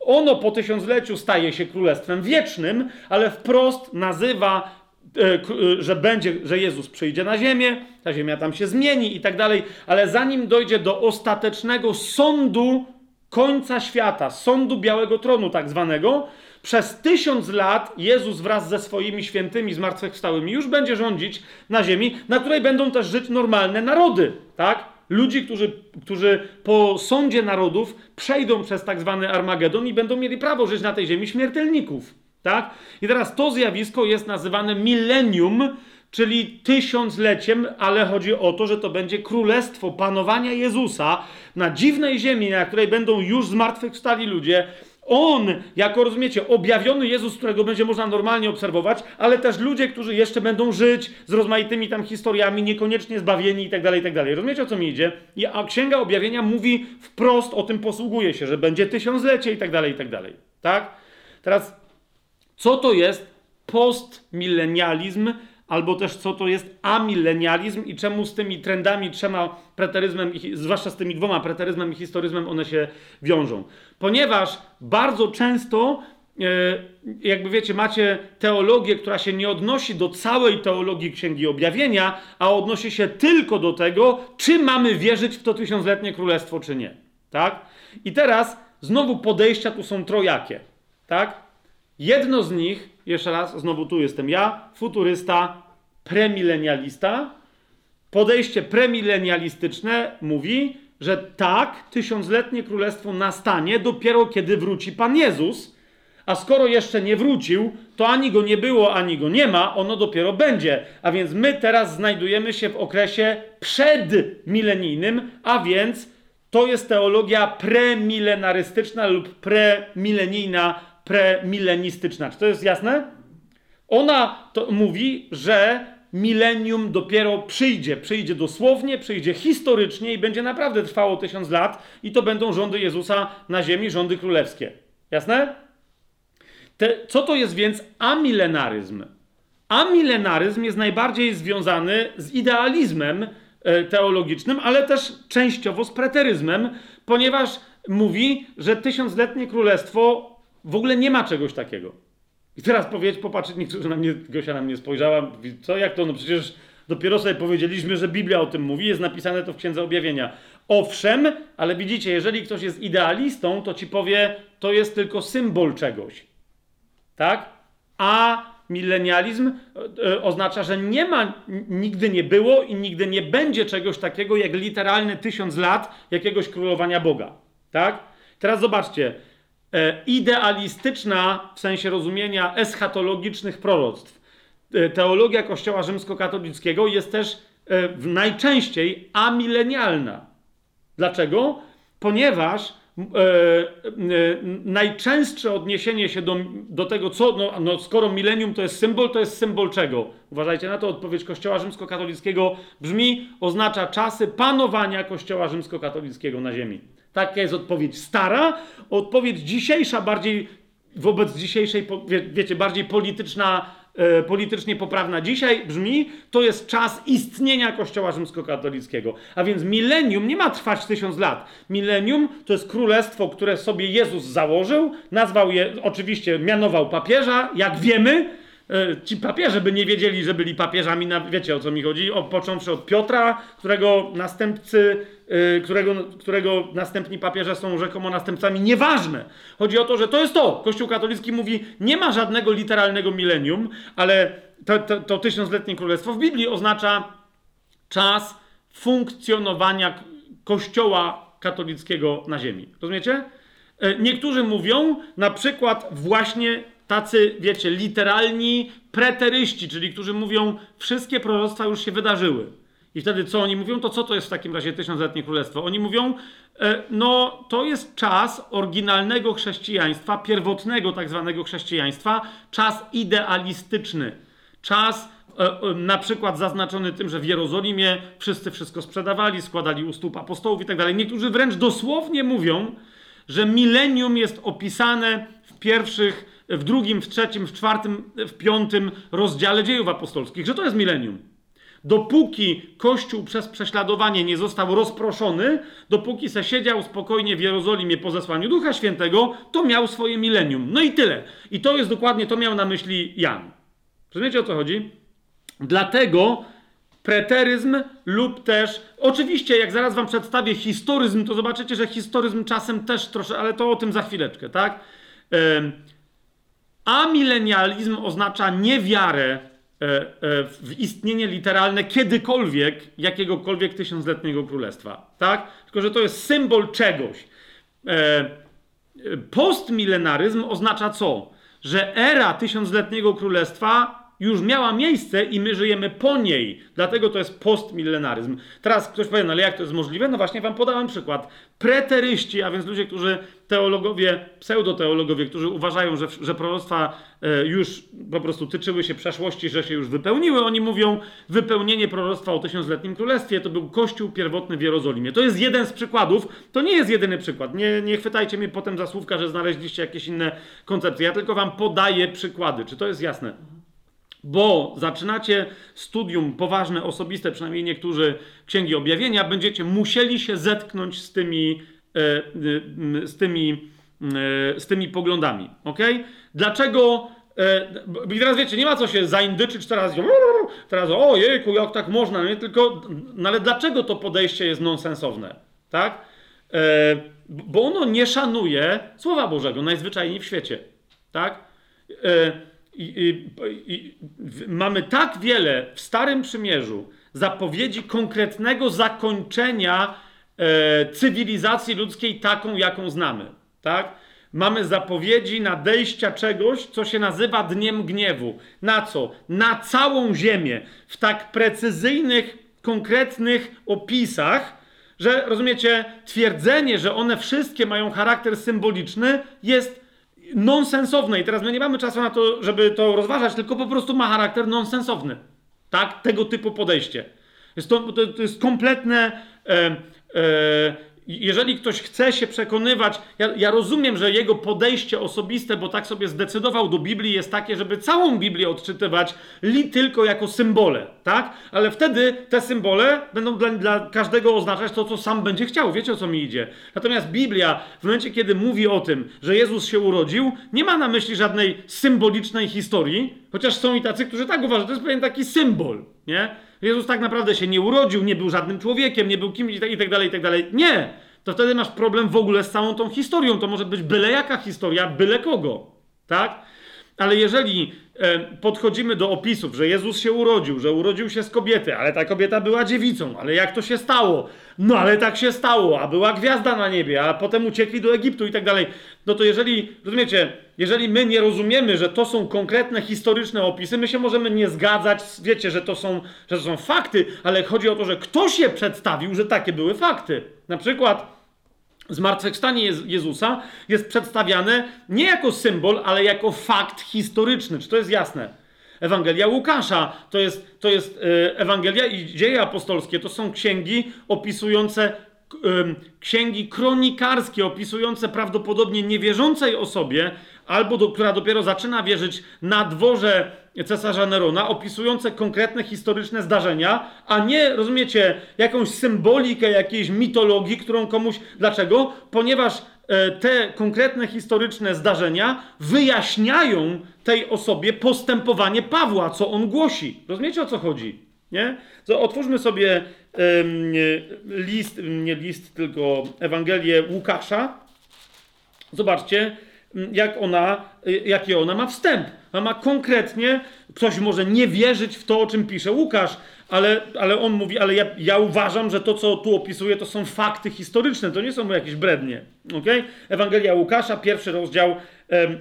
Ono po tysiącleciu staje się królestwem wiecznym, ale wprost nazywa e, e, że będzie, że Jezus przyjdzie na ziemię, ta ziemia tam się zmieni i tak dalej, ale zanim dojdzie do ostatecznego sądu końca świata, sądu Białego Tronu tak zwanego, przez tysiąc lat Jezus wraz ze swoimi świętymi zmartwychwstałymi już będzie rządzić na ziemi, na której będą też żyć normalne narody, tak? Ludzi, którzy, którzy po sądzie narodów przejdą przez tak zwany Armagedon i będą mieli prawo żyć na tej ziemi śmiertelników, tak? I teraz to zjawisko jest nazywane milenium, czyli tysiącleciem, ale chodzi o to, że to będzie królestwo panowania Jezusa na dziwnej ziemi, na której będą już zmartwychwstali ludzie, on, jako rozumiecie, objawiony Jezus, którego będzie można normalnie obserwować, ale też ludzie, którzy jeszcze będą żyć z rozmaitymi tam historiami, niekoniecznie zbawieni i tak dalej, i tak dalej. Rozumiecie, o co mi idzie? A Księga Objawienia mówi wprost, o tym posługuje się, że będzie tysiąclecie i tak dalej, i tak dalej. Tak? Teraz, co to jest postmilenializm albo też co to jest amilenializm i czemu z tymi trendami, trzema preteryzmem, zwłaszcza z tymi dwoma preteryzmem i historyzmem one się wiążą. Ponieważ bardzo często e, jakby wiecie, macie teologię, która się nie odnosi do całej teologii Księgi Objawienia, a odnosi się tylko do tego, czy mamy wierzyć w to tysiącletnie królestwo, czy nie. Tak? I teraz znowu podejścia tu są trojakie. Tak? Jedno z nich, jeszcze raz, znowu tu jestem ja, futurysta, premilenialista. Podejście premilenialistyczne mówi, że tak, tysiącletnie królestwo nastanie dopiero kiedy wróci Pan Jezus, a skoro jeszcze nie wrócił, to ani go nie było, ani go nie ma, ono dopiero będzie. A więc my teraz znajdujemy się w okresie przedmilenijnym, a więc to jest teologia premilenarystyczna lub premilenijna premilenistyczna. Czy to jest jasne? Ona mówi, że milenium dopiero przyjdzie. Przyjdzie dosłownie, przyjdzie historycznie i będzie naprawdę trwało tysiąc lat, i to będą rządy Jezusa na ziemi, rządy królewskie. Jasne? Te, co to jest więc amilenaryzm? Amilenaryzm jest najbardziej związany z idealizmem e, teologicznym, ale też częściowo z preteryzmem, ponieważ mówi, że tysiącletnie królestwo w ogóle nie ma czegoś takiego. I teraz powiedz, popatrzeć, niektórzy na mnie, Gosia na mnie spojrzała, co, jak to, no przecież dopiero sobie powiedzieliśmy, że Biblia o tym mówi, jest napisane to w Księdze Objawienia. Owszem, ale widzicie, jeżeli ktoś jest idealistą, to ci powie, to jest tylko symbol czegoś. Tak? A milenializm e, e, oznacza, że nie ma, nigdy nie było i nigdy nie będzie czegoś takiego jak literalny tysiąc lat jakiegoś królowania Boga. Tak? Teraz zobaczcie, idealistyczna w sensie rozumienia eschatologicznych proroctw. E, teologia Kościoła rzymskokatolickiego jest też e, najczęściej amilenialna. Dlaczego? Ponieważ najczęstsze odniesienie się do, do tego, co, no, no, skoro milenium to jest symbol, to jest symbol czego? Uważajcie na to, odpowiedź Kościoła rzymskokatolickiego brzmi, oznacza czasy panowania Kościoła rzymskokatolickiego na ziemi. Taka jest odpowiedź stara. Odpowiedź dzisiejsza, bardziej wobec dzisiejszej, wie, wiecie, bardziej polityczna, e, politycznie poprawna dzisiaj brzmi, to jest czas istnienia Kościoła rzymskokatolickiego. A więc milenium nie ma trwać tysiąc lat. Milenium to jest królestwo, które sobie Jezus założył, nazwał je, oczywiście mianował papieża, jak wiemy, e, ci papieże by nie wiedzieli, że byli papieżami, na, wiecie o co mi chodzi, o, począwszy od Piotra, którego następcy, którego, którego następni papieże są rzekomo następcami, nieważne. Chodzi o to, że to jest to. Kościół katolicki mówi, nie ma żadnego literalnego milenium, ale to, to, to tysiącletnie królestwo w Biblii oznacza czas funkcjonowania kościoła katolickiego na ziemi. Rozumiecie? E, Niektórzy mówią, na przykład właśnie tacy, wiecie, literalni preteryści, czyli którzy mówią, wszystkie proroctwa już się wydarzyły. I wtedy co oni mówią? To co to jest w takim razie tysiącletnie królestwo? Oni mówią, e, no to jest czas oryginalnego chrześcijaństwa, pierwotnego tak zwanego chrześcijaństwa, czas idealistyczny. Czas e, e, na przykład zaznaczony tym, że w Jerozolimie wszyscy wszystko sprzedawali, składali u stóp apostołów i tak dalej. Niektórzy wręcz dosłownie mówią, że milenium jest opisane w pierwszych, w drugim, w trzecim, w czwartym, w piątym rozdziale dziejów apostolskich, że to jest milenium. Dopóki Kościół przez prześladowanie nie został rozproszony, dopóki se siedział spokojnie w Jerozolimie po zesłaniu Ducha Świętego, to miał swoje milenium. No i tyle. I to jest dokładnie, to miał na myśli Jan. Rozumiecie o co chodzi? Dlatego preteryzm lub też, oczywiście jak zaraz wam przedstawię historyzm, to zobaczycie, że historyzm czasem też troszkę, ale to o tym za chwileczkę, tak? Em, Amilenializm oznacza niewiarę w istnienie literalne kiedykolwiek jakiegokolwiek tysiącletniego królestwa, tak? Tylko, że to jest symbol czegoś. E, Postmilenaryzm oznacza co? Że era tysiącletniego królestwa już miała miejsce i my żyjemy po niej. Dlatego to jest postmilenaryzm. Teraz ktoś powie, no ale jak to jest możliwe? No właśnie wam podałem przykład. Preteryści, a więc ludzie, którzy teologowie, pseudoteologowie, którzy uważają, że, że proroctwa e, już po prostu tyczyły się przeszłości, że się już wypełniły, oni mówią, wypełnienie proroctwa o tysiącletnim królestwie to był kościół pierwotny w Jerozolimie. To jest jeden z przykładów, to nie jest jedyny przykład. Nie, nie chwytajcie mnie potem za słówka, że znaleźliście jakieś inne koncepcje. Ja tylko wam podaję przykłady. Czy to jest jasne? Bo zaczynacie studium poważne, osobiste, przynajmniej niektórzy księgi objawienia, będziecie musieli się zetknąć z tymi, e, z tymi, e, z tymi poglądami. ok? Dlaczego? e, I teraz wiecie, nie ma co się zaindyczyć teraz, teraz o jejku, jak tak można, nie tylko, no ale dlaczego to podejście jest nonsensowne, tak? Bo ono nie szanuje Słowa Bożego najzwyczajniej w świecie, tak? I, i, i, mamy tak wiele w Starym Przymierzu zapowiedzi konkretnego zakończenia e, cywilizacji ludzkiej taką, jaką znamy. Tak? Mamy zapowiedzi nadejścia czegoś, co się nazywa dniem gniewu. Na co? Na całą ziemię. W tak precyzyjnych, konkretnych opisach, że rozumiecie, twierdzenie, że one wszystkie mają charakter symboliczny, jest nonsensowne. I teraz my nie mamy czasu na to, żeby to rozważać, tylko po prostu ma charakter nonsensowny. Tak? Tego typu podejście. Jest to, to, to jest kompletne. E, e, jeżeli ktoś chce się przekonywać, ja, ja rozumiem, że jego podejście osobiste, bo tak sobie zdecydował do Biblii, jest takie, żeby całą Biblię odczytywać li tylko jako symbole, tak? Ale wtedy te symbole będą dla, dla każdego oznaczać to, co sam będzie chciał. Wiecie o co mi idzie? Natomiast Biblia, w momencie, kiedy mówi o tym, że Jezus się urodził, nie ma na myśli żadnej symbolicznej historii, chociaż są i tacy, którzy tak uważają, to jest pewien taki symbol, nie? Jezus tak naprawdę się nie urodził, nie był żadnym człowiekiem, nie był kimś tak, i tak dalej, i tak dalej. Nie! To wtedy masz problem w ogóle z całą tą historią. To może być byle jaka historia, byle kogo, tak? Ale jeżeli e, podchodzimy do opisów, że Jezus się urodził, że urodził się z kobiety, ale ta kobieta była dziewicą, ale jak to się stało? No ale tak się stało, a była gwiazda na niebie, a potem uciekli do Egiptu i tak dalej. No to jeżeli, rozumiecie, jeżeli my nie rozumiemy, że to są konkretne historyczne opisy, my się możemy nie zgadzać, wiecie, że to są, że to są fakty, ale chodzi o to, że ktoś je przedstawił, że takie były fakty. Na przykład Zmartwychwstanie Jez- Jezusa jest przedstawiane nie jako symbol, ale jako fakt historyczny. Czy to jest jasne? Ewangelia Łukasza to jest, to jest e, Ewangelia i dzieje apostolskie. To są księgi opisujące, księgi kronikarskie, opisujące prawdopodobnie niewierzącej osobie, albo do, która dopiero zaczyna wierzyć na dworze cesarza Nerona, opisujące konkretne historyczne zdarzenia, a nie, rozumiecie, jakąś symbolikę jakiejś mitologii, którą komuś. Dlaczego? Ponieważ e, te konkretne historyczne zdarzenia wyjaśniają tej osobie postępowanie Pawła, co on głosi. Rozumiecie o co chodzi? Nie? To otwórzmy sobie list, nie list, tylko Ewangelię Łukasza. Zobaczcie, jak ona, jaki ona ma wstęp. Ona ma konkretnie, ktoś może nie wierzyć w to, o czym pisze Łukasz, ale, ale on mówi, ale ja, ja uważam, że to, co tu opisuje, to są fakty historyczne, to nie są jakieś brednie. Okay? Ewangelia Łukasza, pierwszy rozdział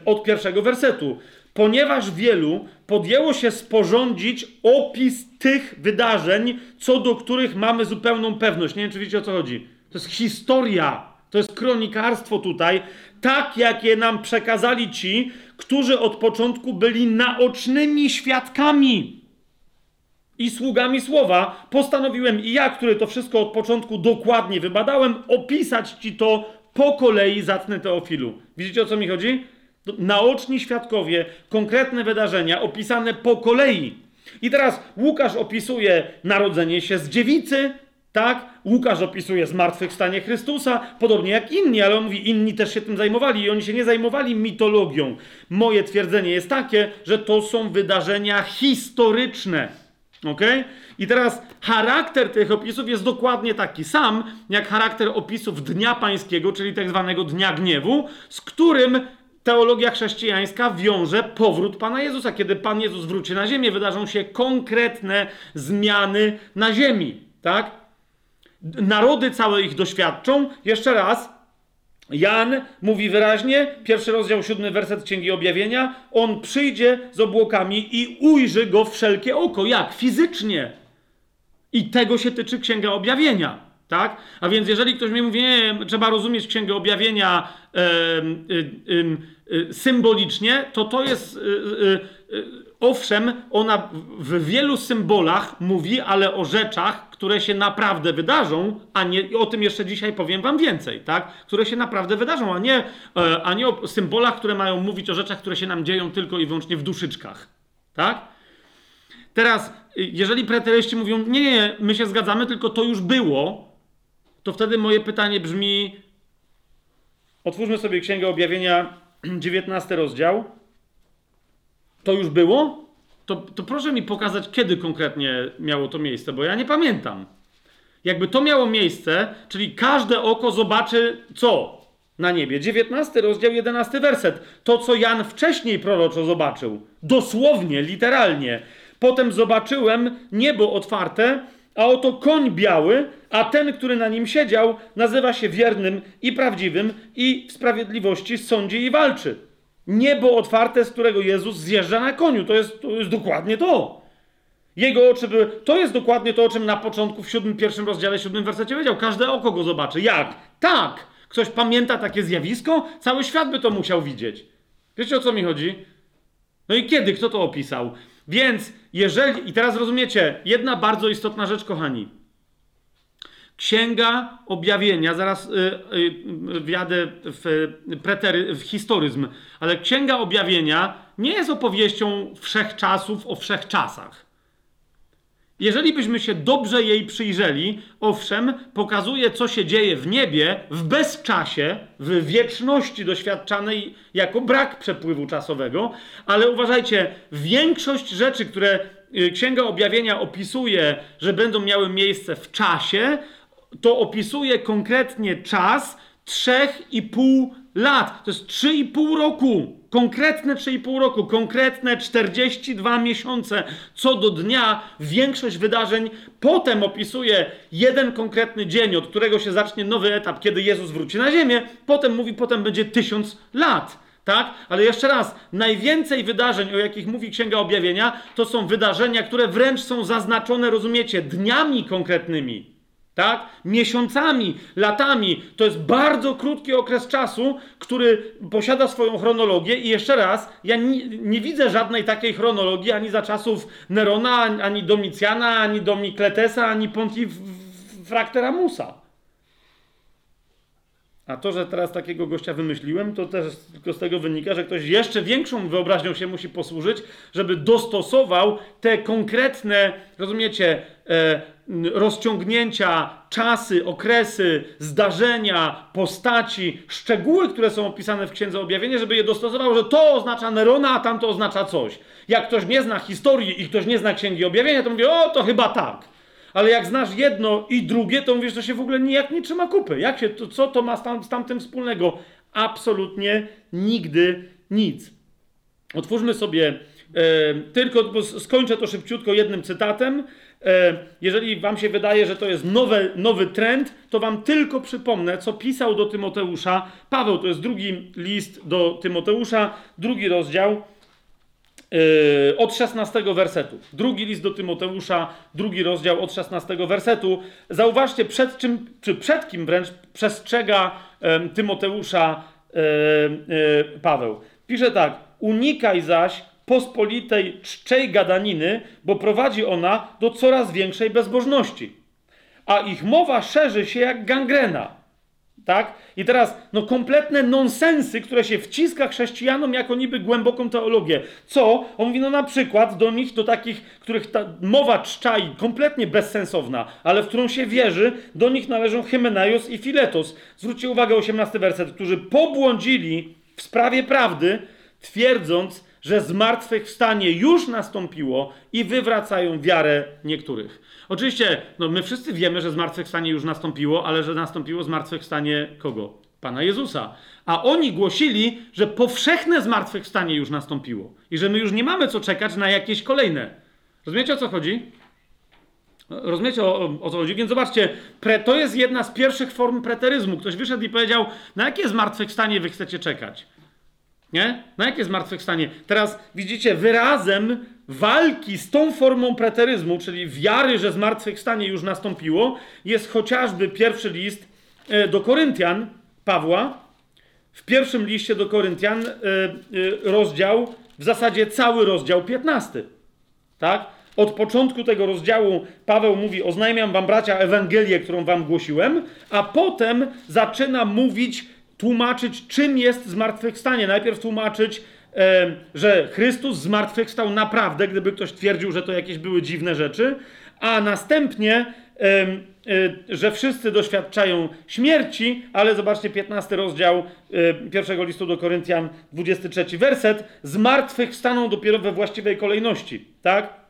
od pierwszego wersetu. Ponieważ wielu podjęło się sporządzić opis tych wydarzeń, co do których mamy zupełną pewność. Nie wiem, czy wiecie o co chodzi. To jest historia, to jest kronikarstwo tutaj, tak jakie nam przekazali ci, którzy od początku byli naocznymi świadkami i sługami słowa. Postanowiłem i ja, który to wszystko od początku dokładnie wybadałem, opisać ci to po kolei, zacny Teofilu. Widzicie o co mi chodzi? Naoczni świadkowie, konkretne wydarzenia opisane po kolei. I teraz Łukasz opisuje narodzenie się z dziewicy, tak? Łukasz opisuje zmartwychwstanie Chrystusa, podobnie jak inni, ale on mówi, inni też się tym zajmowali i oni się nie zajmowali mitologią. Moje twierdzenie jest takie, że to są wydarzenia historyczne. Ok? I teraz charakter tych opisów jest dokładnie taki sam, jak charakter opisów Dnia Pańskiego, czyli tak zwanego Dnia Gniewu, z którym teologia chrześcijańska wiąże powrót Pana Jezusa. Kiedy Pan Jezus wróci na ziemię, wydarzą się konkretne zmiany na ziemi. Tak? Narody całe ich doświadczą. Jeszcze raz, Jan mówi wyraźnie, pierwszy rozdział, siódmy werset Księgi Objawienia, on przyjdzie z obłokami i ujrzy go wszelkie oko. Jak? Fizycznie. I tego się tyczy Księga Objawienia. Tak? A więc jeżeli ktoś mi mówi, nie, trzeba rozumieć Księgę Objawienia e, e, e, symbolicznie, to to jest, owszem, ona w wielu symbolach mówi, ale o rzeczach, które się naprawdę wydarzą, a nie, o tym jeszcze dzisiaj powiem wam więcej, tak? Które się naprawdę wydarzą, a nie, a nie o symbolach, które mają mówić o rzeczach, które się nam dzieją tylko i wyłącznie w duszyczkach, tak? Teraz, jeżeli preteryści mówią, nie, nie, my się zgadzamy, tylko to już było, to wtedy moje pytanie brzmi: otwórzmy sobie Księgę Objawienia, 19 rozdział. To już było? To, to proszę mi pokazać, kiedy konkretnie miało to miejsce, bo ja nie pamiętam. Jakby to miało miejsce, czyli każde oko zobaczy co na niebie. 19 rozdział, 11 werset. To, co Jan wcześniej proroczo zobaczył. Dosłownie, literalnie. Potem zobaczyłem niebo otwarte, a oto koń biały, a ten, który na nim siedział, nazywa się wiernym i prawdziwym i w sprawiedliwości sądzi i walczy. Niebo otwarte, z którego Jezus zjeżdża na koniu. To jest, to jest dokładnie to. Jego oczy były. To jest dokładnie to, o czym na początku w siódmym, pierwszym rozdziale, siódmym wersecie powiedział. Każde oko go zobaczy. Jak? Tak! Ktoś pamięta takie zjawisko? Cały świat by to musiał widzieć. Wiecie o co mi chodzi? No i kiedy? Kto to opisał? Więc jeżeli, i teraz rozumiecie, jedna bardzo istotna rzecz, kochani. Księga objawienia, zaraz y, y, wjadę w, pretery, w historyzm, ale księga objawienia nie jest opowieścią wszechczasów o wszechczasach. Jeżeli byśmy się dobrze jej przyjrzeli, owszem, pokazuje, co się dzieje w niebie, w bezczasie, w wieczności doświadczanej jako brak przepływu czasowego, ale uważajcie, większość rzeczy, które y, Księga Objawienia opisuje, że będą miały miejsce w czasie, to opisuje konkretnie czas trzech i pół lat. To jest 3,5 roku. Konkretne 3,5 roku, konkretne 42 miesiące co do dnia. Większość wydarzeń potem opisuje jeden konkretny dzień, od którego się zacznie nowy etap, kiedy Jezus wróci na ziemię. Potem mówi, potem będzie tysiąc lat. Tak? Ale jeszcze raz, najwięcej wydarzeń, o jakich mówi Księga Objawienia, to są wydarzenia, które wręcz są zaznaczone, rozumiecie, dniami konkretnymi tak? Miesiącami, latami. To jest bardzo krótki okres czasu, który posiada swoją chronologię i jeszcze raz, ja nie, nie widzę żadnej takiej chronologii ani za czasów Nerona, ani Domicjana, ani Domikletesa, ani Pontifrakteramusa. A to, że teraz takiego gościa wymyśliłem, to też tylko z tego wynika, że ktoś jeszcze większą wyobraźnią się musi posłużyć, żeby dostosował te konkretne, rozumiecie, e, rozciągnięcia, czasy, okresy, zdarzenia, postaci, szczegóły, które są opisane w Księdze Objawienia, żeby je dostosował, że to oznacza Nerona, a tamto oznacza coś. Jak ktoś nie zna historii i ktoś nie zna Księgi Objawienia, to mówi, o, to chyba tak. Ale jak znasz jedno i drugie, to mówisz, że się w ogóle nijak nie trzyma kupy. Jak się, to, co to ma z, tam, z tamtym wspólnego? Absolutnie nigdy nic. Otwórzmy sobie, e, tylko skończę to szybciutko jednym cytatem. E, jeżeli wam się wydaje, że to jest nowe, nowy trend, to wam tylko przypomnę, co pisał do Tymoteusza Paweł. To jest drugi list do Tymoteusza, drugi rozdział. Yy, od 16 wersetu. Drugi list do Tymoteusza, drugi rozdział od 16 wersetu. Zauważcie, przed czym, czy przed kim wręcz przestrzega yy, Tymoteusza Paweł. Pisze tak: Unikaj zaś pospolitej czczej gadaniny, bo prowadzi ona do coraz większej bezbożności. A ich mowa szerzy się jak gangrena. Tak? I teraz, no kompletne nonsensy, które się wciska chrześcijanom jako niby głęboką teologię. Co? On mówi, no na przykład do nich, do takich, których ta mowa czczai, kompletnie bezsensowna, ale w którą się wierzy, do nich należą Hymenaios i Filetos. Zwróćcie uwagę, 18 werset, którzy pobłądzili w sprawie prawdy, twierdząc, że zmartwychwstanie już nastąpiło i wywracają wiarę niektórych. Oczywiście, no my wszyscy wiemy, że zmartwychwstanie już nastąpiło, ale że nastąpiło zmartwychwstanie kogo? Pana Jezusa. A oni głosili, że powszechne zmartwychwstanie już nastąpiło i że my już nie mamy co czekać na jakieś kolejne. Rozumiecie o co chodzi? Rozumiecie o, o, o co chodzi? Więc zobaczcie, pre, to jest jedna z pierwszych form preteryzmu. Ktoś wyszedł i powiedział, na jakie zmartwychwstanie wy chcecie czekać? Nie? Na jakie zmartwychwstanie? Teraz widzicie, wyrazem walki z tą formą preteryzmu, czyli wiary, że zmartwychwstanie już nastąpiło, jest chociażby pierwszy list e, do Koryntian Pawła. W pierwszym liście do Koryntian e, e, rozdział, w zasadzie cały rozdział 15. Tak? Od początku tego rozdziału Paweł mówi: Oznajmiam wam, bracia, Ewangelię, którą wam głosiłem, a potem zaczyna mówić tłumaczyć, czym jest zmartwychwstanie. Najpierw tłumaczyć, że Chrystus zmartwychwstał naprawdę, gdyby ktoś twierdził, że to jakieś były dziwne rzeczy, a następnie, e, że wszyscy doświadczają śmierci, ale zobaczcie 15 rozdział e, pierwszego listu do Koryntian, 23 werset, zmartwychwstaną dopiero we właściwej kolejności, tak?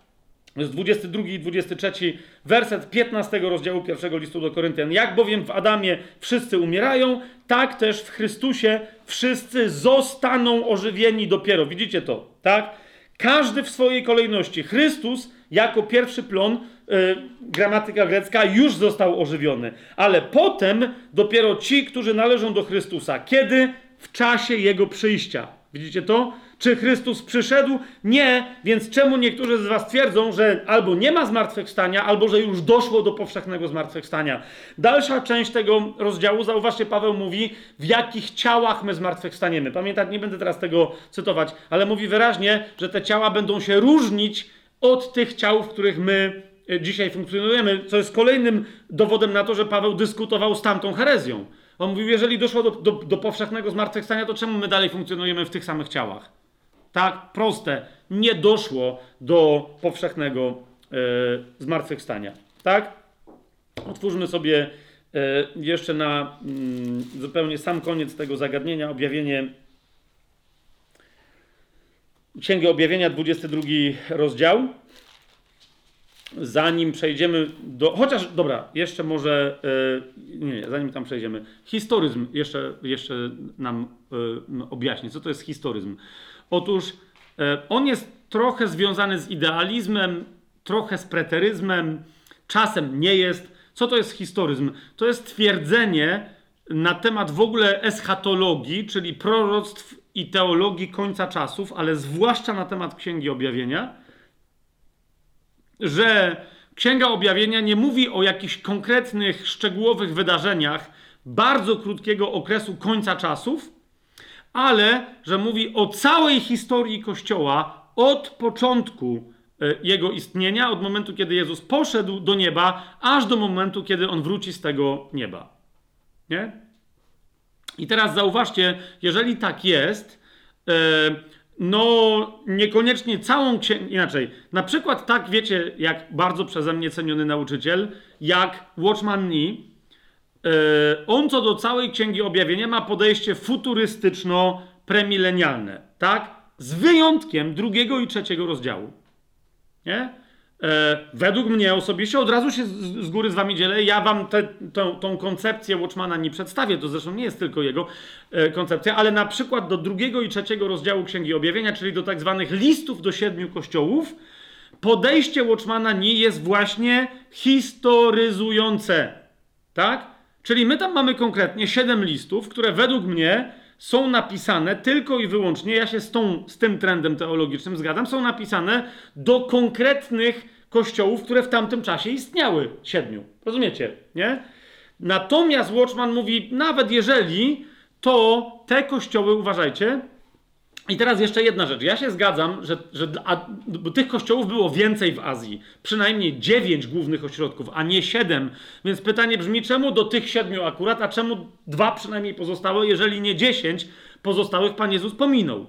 Jest 22 i 23 werset 15 rozdziału pierwszego listu do Koryntian. Jak bowiem w Adamie wszyscy umierają, tak też w Chrystusie wszyscy zostaną ożywieni dopiero. Widzicie to, tak? Każdy w swojej kolejności. Chrystus jako pierwszy plon, yy, gramatyka grecka, już został ożywiony. Ale potem dopiero ci, którzy należą do Chrystusa. Kiedy? W czasie Jego przyjścia. Widzicie to? Czy Chrystus przyszedł? Nie, więc czemu niektórzy z Was twierdzą, że albo nie ma zmartwychwstania, albo że już doszło do powszechnego zmartwychwstania? Dalsza część tego rozdziału, zauważcie, Paweł mówi, w jakich ciałach my zmartwychwstaniemy. Pamiętaj, nie będę teraz tego cytować, ale mówi wyraźnie, że te ciała będą się różnić od tych ciał, w których my e, dzisiaj funkcjonujemy, co jest kolejnym dowodem na to, że Paweł dyskutował z tamtą herezją. On mówił, jeżeli doszło do, do, do powszechnego zmartwychwstania, to czemu my dalej funkcjonujemy w tych samych ciałach? Tak, proste. Nie doszło do powszechnego e, zmartwychwstania. Tak? Otwórzmy sobie e, jeszcze na mm, zupełnie sam koniec tego zagadnienia objawienie. Księgę Objawienia, 22 rozdział. Zanim przejdziemy do. Chociaż, dobra, jeszcze może. E, nie, nie, zanim tam przejdziemy. Historyzm jeszcze, jeszcze nam e, objaśni. Co to jest historyzm? Otóż e, on jest trochę związany z idealizmem, trochę z preteryzmem, czasem nie jest. Co to jest historyzm? To jest twierdzenie na temat w ogóle eschatologii, czyli proroctw i teologii końca czasów, ale zwłaszcza na temat Księgi Objawienia, że Księga Objawienia nie mówi o jakichś konkretnych, szczegółowych wydarzeniach bardzo krótkiego okresu końca czasów, ale że mówi o całej historii Kościoła od początku e, jego istnienia, od momentu, kiedy Jezus poszedł do nieba, aż do momentu, kiedy on wróci z tego nieba. Nie? I teraz zauważcie, jeżeli tak jest, e, no niekoniecznie całą księgę, inaczej, na przykład tak wiecie, jak bardzo przeze mnie ceniony nauczyciel, jak Watchman Nee, on co do całej księgi objawienia ma podejście futurystyczno-premilenialne, tak? Z wyjątkiem drugiego i trzeciego rozdziału. Nie? E, według mnie osobiście, od razu się z, góry z wami dzielę, ja wam tę tą, tą koncepcję Watchmana nie przedstawię, to zresztą nie jest tylko jego e, koncepcja, ale na przykład do drugiego i trzeciego rozdziału Księgi Objawienia, czyli do tak zwanych listów do siedmiu kościołów, podejście Watchmana nie jest właśnie historyzujące. Tak? Czyli my tam mamy konkretnie siedem listów, które według mnie są napisane tylko i wyłącznie, ja się z, tą, z tym trendem teologicznym zgadzam, są napisane do konkretnych kościołów, które w tamtym czasie istniały. Siedmiu. Rozumiecie? Nie? Natomiast Watchman mówi, nawet jeżeli, to te kościoły, uważajcie, i teraz jeszcze jedna rzecz. Ja się zgadzam, że, że a, tych kościołów było więcej w Azji. Przynajmniej dziewięć głównych ośrodków, a nie siedem. Więc pytanie brzmi, czemu do tych siedmiu akurat, a czemu dwa przynajmniej pozostałe, jeżeli nie dziesięć pozostałych Pan Jezus pominął.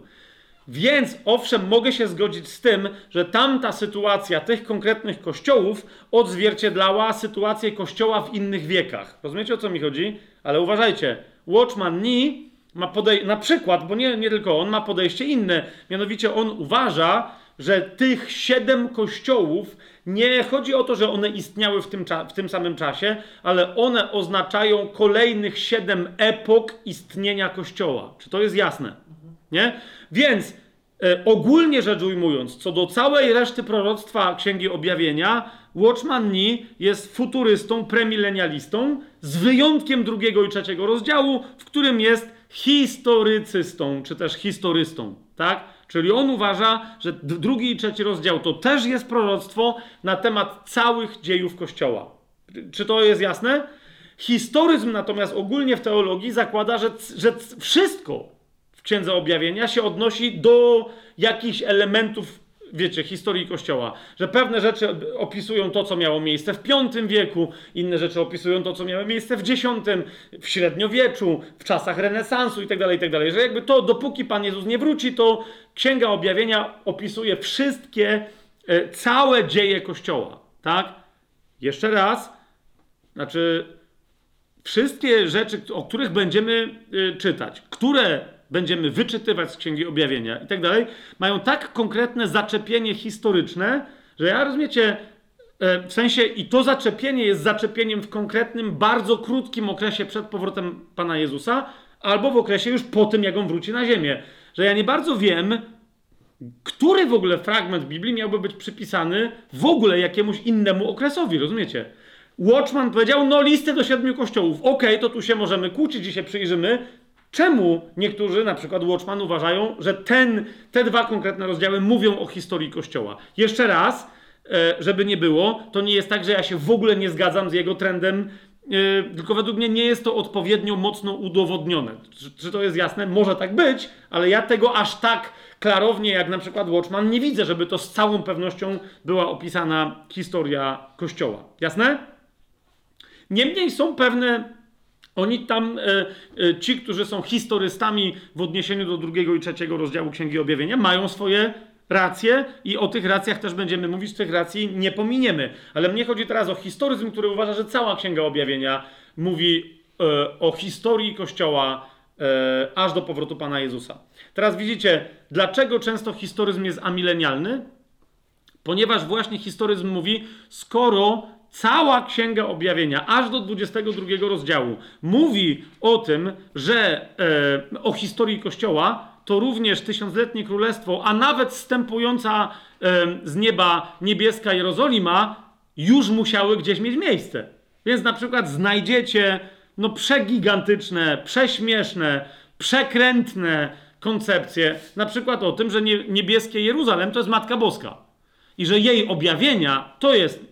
Więc owszem, mogę się zgodzić z tym, że tamta sytuacja tych konkretnych kościołów odzwierciedlała sytuację kościoła w innych wiekach. Rozumiecie o co mi chodzi? Ale uważajcie, Watchman Nee ma podejście, na przykład, bo nie, nie tylko on, ma podejście inne. Mianowicie on uważa, że tych siedem kościołów nie chodzi o to, że one istniały w tym, w tym samym czasie, ale one oznaczają kolejnych siedem epok istnienia kościoła. Czy to jest jasne? Nie? Więc e, ogólnie rzecz ujmując, co do całej reszty proroctwa Księgi Objawienia, Watchman Nee jest futurystą, premilenialistą, z wyjątkiem drugiego i trzeciego rozdziału, w którym jest historycystą, czy też historystą, tak? Czyli on uważa, że drugi i trzeci rozdział to też jest proroctwo na temat całych dziejów Kościoła. Czy to jest jasne? Historyzm natomiast ogólnie w teologii zakłada, że, że wszystko w Księdze Objawienia się odnosi do jakichś elementów wiecie, historii Kościoła, że pewne rzeczy opisują to, co miało miejsce w V wieku, inne rzeczy opisują to, co miało miejsce w X, w średniowieczu, w czasach renesansu itd., tak itd., tak że jakby to, dopóki Pan Jezus nie wróci, to Księga Objawienia opisuje wszystkie, e, całe dzieje Kościoła, tak? Jeszcze raz, znaczy wszystkie rzeczy, o których będziemy e, czytać, które będziemy wyczytywać z Księgi Objawienia i tak dalej, mają tak konkretne zaczepienie historyczne, że ja rozumiecie, e, w sensie i to zaczepienie jest zaczepieniem w konkretnym, bardzo krótkim okresie przed powrotem Pana Jezusa, albo w okresie już po tym, jak on wróci na ziemię. Że ja nie bardzo wiem, który w ogóle fragment Biblii miałby być przypisany w ogóle jakiemuś innemu okresowi, rozumiecie? Watchman powiedział, no listy do siedmiu kościołów. Okej, okay, to tu się możemy kłócić i się przyjrzymy, Czemu niektórzy, na przykład Watchman, uważają, że ten, te dwa konkretne rozdziały mówią o historii Kościoła? Jeszcze raz, e, żeby nie było, to nie jest tak, że ja się w ogóle nie zgadzam z jego trendem, e, tylko według mnie nie jest to odpowiednio mocno udowodnione. Czy, czy to jest jasne? Może tak być, ale ja tego aż tak klarownie, jak na przykład Watchman, nie widzę, żeby to z całą pewnością była opisana historia Kościoła. Jasne? Niemniej są pewne oni tam, e, e, ci, którzy są historystami w odniesieniu do drugiego i trzeciego rozdziału Księgi Objawienia, mają swoje racje i o tych racjach też będziemy mówić, tych racji nie pominiemy. Ale mnie chodzi teraz o historyzm, który uważa, że cała Księga Objawienia mówi e, o historii Kościoła aż do powrotu Pana Jezusa. Teraz widzicie, dlaczego często historyzm jest amilenialny? Ponieważ właśnie historyzm mówi, skoro cała Księga Objawienia, aż do 22 rozdziału, mówi o tym, że e, o historii Kościoła, to również tysiącletnie królestwo, a nawet wstępująca e, z nieba niebieska Jerozolima, już musiały gdzieś mieć miejsce. Więc na przykład znajdziecie no przegigantyczne, prześmieszne, przekrętne koncepcje, na przykład o tym, że niebieskie Jeruzalem to jest Matka Boska i że jej objawienia to jest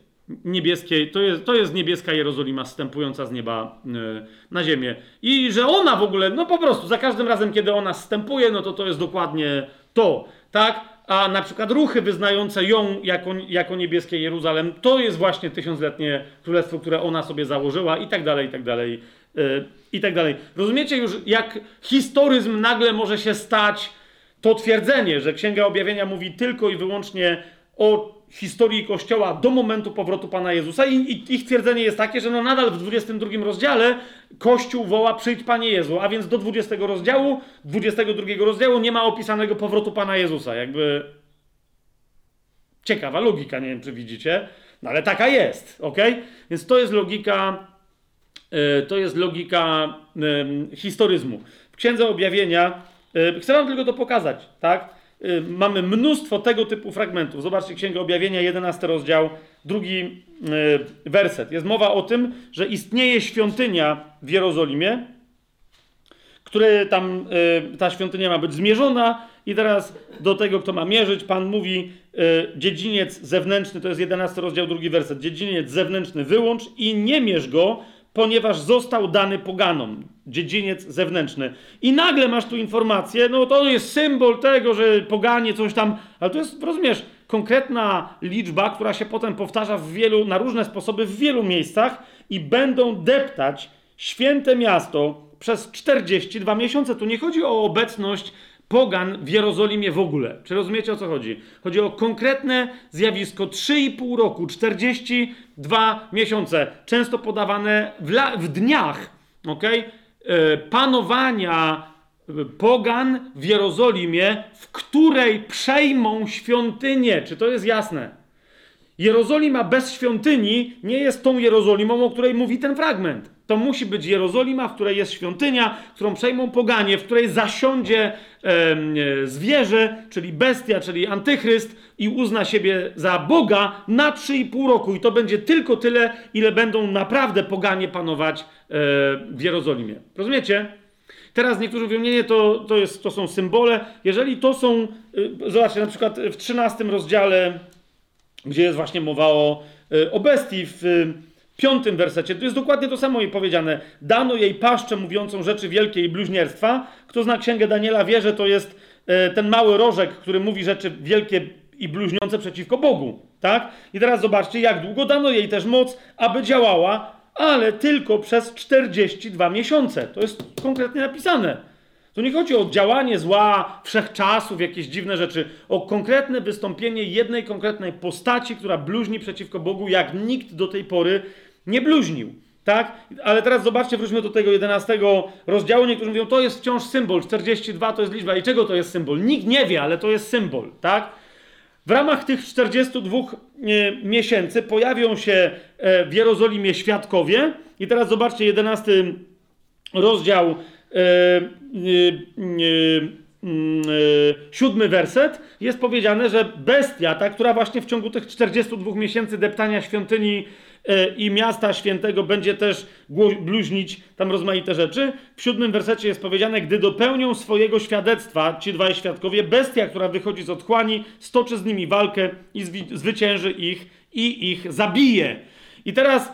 niebieskiej, to jest, to jest niebieska Jerozolima stępująca z nieba yy, na ziemię. I że ona w ogóle, no po prostu, za każdym razem, kiedy ona stępuje, no to to jest dokładnie to, tak? a na przykład ruchy wyznające ją jako, jako niebieskie Jeruzalem, to jest właśnie tysiącletnie królestwo, które ona sobie założyła i tak dalej, i tak dalej, yy, i tak dalej. Rozumiecie już, jak historyzm nagle może się stać to twierdzenie, że Księga Objawienia mówi tylko i wyłącznie o historii Kościoła do momentu powrotu Pana Jezusa i, ich twierdzenie jest takie, że no nadal w 22 rozdziale Kościół woła przyjdź Panie Jezu, a więc do 20 rozdziału, 22 rozdziału nie ma opisanego powrotu Pana Jezusa. Jakby ciekawa logika, nie wiem czy widzicie, no ale taka jest, ok? Więc to jest logika, yy, to jest logika yy, historyzmu. W Księdze Objawienia, yy, chcę wam tylko to pokazać, tak? Y, mamy mnóstwo tego typu fragmentów. Zobaczcie Księgę Objawienia, 11 rozdział, drugi y, werset. Jest mowa o tym, że istnieje świątynia w Jerozolimie, które tam y, ta świątynia ma być zmierzona i teraz do tego, kto ma mierzyć, Pan mówi dziedziniec zewnętrzny, to jest 11 rozdział, drugi werset, dziedziniec zewnętrzny wyłącz i nie mierz go, ponieważ został dany poganom, dziedziniec zewnętrzny. I nagle masz tu informację, no to jest symbol tego, że poganie coś tam, ale to jest, rozumiesz, konkretna liczba, która się potem powtarza w wielu, na różne sposoby w wielu miejscach i będą deptać święte miasto przez 42 miesiące. Tu nie chodzi o obecność pogan w Jerozolimie w ogóle. Czy rozumiecie o co chodzi? Chodzi o konkretne zjawisko 3,5 roku, 42 miesiące, często podawane w, w dniach, ok? E, panowania e, pogan w Jerozolimie, w której przejmą świątynię. Czy to jest jasne? Jerozolima bez świątyni nie jest tą Jerozolimą, o której mówi ten fragment. To musi być Jerozolima, w której jest świątynia, którą przejmą poganie, w której zasiądzie e, zwierzę, czyli bestia, czyli antychryst i uzna siebie za Boga na 3,5 roku. I to będzie tylko tyle, ile będą naprawdę poganie panować e, w Jerozolimie. Rozumiecie? Teraz niektórzy mówią, nie, nie, to, to, jest, to są symbole. Jeżeli to są, e, zobaczcie, na przykład w 13 rozdziale, gdzie jest właśnie mowa o, e, o bestii w piątym wersecie, tu jest dokładnie to samo jej powiedziane. Dano jej paszczę mówiącą rzeczy wielkie i bluźnierstwa. Kto zna księgę Daniela wie, że to jest e, ten mały rożek, który mówi rzeczy wielkie i bluźniące przeciwko Bogu. Tak? I teraz zobaczcie, jak długo dano jej też moc, aby działała, ale tylko przez 42 miesiące. To jest konkretnie napisane. Tu nie chodzi o działanie zła, wszechczasów, jakieś dziwne rzeczy, o konkretne wystąpienie jednej konkretnej postaci, która bluźni przeciwko Bogu, jak nikt do tej pory nie bluźnił. Tak? Ale teraz zobaczcie, wróćmy do tego 11 rozdziału. Niektórzy mówią, to jest wciąż symbol, 42 to jest liczba. I czego to jest symbol? Nikt nie wie, ale to jest symbol. Tak? W ramach tych 42 e, miesięcy pojawią się e, w Jerozolimie świadkowie. I teraz zobaczcie 11 rozdział, siódmy werset. Jest powiedziane, że bestia, ta, która właśnie w ciągu tych 42 miesięcy deptania świątyni E, i miasta świętego będzie też bluźnić tam rozmaite rzeczy. W siódmym wersecie jest powiedziane, gdy dopełnią swojego świadectwa ci dwaj świadkowie, bestia, która wychodzi z otchłani, stoczy z nimi walkę i zwycięży ich i ich zabije. I teraz e,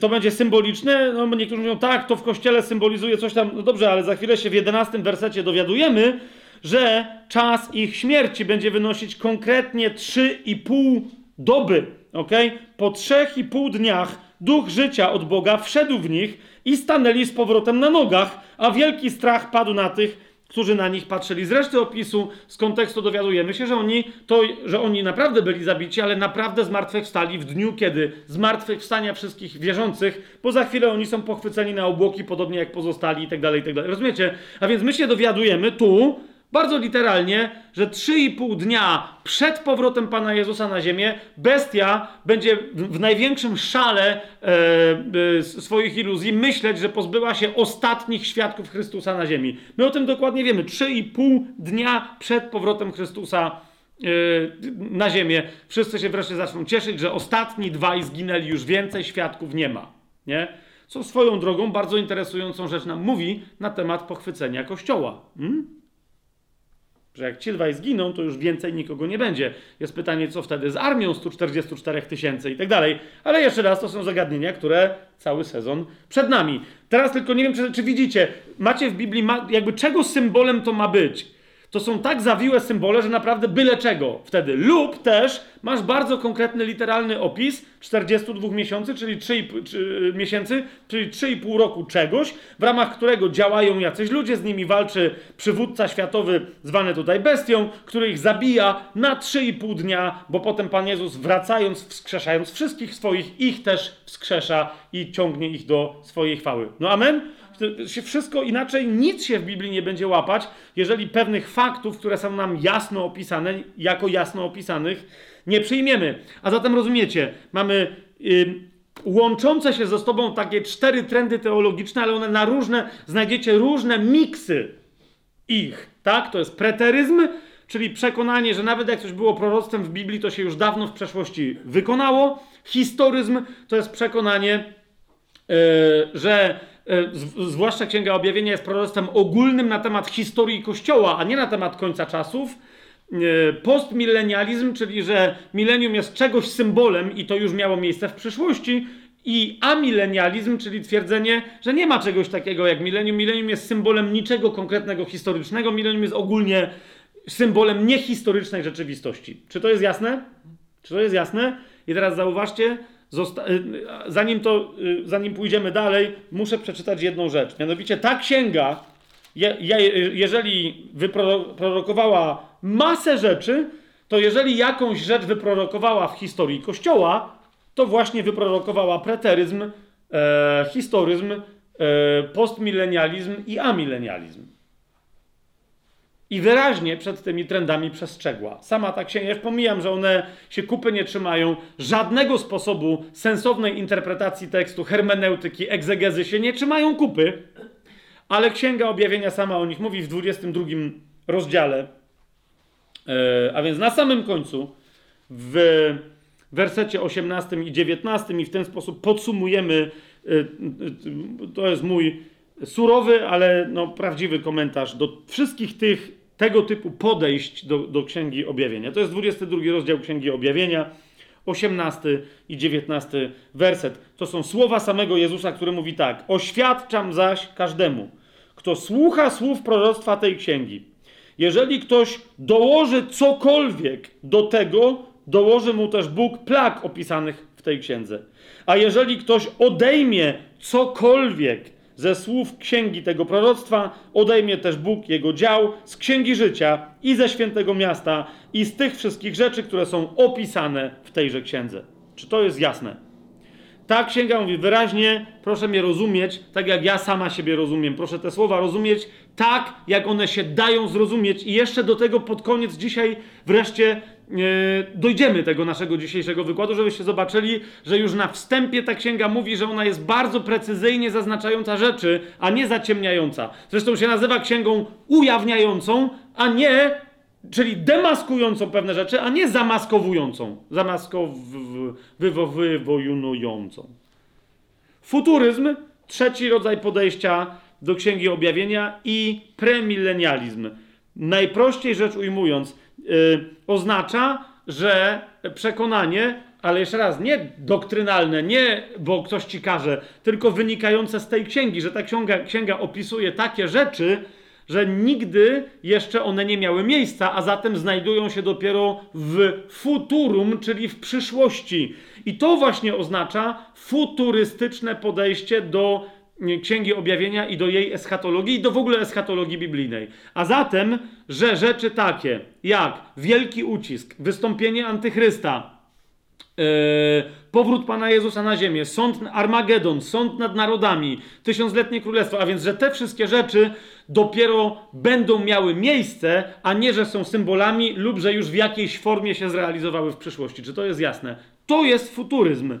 to będzie symboliczne. No, niektórzy mówią, tak, to w kościele symbolizuje coś tam. No dobrze, ale za chwilę się w jedenastym wersecie dowiadujemy, że czas ich śmierci będzie wynosić konkretnie 3,5 doby ok? Po trzech i pół dniach duch życia od Boga wszedł w nich i stanęli z powrotem na nogach, a wielki strach padł na tych, którzy na nich patrzyli. Z reszty opisu, z kontekstu dowiadujemy się, że oni, to, że oni naprawdę byli zabici, ale naprawdę zmartwychwstali w dniu, kiedy zmartwychwstania wszystkich wierzących, bo za chwilę oni są pochwyceni na obłoki, podobnie jak pozostali i tak dalej, i tak. Rozumiecie? A więc my się dowiadujemy tu, bardzo literalnie, że 3,5 dnia przed powrotem Pana Jezusa na ziemię bestia będzie w największym szale e, e, swoich iluzji myśleć, że pozbyła się ostatnich świadków Chrystusa na ziemi. My o tym dokładnie wiemy. 3,5 dnia przed powrotem Chrystusa e, na ziemię. Wszyscy się wreszcie zaczną cieszyć, że ostatni dwaj zginęli, już więcej świadków nie ma. Nie? Co swoją drogą bardzo interesującą rzecz nam mówi na temat pochwycenia Kościoła. Hmm? Że jak ci dwaj zginą, to już więcej nikogo nie będzie. Jest pytanie, co wtedy z armią 144 tysięcy i tak dalej. Ale jeszcze raz, to są zagadnienia, które cały sezon przed nami. Teraz tylko nie wiem, czy, czy widzicie, macie w Biblii, jakby czego symbolem to ma być. To są tak zawiłe symbole, że naprawdę byle czego wtedy. Lub też masz bardzo konkretny, literalny opis 42 miesięcy, czyli 3, czy, miesięcy, czyli 3,5 roku czegoś, w ramach którego działają jacyś ludzie, z nimi walczy przywódca światowy, zwany tutaj bestią, który ich zabija na 3,5 dnia, bo potem Pan Jezus wracając, wskrzeszając wszystkich swoich, ich też wskrzesza i ciągnie ich do swojej chwały. No amen? Się wszystko inaczej, nic się w Biblii nie będzie łapać, jeżeli pewnych faktów, które są nam jasno opisane, jako jasno opisanych, nie przyjmiemy. A zatem rozumiecie, mamy y, łączące się ze sobą takie cztery trendy teologiczne, ale one na różne, znajdziecie różne miksy ich, tak? To jest preteryzm, czyli przekonanie, że nawet jak coś było proroctwem w Biblii, to się już dawno w przeszłości wykonało. Historyzm to jest przekonanie, yy, że zwłaszcza Księga Objawienia jest proroctwem ogólnym na temat historii Kościoła, a nie na temat końca czasów. E, postmilenializm, czyli że milenium jest czegoś symbolem i to już miało miejsce w przyszłości, i amilenializm, czyli twierdzenie, że nie ma czegoś takiego jak milenium. Milenium jest symbolem niczego konkretnego historycznego, milenium jest ogólnie symbolem niehistorycznej rzeczywistości. Czy to jest jasne? Czy to jest jasne? I teraz zauważcie, Zosta y, zanim, to, y, zanim pójdziemy dalej, muszę przeczytać jedną rzecz. Mianowicie ta księga, je, je, jeżeli wyprorokowała masę rzeczy, to jeżeli jakąś rzecz wyprorokowała w historii Kościoła, to właśnie wyprorokowała preteryzm, e, historyzm, e, postmilenializm i amilenializm. I wyraźnie przed tymi trendami przestrzegła. Sama ta księga, ja już pomijam, że one się kupy nie trzymają, żadnego sposobu sensownej interpretacji tekstu, hermeneutyki, egzegezy się nie trzymają kupy, ale Księga Objawienia sama o nich mówi w 22 rozdziale, e, a więc na samym końcu, w wersecie 18 i 19 i w ten sposób podsumujemy, e, to jest mój surowy, ale no, prawdziwy komentarz do wszystkich tych tego typu podejść do, do Księgi Objawienia. To jest 22 rozdział Księgi Objawienia, 18 i 19 werset. To są słowa samego Jezusa, który mówi tak: Oświadczam zaś każdemu, kto słucha słów proroctwa tej księgi. Jeżeli ktoś dołoży cokolwiek do tego, dołoży mu też Bóg plag opisanych w tej księdze. A jeżeli ktoś odejmie cokolwiek ze słów księgi tego proroctwa odejmie też Bóg jego dział z księgi życia i ze świętego miasta i z tych wszystkich rzeczy, które są opisane w tejże księdze. Czy to jest jasne? Ta księga mówi wyraźnie, proszę mnie rozumieć, tak jak ja sama siebie rozumiem. Proszę te słowa rozumieć tak, jak one się dają zrozumieć. I jeszcze do tego pod koniec dzisiaj wreszcie E, dojdziemy tego naszego dzisiejszego wykładu, żebyście zobaczyli, że już na wstępie ta księga mówi, że ona jest bardzo precyzyjnie zaznaczająca rzeczy, a nie zaciemniająca. Zresztą się nazywa księgą ujawniającą, a nie, czyli demaskującą pewne rzeczy, a nie zamaskowującą, zamaskowywojunującą. Futuryzm, trzeci rodzaj podejścia do księgi objawienia i premilenializm. Najprościej rzecz ujmując, Y, oznacza, że przekonanie, ale jeszcze raz, nie doktrynalne, nie bo ktoś ci każe, tylko wynikające z tej księgi, że ta księga, księga opisuje takie rzeczy, że nigdy jeszcze one nie miały miejsca, a zatem znajdują się dopiero w futurum, czyli w przyszłości. I to właśnie oznacza futurystyczne podejście do Księgi Objawienia i do jej eschatologii i do w ogóle eschatologii biblijnej. A zatem, że rzeczy takie jak wielki ucisk, wystąpienie antychrysta, yy, powrót Pana Jezusa na ziemię, sąd Armagedon, sąd nad narodami, tysiącletnie królestwo, a więc, że te wszystkie rzeczy dopiero będą miały miejsce, a nie, że są symbolami lub że już w jakiejś formie się zrealizowały w przyszłości. Czy to jest jasne? To jest futuryzm.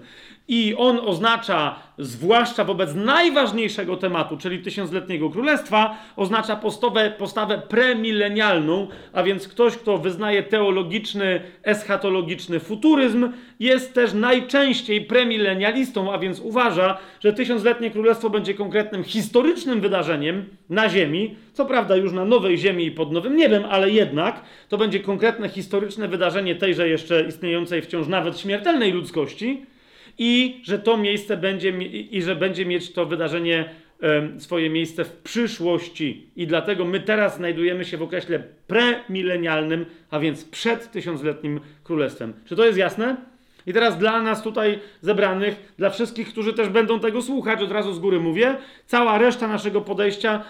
I on oznacza, zwłaszcza wobec najważniejszego tematu, czyli tysiącletniego królestwa, oznacza postawę, postawę premilenialną, a więc ktoś, kto wyznaje teologiczny, eschatologiczny futuryzm, jest też najczęściej premilenialistą, a więc uważa, że tysiącletnie królestwo będzie konkretnym historycznym wydarzeniem na Ziemi, co prawda już na nowej Ziemi i pod nowym niebem, ale jednak to będzie konkretne historyczne wydarzenie tejże jeszcze istniejącej wciąż nawet śmiertelnej ludzkości i że to miejsce będzie i że będzie mieć to wydarzenie swoje miejsce w przyszłości. I dlatego my teraz znajdujemy się w okresie premilenialnym, a więc przed tysiącletnim królestwem. Czy to jest jasne? I teraz dla nas tutaj zebranych, dla wszystkich, którzy też będą tego słuchać, od razu z góry mówię, cała reszta naszego podejścia,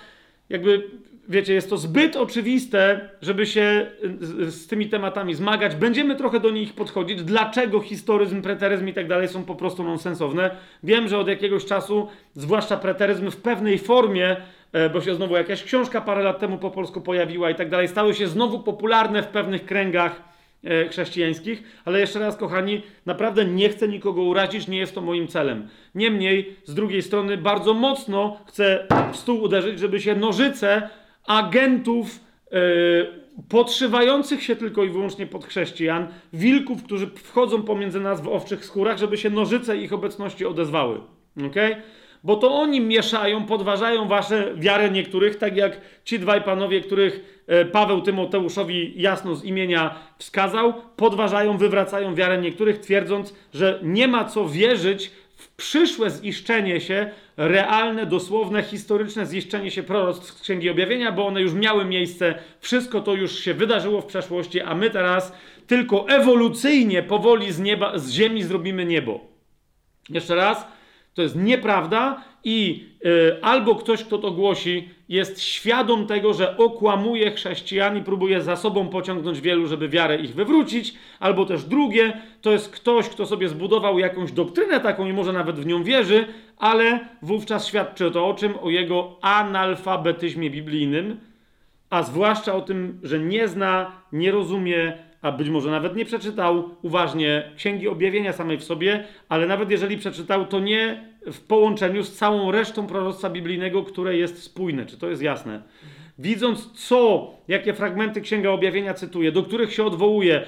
jakby, wiecie, jest to zbyt oczywiste, żeby się z, z tymi tematami zmagać. Będziemy trochę do nich podchodzić. Dlaczego historyzm, preteryzm i tak dalej są po prostu nonsensowne? Wiem, że od jakiegoś czasu, zwłaszcza preteryzm w pewnej formie, e, bo się znowu jakaś książka parę lat temu po polsku pojawiła i tak dalej, stały się znowu popularne w pewnych kręgach e, chrześcijańskich, ale jeszcze raz, kochani, naprawdę nie chcę nikogo urazić, nie jest to moim celem. Niemniej, z drugiej strony, bardzo mocno chcę w stół uderzyć, żeby się nożyce agentów e, podszywających się tylko i wyłącznie pod chrześcijan, wilków, którzy wchodzą pomiędzy nas w owczych skórach, żeby się nożyce ich obecności odezwały. Okay? Bo to oni mieszają, podważają wasze wiarę niektórych, tak jak ci dwaj panowie, których e, Paweł Tymoteuszowi jasno z imienia wskazał, podważają, wywracają wiarę niektórych, twierdząc, że nie ma co wierzyć przyszłe ziszczenie się, realne, dosłowne, historyczne ziszczenie się proroctw z Księgi Objawienia, bo one już miały miejsce, wszystko to już się wydarzyło w przeszłości, a my teraz tylko ewolucyjnie, powoli z nieba, z ziemi zrobimy niebo. Jeszcze raz, to jest nieprawda i y, albo ktoś, kto to głosi, jest świadom tego, że okłamuje chrześcijan i próbuje za sobą pociągnąć wielu, żeby wiarę ich wywrócić, albo też drugie, to jest ktoś, kto sobie zbudował jakąś doktrynę taką i może nawet w nią wierzy, ale wówczas świadczy to o czym? O jego analfabetyzmie biblijnym, a zwłaszcza o tym, że nie zna, nie rozumie, a być może nawet nie przeczytał uważnie Księgi Objawienia samej w sobie, ale nawet jeżeli przeczytał, to nie w połączeniu z całą resztą proroctwa biblijnego, które jest spójne. Czy to jest jasne? Widząc co, jakie fragmenty Księga Objawienia cytuje, do których się odwołuje,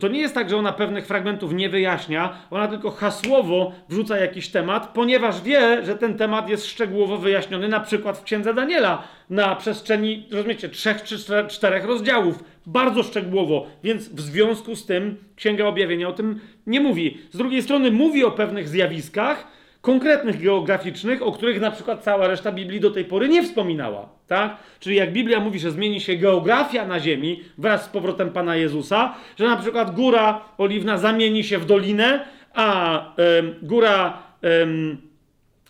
to nie jest tak, że ona pewnych fragmentów nie wyjaśnia, ona tylko hasłowo wrzuca jakiś temat, ponieważ wie, że ten temat jest szczegółowo wyjaśniony na przykład w Księdze Daniela na przestrzeni, rozumiecie, trzech czy czterech rozdziałów. Bardzo szczegółowo, więc w związku z tym Księga Objawienia o tym nie mówi. Z drugiej strony mówi o pewnych zjawiskach, konkretnych geograficznych, o których na przykład cała reszta Biblii do tej pory nie wspominała. Tak? Czyli jak Biblia mówi, że zmieni się geografia na ziemi wraz z powrotem Pana Jezusa, że na przykład góra oliwna zamieni się w dolinę, a góra y,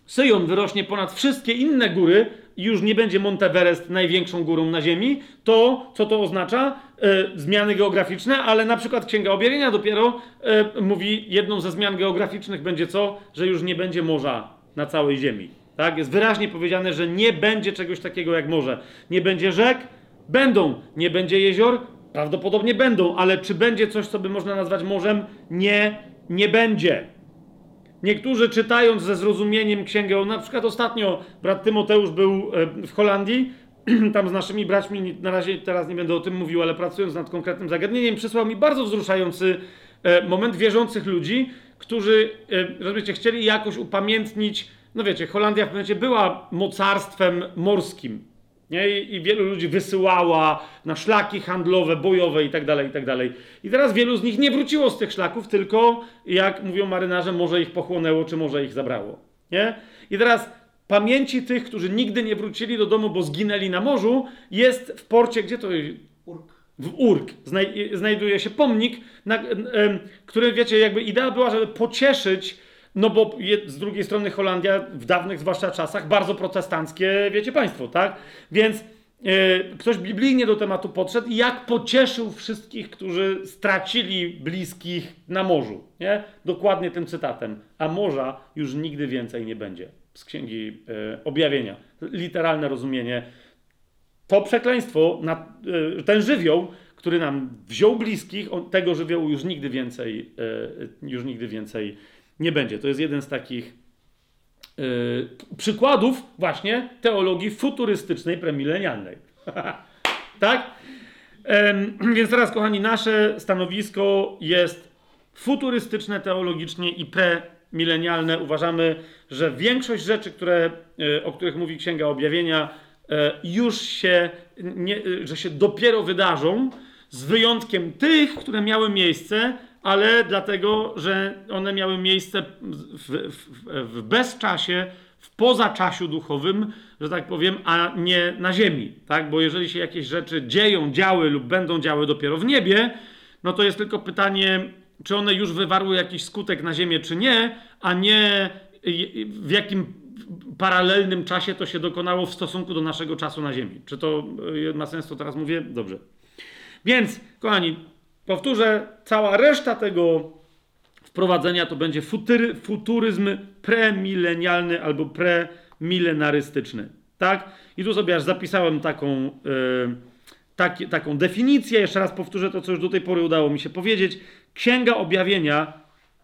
Syjon wyrośnie ponad wszystkie inne góry już nie będzie Monteverest największą górą na ziemi, to co to oznacza? E, zmiany geograficzne, ale na przykład Księga Objawienia dopiero e, mówi, jedną ze zmian geograficznych będzie co? Że już nie będzie morza na całej ziemi. Tak? Jest wyraźnie powiedziane, że nie będzie czegoś takiego jak morze. Nie będzie rzek? Będą. Nie będzie jezior? Prawdopodobnie będą, ale czy będzie coś, co by można nazwać morzem? Nie, nie będzie. Niektórzy czytając ze zrozumieniem księgę, na przykład ostatnio brat Tymoteusz był e, w Holandii, tam z naszymi braćmi, na razie teraz nie będę o tym mówił, ale pracując nad konkretnym zagadnieniem, przysłał mi bardzo wzruszający e, moment wierzących ludzi, którzy, e, rozumiecie, chcieli jakoś upamiętnić, no wiecie, Holandia w momencie była mocarstwem morskim, nie? I, wielu ludzi wysyłała na szlaki handlowe, bojowe i tak dalej, i tak dalej. I teraz wielu z nich nie wróciło z tych szlaków, tylko jak mówią marynarze, może ich pochłonęło, czy może ich zabrało. Nie? I teraz pamięci tych, którzy nigdy nie wrócili do domu, bo zginęli na morzu, jest w porcie, gdzie to Urk. W Urk znaj znajduje się pomnik, na, który, wiecie, jakby idea była, żeby pocieszyć no bo z drugiej strony Holandia w dawnych zwłaszcza czasach bardzo protestanckie, wiecie państwo, tak? Więc yy, ktoś biblijnie do tematu podszedł i jak pocieszył wszystkich, którzy stracili bliskich na morzu, nie? Dokładnie tym cytatem. A morza już nigdy więcej nie będzie. Z Księgi yy, Objawienia. Literalne rozumienie. To przekleństwo, na, yy, ten żywioł, który nam wziął bliskich, on, tego żywiołu już nigdy więcej, już nigdy więcej nie będzie. To jest jeden z takich przykładów właśnie teologii futurystycznej, premilenialnej. tak? Więc teraz, kochani, nasze stanowisko jest futurystyczne teologicznie i premilenialne. Uważamy, że większość rzeczy, które, yy, o których mówi Księga Objawienia, yy, już się, nie, yy, że się dopiero wydarzą, z wyjątkiem tych, które miały miejsce ale dlatego, że one miały miejsce w, w, w bezczasie, w pozaczasiu duchowym, że tak powiem, a nie na ziemi, tak? Bo jeżeli się jakieś rzeczy dzieją, działy lub będą działy dopiero w niebie, no to jest tylko pytanie, czy one już wywarły jakiś skutek na ziemię, czy nie, a nie w jakim paralelnym czasie to się dokonało w stosunku do naszego czasu na ziemi. Czy to y, ma sens, to teraz mówię? Dobrze. Więc, kochani, powtórzę, cała reszta tego wprowadzenia to będzie futury, futuryzm premilenialny albo premilenarystyczny. Tak? I tu sobie aż zapisałem taką, yy, taki, taką definicję. Jeszcze raz powtórzę to, co już do tej pory udało mi się powiedzieć. Księga Objawienia,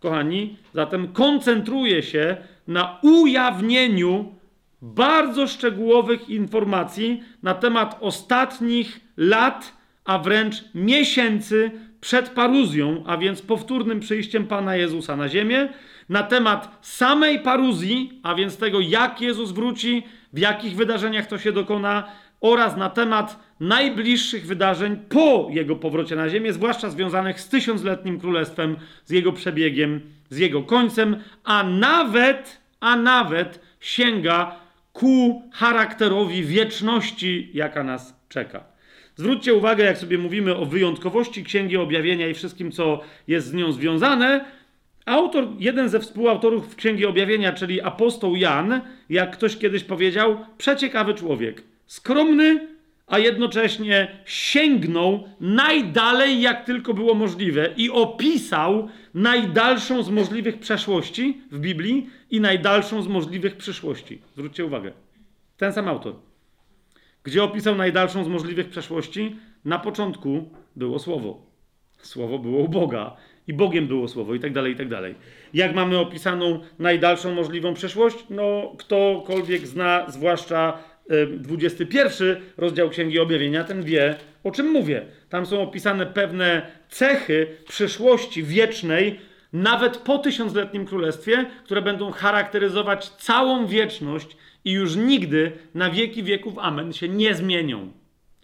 kochani, zatem koncentruje się na ujawnieniu bardzo szczegółowych informacji na temat ostatnich lat, a wręcz miesięcy przed paruzją, a więc powtórnym przyjściem Pana Jezusa na ziemię, na temat samej paruzji, a więc tego, jak Jezus wróci, w jakich wydarzeniach to się dokona, oraz na temat najbliższych wydarzeń po jego powrocie na ziemię, zwłaszcza związanych z tysiącletnim królestwem, z jego przebiegiem, z jego końcem, a nawet, a nawet sięga ku charakterowi wieczności, jaka nas czeka. Zwróćcie uwagę, jak sobie mówimy o wyjątkowości Księgi Objawienia i wszystkim, co jest z nią związane. Autor, jeden ze współautorów Księgi Objawienia, czyli apostoł Jan, jak ktoś kiedyś powiedział, przeciekawy człowiek. Skromny, a jednocześnie sięgnął najdalej, jak tylko było możliwe, i opisał najdalszą z możliwych przeszłości w Biblii i najdalszą z możliwych przyszłości. Zwróćcie uwagę. Ten sam autor gdzie opisał najdalszą z możliwych przeszłości. Na początku było Słowo. Słowo było u Boga i Bogiem było Słowo i tak dalej, i tak dalej. Jak mamy opisaną najdalszą możliwą przeszłość? No, ktokolwiek zna, zwłaszcza 21 rozdział Księgi Objawienia, ten wie, o czym mówię. Tam są opisane pewne cechy przyszłości wiecznej, nawet po tysiącletnim królestwie, które będą charakteryzować całą wieczność i już nigdy na wieki wieków amen się nie zmienią.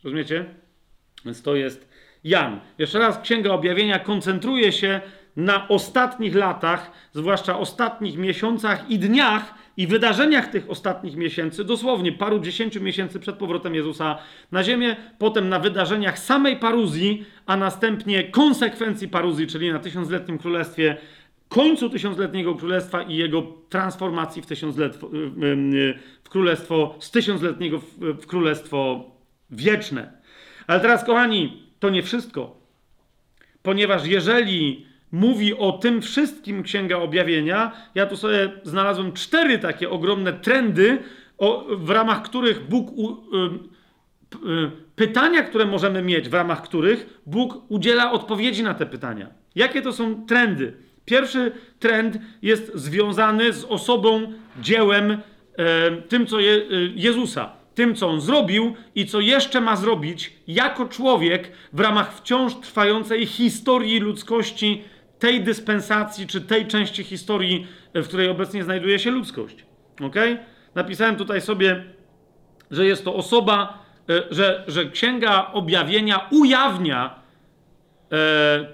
Rozumiecie? Więc to jest Jan. Jeszcze raz, Księga Objawienia koncentruje się na ostatnich latach, zwłaszcza ostatnich miesiącach i dniach i wydarzeniach tych ostatnich miesięcy, dosłownie paru dziesięciu miesięcy przed powrotem Jezusa na ziemię, potem na wydarzeniach samej paruzji, a następnie konsekwencji paruzji, czyli na tysiącletnim królestwie końcu tysiącletniego królestwa i jego transformacji w, tysiąclet, w królestwo, z tysiącletniego w, królestwo wieczne. Ale teraz, kochani, to nie wszystko. Ponieważ jeżeli mówi o tym wszystkim Księga Objawienia, ja tu sobie znalazłem cztery takie ogromne trendy, o, w ramach których Bóg. U, y, y, pytania, które możemy mieć, w ramach których Bóg udziela odpowiedzi na te pytania. Jakie to są trendy? Pierwszy trend jest związany z osobą, dziełem, tym, co je, e, Jezusa, tym, co on zrobił i co jeszcze ma zrobić jako człowiek w ramach wciąż trwającej historii ludzkości, tej dyspensacji, czy tej części historii, e, w której obecnie znajduje się ludzkość. Ok? Napisałem tutaj sobie, że jest to osoba, e, że, że Księga Objawienia ujawnia e,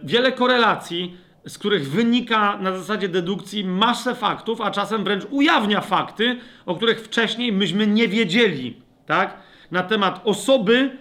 wiele korelacji z których wynika na zasadzie dedukcji masę faktów, a czasem wręcz ujawnia fakty, o których wcześniej myśmy nie wiedzieli, tak? Na temat osoby,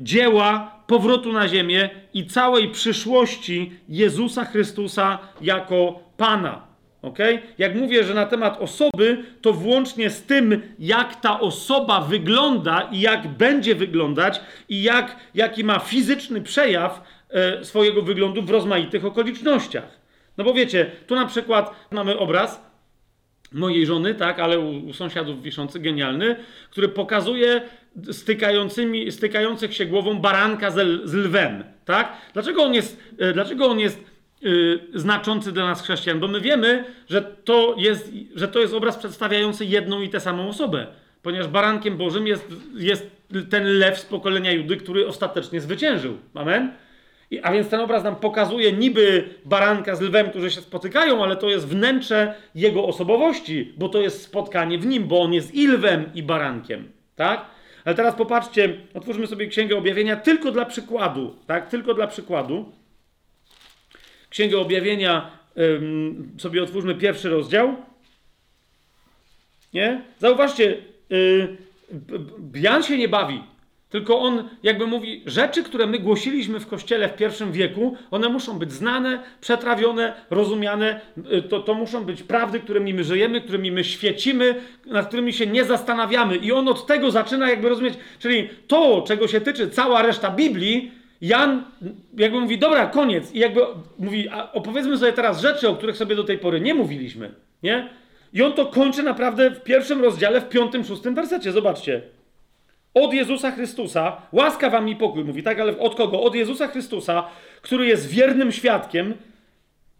dzieła, powrotu na ziemię i całej przyszłości Jezusa Chrystusa jako Pana. ok? Jak mówię, że na temat osoby, to włącznie z tym, jak ta osoba wygląda i jak będzie wyglądać, i jak, jaki ma fizyczny przejaw, E, swojego wyglądu w rozmaitych okolicznościach. No bo wiecie, tu na przykład mamy obraz mojej żony, tak, ale u, u sąsiadów wiszący, genialny, który pokazuje stykającymi, stykających się głową baranka z, z lwem, tak? Dlaczego on jest, e, dlaczego on jest yy, znaczący dla nas chrześcijan? Bo my wiemy, że to, jest, że to jest obraz przedstawiający jedną i tę samą osobę, ponieważ barankiem Bożym jest, jest ten lew z pokolenia Judy, który ostatecznie zwyciężył. Amen? A więc ten obraz nam pokazuje niby baranka z lwem, którzy się spotykają, ale to jest wnętrze jego osobowości, bo to jest spotkanie w nim, bo on jest i lwem, i barankiem. Tak? Ale teraz popatrzcie, otwórzmy sobie Księgę Objawienia tylko dla przykładu. Tak? Tylko dla przykładu. Księgę Objawienia ym, sobie otwórzmy pierwszy rozdział. Nie? Zauważcie, yy, Jan się nie bawi. Tylko on jakby mówi, rzeczy, które my głosiliśmy w kościele w pierwszym wieku, one muszą być znane, przetrawione, rozumiane. Y, to, to muszą być prawdy, którymi my żyjemy, którymi my świecimy, nad którymi się nie zastanawiamy. I on od tego zaczyna jakby rozumieć. Czyli to, czego się tyczy cała reszta Biblii, Jan jakby mówi, dobra, koniec. I jakby mówi, opowiedzmy sobie teraz rzeczy, o których sobie do tej pory nie mówiliśmy. Nie? I on to kończy naprawdę w pierwszym rozdziale, w piątym, szóstym wersecie. Zobaczcie. Od Jezusa Chrystusa, łaska wam i pokój, mówi, tak, ale od kogo? Od Jezusa Chrystusa, który jest wiernym świadkiem.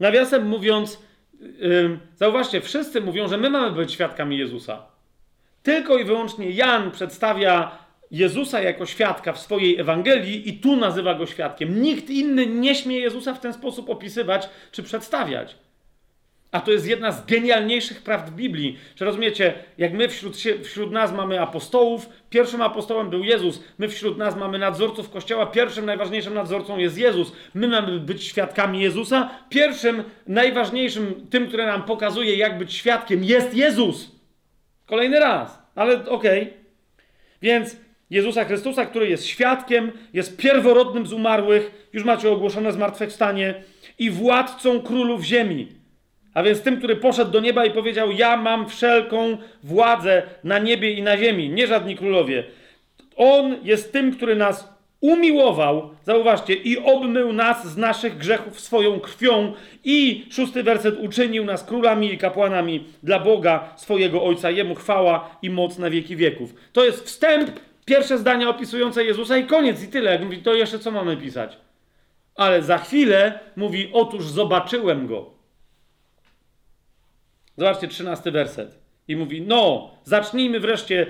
Nawiasem mówiąc, yy, zauważcie, wszyscy mówią, że my mamy być świadkami Jezusa. Tylko i wyłącznie Jan przedstawia Jezusa jako świadka w swojej Ewangelii i tu nazywa go świadkiem. Nikt inny nie śmie Jezusa w ten sposób opisywać czy przedstawiać. A to jest jedna z genialniejszych prawd Biblii. Czy rozumiecie, jak my wśród, wśród nas mamy apostołów, pierwszym apostołem był Jezus, my wśród nas mamy nadzorców Kościoła, pierwszym najważniejszym nadzorcą jest Jezus. My mamy być świadkami Jezusa. Pierwszym, najważniejszym, tym, który nam pokazuje, jak być świadkiem, jest Jezus. Kolejny raz, ale okej. Okay. Więc Jezusa Chrystusa, który jest świadkiem, jest pierworodnym z umarłych, już macie ogłoszone zmartwychwstanie, i władcą królów ziemi. A więc tym, który poszedł do nieba i powiedział: Ja mam wszelką władzę na niebie i na ziemi, nie żadni królowie. On jest tym, który nas umiłował, zauważcie, i obmył nas z naszych grzechów swoją krwią. I szósty werset uczynił nas królami i kapłanami dla Boga, swojego Ojca. Jemu chwała i moc na wieki wieków. To jest wstęp, pierwsze zdania opisujące Jezusa i koniec, i tyle. Jak mówi, to jeszcze co mamy pisać? Ale za chwilę mówi: Otóż zobaczyłem go. Zobaczcie, trzynasty werset. I mówi, no, zacznijmy wreszcie,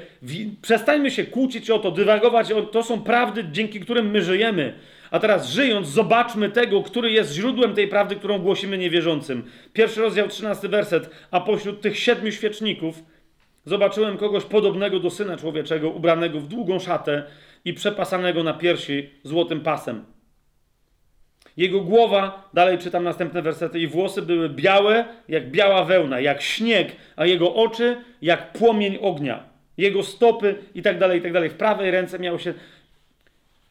przestańmy się kłócić o to, dywagować, o, to są prawdy, dzięki którym my żyjemy. A teraz żyjąc, zobaczmy tego, który jest źródłem tej prawdy, którą głosimy niewierzącym. Pierwszy rozdział, trzynasty werset. A pośród tych siedmiu świeczników zobaczyłem kogoś podobnego do Syna Człowieczego, ubranego w długą szatę i przepasanego na piersi złotym pasem. Jego głowa, dalej czytam następne wersety, i włosy były białe jak biała wełna, jak śnieg, a jego oczy jak płomień ognia. Jego stopy i tak dalej, i tak dalej. W prawej ręce miał się.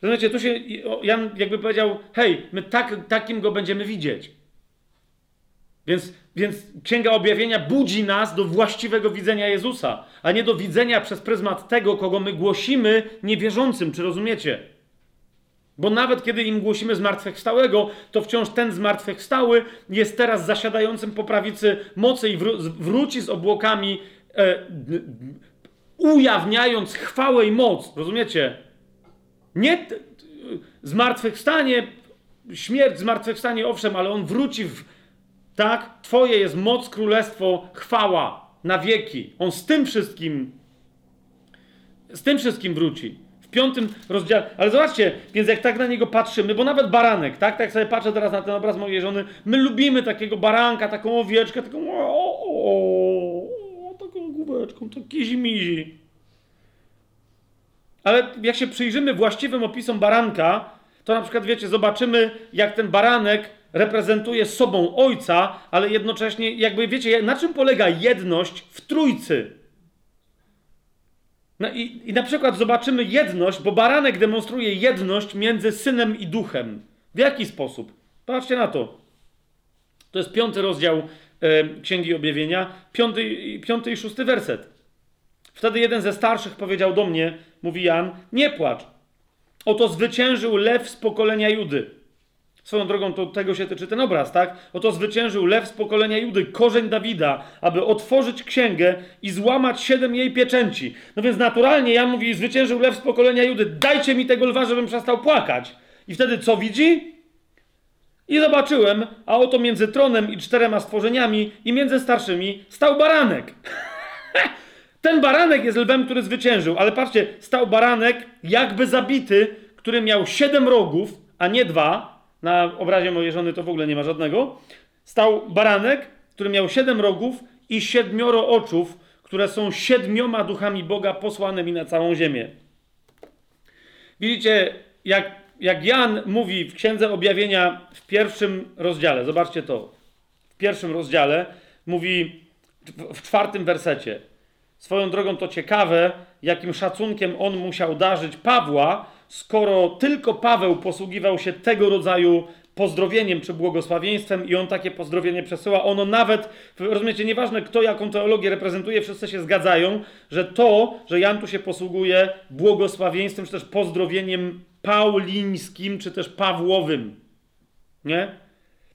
Rozumiecie, tu się Jan jakby powiedział: Hej, my tak, takim go będziemy widzieć. Więc, więc Księga Objawienia budzi nas do właściwego widzenia Jezusa, a nie do widzenia przez pryzmat tego, kogo my głosimy niewierzącym. Czy rozumiecie? Bo nawet kiedy im głosimy zmartwychwstałego, to wciąż ten zmartwychwstały jest teraz zasiadającym po prawicy mocy i wró wróci z obłokami, e, ujawniając chwałę i moc. Rozumiecie? Nie zmartwychwstanie, śmierć, zmartwychwstanie, owszem, ale on wróci w. Tak? Twoje jest moc, królestwo, chwała na wieki. On z tym wszystkim, z tym wszystkim wróci piątym rozdziale. Ale zobaczcie, więc jak tak na niego patrzymy, bo nawet baranek, tak? Tak sobie patrzę teraz na ten obraz mojej żony, my lubimy takiego baranka, taką owieczkę, taką o, o, o taką główeczką, to kizi-mizi. Ale jak się przyjrzymy właściwym opisom baranka, to na przykład, wiecie, zobaczymy, jak ten baranek reprezentuje sobą ojca, ale jednocześnie, jakby wiecie, na czym polega jedność w trójcy? No i, i na przykład zobaczymy jedność, bo baranek demonstruje jedność między synem i duchem. W jaki sposób? Patrzcie na to. To jest piąty rozdział e, Księgi Objawienia, piąty, piąty i szósty werset. Wtedy jeden ze starszych powiedział do mnie, mówi Jan, nie płacz. Oto zwyciężył lew z pokolenia Judy Swoją drogą to tego się tyczy ten obraz, tak? Oto zwyciężył lew z pokolenia Judy, korzeń Dawida, aby otworzyć księgę i złamać siedem jej pieczęci. No więc naturalnie Jan mówi, zwyciężył lew z pokolenia Judy, dajcie mi tego lwa, żebym przestał płakać. I wtedy co widzi? I zobaczyłem, a oto między tronem i czterema stworzeniami i między starszymi stał baranek. Ten baranek jest lwem, który zwyciężył, ale patrzcie, stał baranek jakby zabity, który miał siedem rogów, a nie dwa, na obrazie mojej żony to w ogóle nie ma żadnego, stał baranek, który miał siedem rogów i siedmioro oczów, które są siedmioma duchami Boga posłanymi na całą ziemię. Widzicie, jak, jak Jan mówi w Księdze Objawienia w pierwszym rozdziale, zobaczcie to, w pierwszym rozdziale mówi w czwartym wersecie. Swoją drogą to ciekawe, jakim szacunkiem on musiał darzyć Pawła, skoro tylko Paweł posługiwał się tego rodzaju pozdrowieniem czy błogosławieństwem i on takie pozdrowienie przesyła. Ono nawet, rozumiecie, nieważne kto jaką teologię reprezentuje, wszyscy się zgadzają, że to, że Jan tu się posługuje błogosławieństwem czy też pozdrowieniem paulińskim czy też pawłowym. Nie?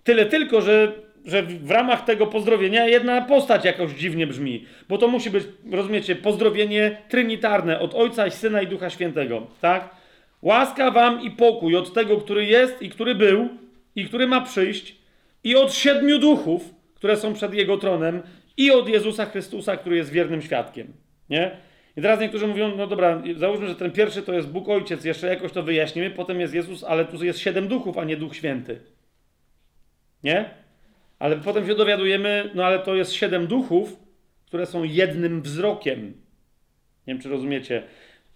Tyle tylko, że, że w ramach tego pozdrowienia jedna postać jakoś dziwnie brzmi, bo to musi być, rozumiecie, pozdrowienie trinitarne od Ojca, Syna i Ducha Świętego, tak? Łaska wam i pokój od tego, który jest i który był i który ma przyjść i od siedmiu duchów, które są przed Jego tronem i od Jezusa Chrystusa, który jest wiernym świadkiem, nie? I teraz niektórzy mówią, no dobra, załóżmy, że ten pierwszy to jest Bóg Ojciec, jeszcze jakoś to wyjaśnimy, potem jest Jezus, ale tu jest siedem duchów, a nie Duch Święty. Nie? Ale potem się dowiadujemy, no ale to jest siedem duchów, które są jednym wzrokiem. Nie wiem, czy rozumiecie.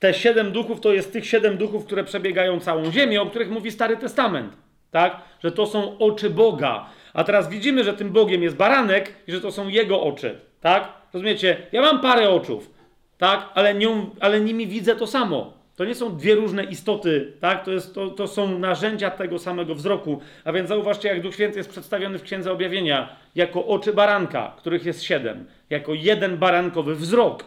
Te siedem duchów to jest tych siedem duchów, które przebiegają całą ziemię, o których mówi Stary Testament. Tak? Że to są oczy Boga. A teraz widzimy, że tym Bogiem jest baranek i że to są jego oczy. Tak? Rozumiecie? Ja mam parę oczów, tak? Ale, nią, ale nimi widzę to samo. To nie są dwie różne istoty, tak? To, jest, to, to są narzędzia tego samego wzroku. A więc zauważcie, jak Duch Święty jest przedstawiony w Księdze Objawienia jako oczy baranka, których jest siedem, jako jeden barankowy wzrok.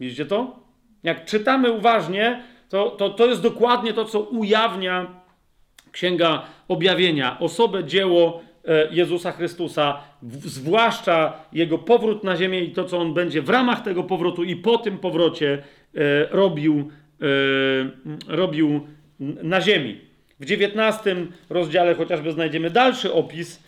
Widzicie to? Jak czytamy uważnie, to, to, to jest dokładnie to, co ujawnia Księga Objawienia. Osobę, dzieło e, Jezusa Chrystusa, zwłaszcza Jego powrót na ziemię i to, co On będzie w ramach tego powrotu i po tym powrocie e, robił E, robił na ziemi. W XIX rozdziale chociażby znajdziemy dalszy opis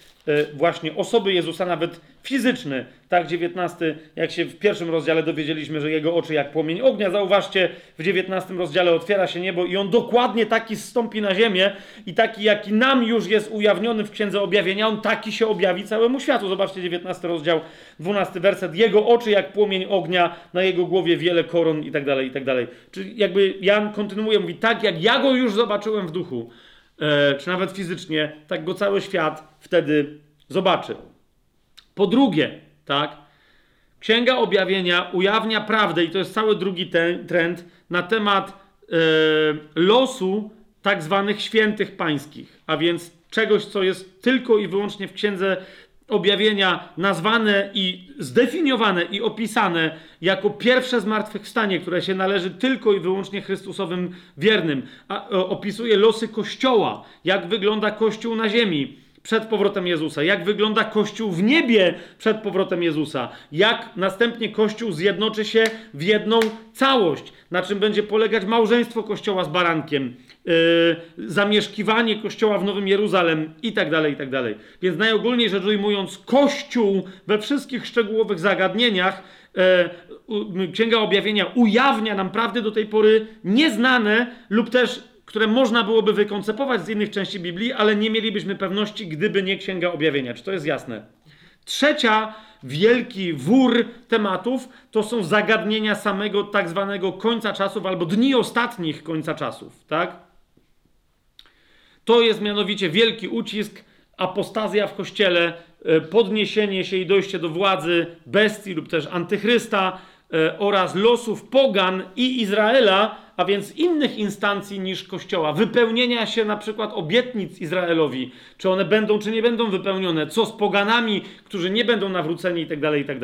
właśnie osoby Jezusa, nawet fizyczny. Tak, 19, jak się w pierwszym rozdziale dowiedzieliśmy, że jego oczy jak płomień ognia. Zauważcie, w 19 rozdziale otwiera się niebo i on dokładnie taki zstąpi na ziemię i taki, jaki nam już jest ujawniony w Księdze Objawienia, on taki się objawi całemu światu. Zobaczcie, 19 rozdział, 12 werset. Jego oczy jak płomień ognia, na jego głowie wiele koron i tak dalej, i tak dalej. Czyli jakby Jan kontynuuje, mówi, tak jak ja go już zobaczyłem w duchu, e, czy nawet fizycznie, tak go cały świat wtedy zobaczy. Po drugie, tak, Księga Objawienia ujawnia prawdę, i to jest cały drugi ten, trend, na temat e, losu tak zwanych świętych pańskich, a więc czegoś, co jest tylko i wyłącznie w Księdze Objawienia nazwane i zdefiniowane i opisane jako pierwsze zmartwychwstanie, które się należy tylko i wyłącznie Chrystusowym wiernym. A, opisuje losy Kościoła, jak wygląda Kościół na ziemi przed powrotem Jezusa, jak wygląda Kościół w niebie przed powrotem Jezusa, jak następnie Kościół zjednoczy się w jedną całość, na czym będzie polegać małżeństwo Kościoła z barankiem, zamieszkiwanie Kościoła w Nowym Jeruzalem i tak dalej, i tak dalej. Więc najogólniej rzecz ujmując, Kościół we wszystkich szczegółowych zagadnieniach yy, Księga Objawienia ujawnia nam prawdy do tej pory nieznane lub też które można byłoby wykoncepować z innych części Biblii, ale nie mielibyśmy pewności, gdyby nie Księga Objawienia. Czy to jest jasne? Trzecia wielki wór tematów to są zagadnienia samego tak zwanego końca czasów albo dni ostatnich końca czasów, tak? To jest mianowicie wielki ucisk, apostazja w kościele, e, podniesienie się i dojście do władzy bestii lub też antychrysta e, oraz losów pogan i Izraela, a więc innych instancji niż Kościoła, wypełnienia się na przykład obietnic Izraelowi, czy one będą, czy nie będą wypełnione, co z poganami, którzy nie będą nawróceni i tak dalej, i tak.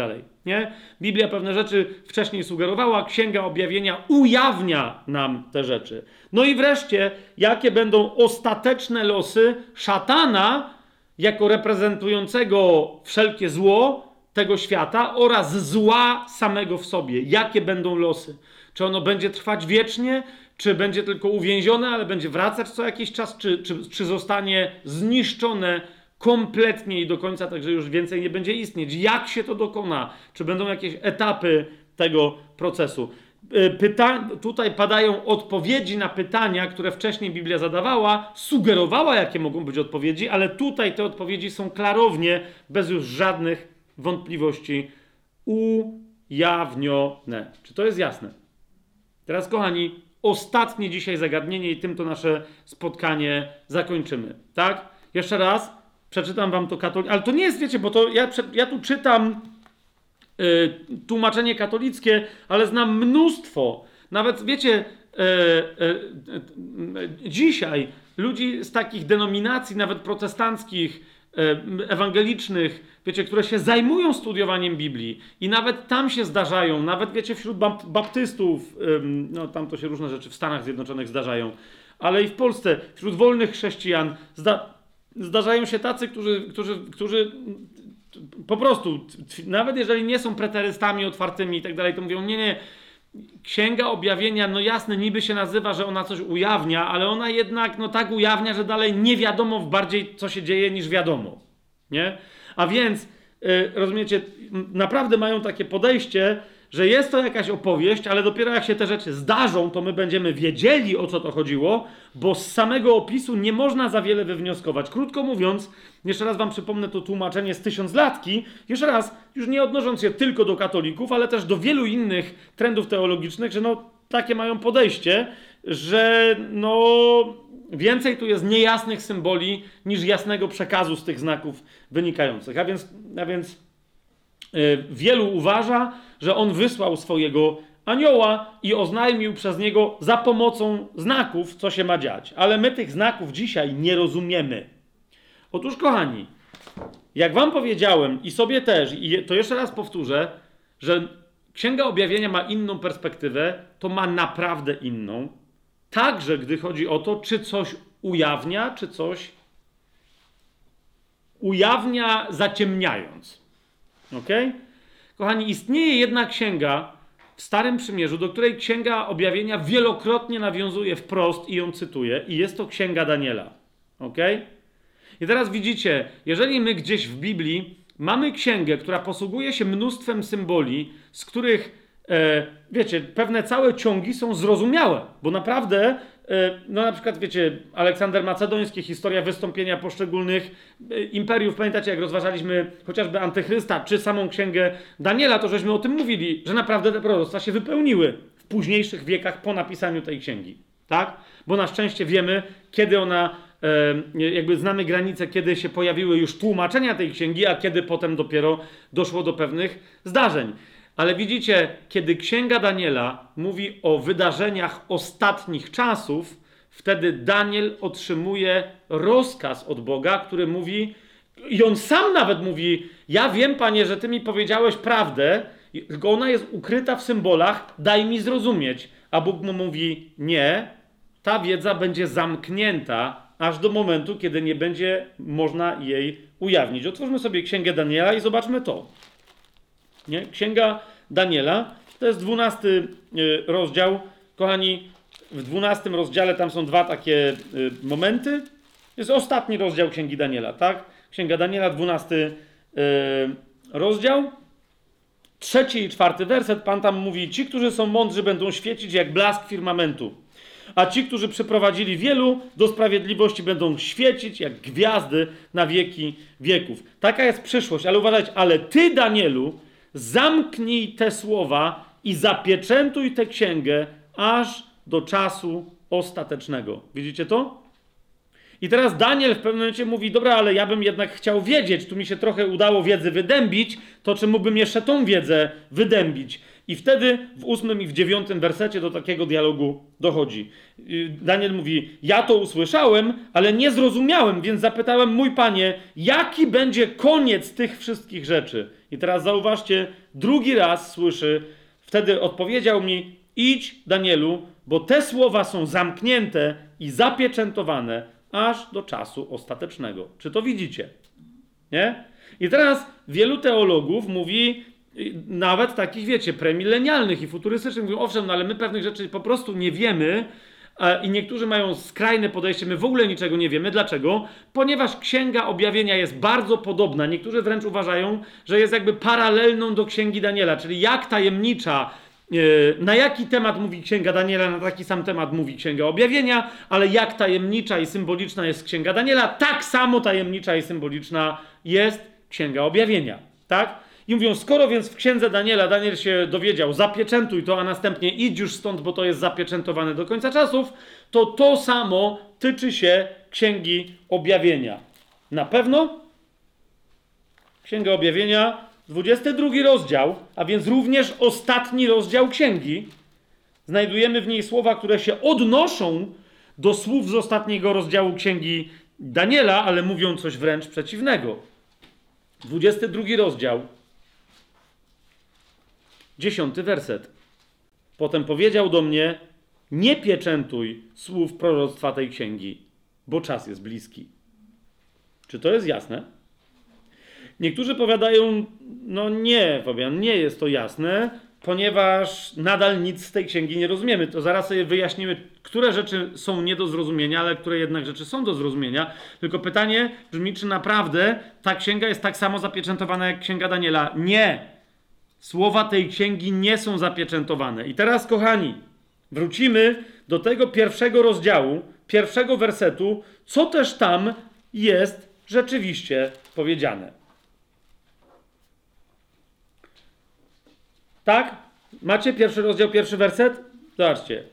Nie? Biblia pewne rzeczy wcześniej sugerowała, Księga Objawienia ujawnia nam te rzeczy. No i wreszcie, jakie będą ostateczne losy szatana jako reprezentującego wszelkie zło tego świata oraz zła samego w sobie. Jakie będą losy? Czy ono będzie trwać wiecznie, czy będzie tylko uwięzione, ale będzie wracać co jakiś czas, czy, czy, czy zostanie zniszczone kompletnie i do końca, także już więcej nie będzie istnieć. Jak się to dokona? Czy będą jakieś etapy tego procesu? Y, pyta tutaj padają odpowiedzi na pytania, które wcześniej Biblia zadawała, sugerowała, jakie mogą być odpowiedzi, ale tutaj te odpowiedzi są klarownie, bez już żadnych wątpliwości, ujawnione. Czy to jest jasne? Teraz, kochani, ostatnie dzisiaj zagadnienie i tym to nasze spotkanie zakończymy. Tak? Jeszcze raz przeczytam wam to katolik, ale to nie jest, wiecie, bo to ja, ja tu czytam y, tłumaczenie katolickie, ale znam mnóstwo, nawet wiecie, e, e, e, dzisiaj ludzi z takich denominacji, nawet protestanckich, e, ewangelicznych, wiecie, które się zajmują studiowaniem Biblii i nawet tam się zdarzają, nawet wiecie, wśród bap- baptystów, no tam to się różne rzeczy w Stanach Zjednoczonych zdarzają, ale i w Polsce, wśród wolnych chrześcijan zda- zdarzają się tacy, którzy, którzy, którzy po prostu, nawet jeżeli nie są preterystami otwartymi i tak dalej, to mówią, nie, nie, Księga Objawienia, no jasne, niby się nazywa, że ona coś ujawnia, ale ona jednak no tak ujawnia, że dalej nie wiadomo bardziej, co się dzieje, niż wiadomo. Nie? A więc, y, rozumiecie, naprawdę mają takie podejście, że jest to jakaś opowieść, ale dopiero jak się te rzeczy zdarzą, to my będziemy wiedzieli, o co to chodziło, bo z samego opisu nie można za wiele wywnioskować. Krótko mówiąc, jeszcze raz wam przypomnę to tłumaczenie z tysiąclatki, jeszcze raz, już nie odnosząc się tylko do katolików, ale też do wielu innych trendów teologicznych, że no takie mają podejście, że no więcej tu jest niejasnych symboli niż jasnego przekazu z tych znaków wynikających. A więc, a więc y, wielu uważa, że on wysłał swojego anioła i oznajmił przez niego za pomocą znaków, co się ma dziać. Ale my tych znaków dzisiaj nie rozumiemy. Otóż, kochani, jak wam powiedziałem i sobie też, i to jeszcze raz powtórzę, że Księga Objawienia ma inną perspektywę, to ma naprawdę inną. Także gdy chodzi o to, czy coś ujawnia, czy coś ujawnia zaciemniając. Ok? Kochani, istnieje jedna księga w Starym Przymierzu, do której Księga Objawienia wielokrotnie nawiązuje wprost i ją cytuje, i jest to Księga Daniela. Ok? I teraz widzicie, jeżeli my gdzieś w Biblii mamy księgę, która posługuje się mnóstwem symboli, z których, e, wiecie, pewne całe ciągi są zrozumiałe, bo naprawdę, no na przykład, wiecie, Aleksander Macedoński, historia wystąpienia poszczególnych e, imperiów, pamiętacie, jak rozważaliśmy chociażby Antychrysta, czy samą księgę Daniela, to żeśmy o tym mówili, że naprawdę te proroctwa się wypełniły w późniejszych wiekach po napisaniu tej księgi, tak? Bo na szczęście wiemy, kiedy ona e, jakby znamy granice, kiedy się pojawiły już tłumaczenia tej księgi, a kiedy potem dopiero doszło do pewnych zdarzeń. Ale widzicie, kiedy księga Daniela mówi o wydarzeniach ostatnich czasów, wtedy Daniel otrzymuje rozkaz od Boga, który mówi, i on sam nawet mówi: Ja wiem, panie, że ty mi powiedziałeś prawdę, tylko ona jest ukryta w symbolach, daj mi zrozumieć. A Bóg mu mówi: Nie, ta wiedza będzie zamknięta aż do momentu, kiedy nie będzie można jej ujawnić. Otwórzmy sobie księgę Daniela i zobaczmy to. Nie? Księga Daniela to jest dwunasty y, rozdział. Kochani, w dwunastym rozdziale tam są dwa takie y, momenty. Jest ostatni rozdział Księgi Daniela, tak? Księga Daniela, dwunasty y, rozdział. Trzeci i czwarty werset, Pan tam mówi: Ci, którzy są mądrzy, będą świecić jak blask firmamentu. A ci, którzy przyprowadzili wielu do sprawiedliwości, będą świecić jak gwiazdy na wieki wieków. Taka jest przyszłość, ale uważajcie, ale ty, Danielu, zamknij te słowa i zapieczętuj tę księgę aż do czasu ostatecznego. Widzicie to? I teraz Daniel w pewnym momencie mówi: Dobra, ale ja bym jednak chciał wiedzieć, tu mi się trochę udało wiedzy wydębić, to czy mógłbym jeszcze tą wiedzę wydębić? I wtedy w ósmym i w dziewiątym wersecie do takiego dialogu dochodzi. Yy, Daniel mówi: Ja to usłyszałem, ale nie zrozumiałem, więc zapytałem, mój panie, jaki będzie koniec tych wszystkich rzeczy? I teraz zauważcie, drugi raz słyszy, wtedy odpowiedział mi: Idź, Danielu, bo te słowa są zamknięte i zapieczętowane aż do czasu ostatecznego. Czy to widzicie? Nie? I teraz wielu teologów mówi, y, nawet takich, wiecie, premilenialnych i futurystycznych, mówią, owszem, no ale my pewnych rzeczy po prostu nie wiemy, a- i niektórzy mają skrajne podejście, my w ogóle niczego nie wiemy. Dlaczego? Ponieważ Księga Objawienia jest bardzo podobna. Niektórzy wręcz uważają, że jest jakby paralelną do Księgi Daniela, czyli jak tajemnicza E, Na jaki temat mówi Księga Daniela, na taki sam temat mówi Księga Objawienia, ale jak tajemnicza i symboliczna jest Księga Daniela, tak samo tajemnicza i symboliczna jest Księga Objawienia. Tak? I mówią, skoro więc w Księdze Daniela Daniel się dowiedział, zapieczętuj to, a następnie idź już stąd, bo to jest zapieczętowane do końca czasów, to to samo tyczy się Księgi Objawienia. Na pewno Księga Objawienia, 22 rozdział, a więc również ostatni rozdział księgi, znajdujemy w niej słowa, które się odnoszą do słów z ostatniego rozdziału księgi Daniela, ale mówią coś wręcz przeciwnego. 22 rozdział, 10 werset. Potem powiedział do mnie: Nie pieczętuj słów proroctwa tej księgi, bo czas jest bliski. Czy to jest jasne? Niektórzy powiadają, no nie, Fabian, nie jest to jasne, ponieważ nadal nic z tej księgi nie rozumiemy. To zaraz sobie wyjaśnimy, które rzeczy są nie do zrozumienia, ale które jednak rzeczy są do zrozumienia. Tylko pytanie brzmi, czy naprawdę ta księga jest tak samo zapieczętowana jak księga Daniela? Nie! Słowa tej księgi nie są zapieczętowane. I teraz, kochani, wrócimy do tego pierwszego rozdziału, pierwszego wersetu, co też tam jest rzeczywiście powiedziane. Tak? Macie pierwszy rozdział, pierwszy werset? Zobaczcie.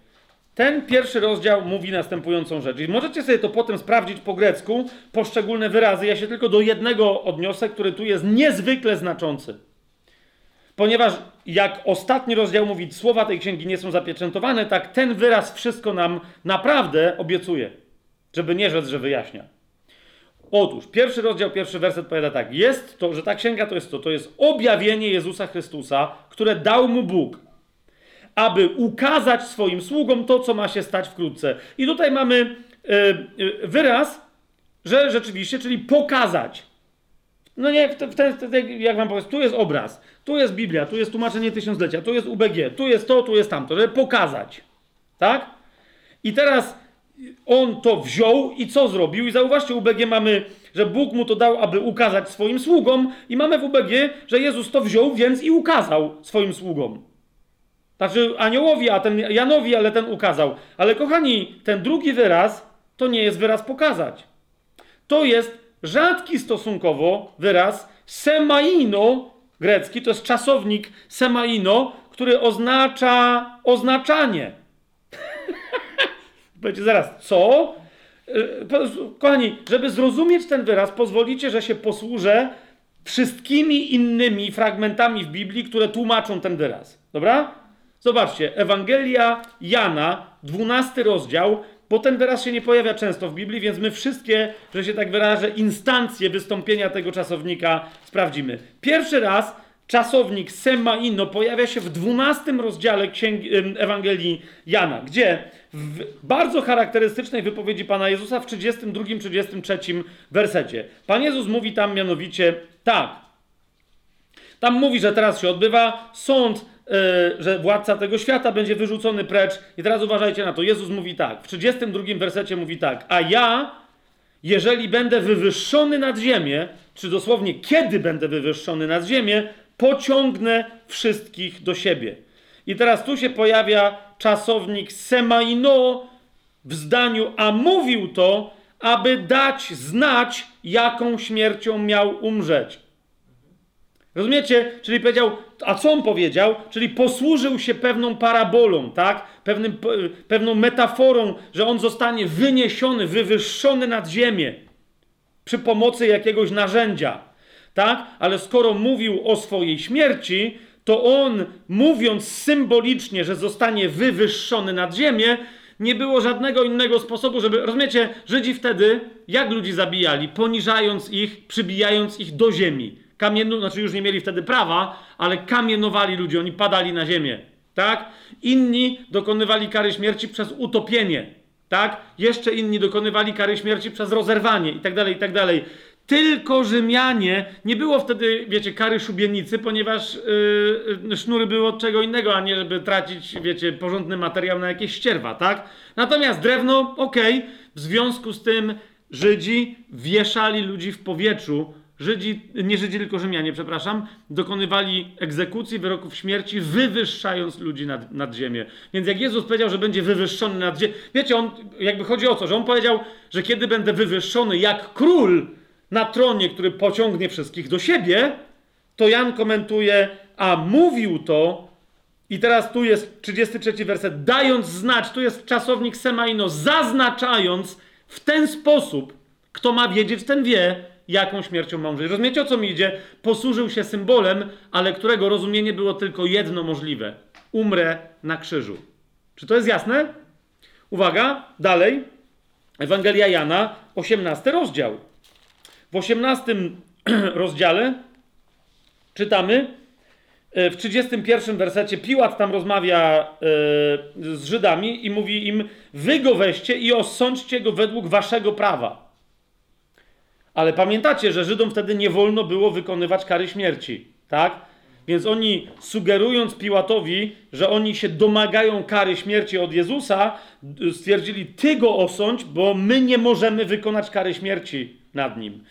Ten pierwszy rozdział mówi następującą rzecz. I możecie sobie to potem sprawdzić po grecku, poszczególne wyrazy. Ja się tylko do jednego odniosę, który tu jest niezwykle znaczący. Ponieważ jak ostatni rozdział mówi, słowa tej księgi nie są zapieczętowane, tak ten wyraz wszystko nam naprawdę obiecuje. Żeby nie rzec, że wyjaśnia. Otóż, pierwszy rozdział, pierwszy werset powiada tak. Jest to, że ta księga to jest to, to jest objawienie Jezusa Chrystusa, które dał mu Bóg, aby ukazać swoim sługom to, co ma się stać wkrótce. I tutaj mamy yy, wyraz, że rzeczywiście, czyli pokazać. No nie, w ten, w ten, jak wam powiem, tu jest obraz, tu jest Biblia, tu jest tłumaczenie tysiąclecia, tu jest UBG, tu jest to, tu jest tamto, żeby pokazać. Tak? I teraz on to wziął i co zrobił? I zauważcie, UBG mamy, że Bóg mu to dał, aby ukazać swoim sługom, i mamy w UBG, że Jezus to wziął, więc i ukazał swoim sługom. Znaczy aniołowi, a ten Janowi, ale ten ukazał. Ale kochani, ten drugi wyraz to nie jest wyraz pokazać. To jest rzadki stosunkowo wyraz semaino, grecki, to jest czasownik semaino, który oznacza oznaczanie. Powiecie zaraz, co? E, kochani, żeby zrozumieć ten wyraz, pozwolicie, że się posłużę wszystkimi innymi fragmentami w Biblii, które tłumaczą ten wyraz. Dobra? Zobaczcie, Ewangelia Jana, 12 rozdział, bo ten wyraz się nie pojawia często w Biblii, więc my wszystkie, że się tak wyrażę, instancje wystąpienia tego czasownika sprawdzimy. Pierwszy raz czasownik semaino pojawia się w 12 rozdziale Księgi, Ewangelii Jana, gdzie w bardzo charakterystycznej wypowiedzi Pana Jezusa w 32-33 wersecie. Pan Jezus mówi tam mianowicie tak. Tam mówi, że teraz się odbywa sąd, że władca tego świata będzie wyrzucony precz. I teraz uważajcie na to. Jezus mówi tak. W 32 wersecie mówi tak. A ja, jeżeli będę wywyższony nad ziemię, czy dosłownie kiedy będę wywyższony nad ziemię, pociągnę wszystkich do siebie. I teraz tu się pojawia czasownik semaino w zdaniu, a mówił to, aby dać znać, jaką śmiercią miał umrzeć. Rozumiecie? Czyli powiedział, a co on powiedział? Czyli posłużył się pewną parabolą, tak? Pewnym, pewną metaforą, że on zostanie wyniesiony, wywyższony nad ziemię przy pomocy jakiegoś narzędzia, tak? Ale skoro mówił o swojej śmierci, to on, mówiąc symbolicznie, że zostanie wywyższony nad ziemię, nie było żadnego innego sposobu, żeby. Rozumiecie, Żydzi wtedy, jak ludzi zabijali? Poniżając ich, przybijając ich do ziemi. Kamienu, znaczy już nie mieli wtedy prawa, ale kamienowali ludzi, oni padali na ziemię. Tak? Inni dokonywali kary śmierci przez utopienie. Tak? Jeszcze inni dokonywali kary śmierci przez rozerwanie i tak dalej, i tak dalej tylko Rzymianie. Nie było wtedy, wiecie, kary szubienicy, ponieważ yy, sznury były od czego innego, a nie żeby tracić, wiecie, porządny materiał na jakieś ścierwa, tak? Natomiast drewno, okej, okay. w związku z tym Żydzi wieszali ludzi w powietrzu. Żydzi, nie Żydzi, tylko Rzymianie, przepraszam, dokonywali egzekucji, wyroków śmierci, wywyższając ludzi nad, nad ziemię. Więc jak Jezus powiedział, że będzie wywyższony nad ziemię, wiecie, on, jakby chodzi o co, że on powiedział, że kiedy będę wywyższony jak król, na tronie, który pociągnie wszystkich do siebie, to Jan komentuje, a mówił to, i teraz tu jest 33 werset, dając znać, tu jest czasownik semaino, zaznaczając w ten sposób, kto ma wiedzieć, ten wie, jaką śmiercią ma umrzeć. Rozumiecie o co mi idzie? Posłużył się symbolem, ale którego rozumienie było tylko jedno możliwe. Umrę na krzyżu. Czy to jest jasne? Uwaga, dalej. Ewangelia Jana, 18 rozdział. W 18 rozdziale czytamy e, w 31 wersecie Piłat tam rozmawia e, z Żydami i mówi im: Wy go weźcie i osądźcie go według waszego prawa. Ale pamiętacie, że Żydom wtedy nie wolno było wykonywać kary śmierci, tak? Więc oni, sugerując Piłatowi, że oni się domagają kary śmierci od Jezusa, stwierdzili: Ty go osądź, bo my nie możemy wykonać kary śmierci nad nim.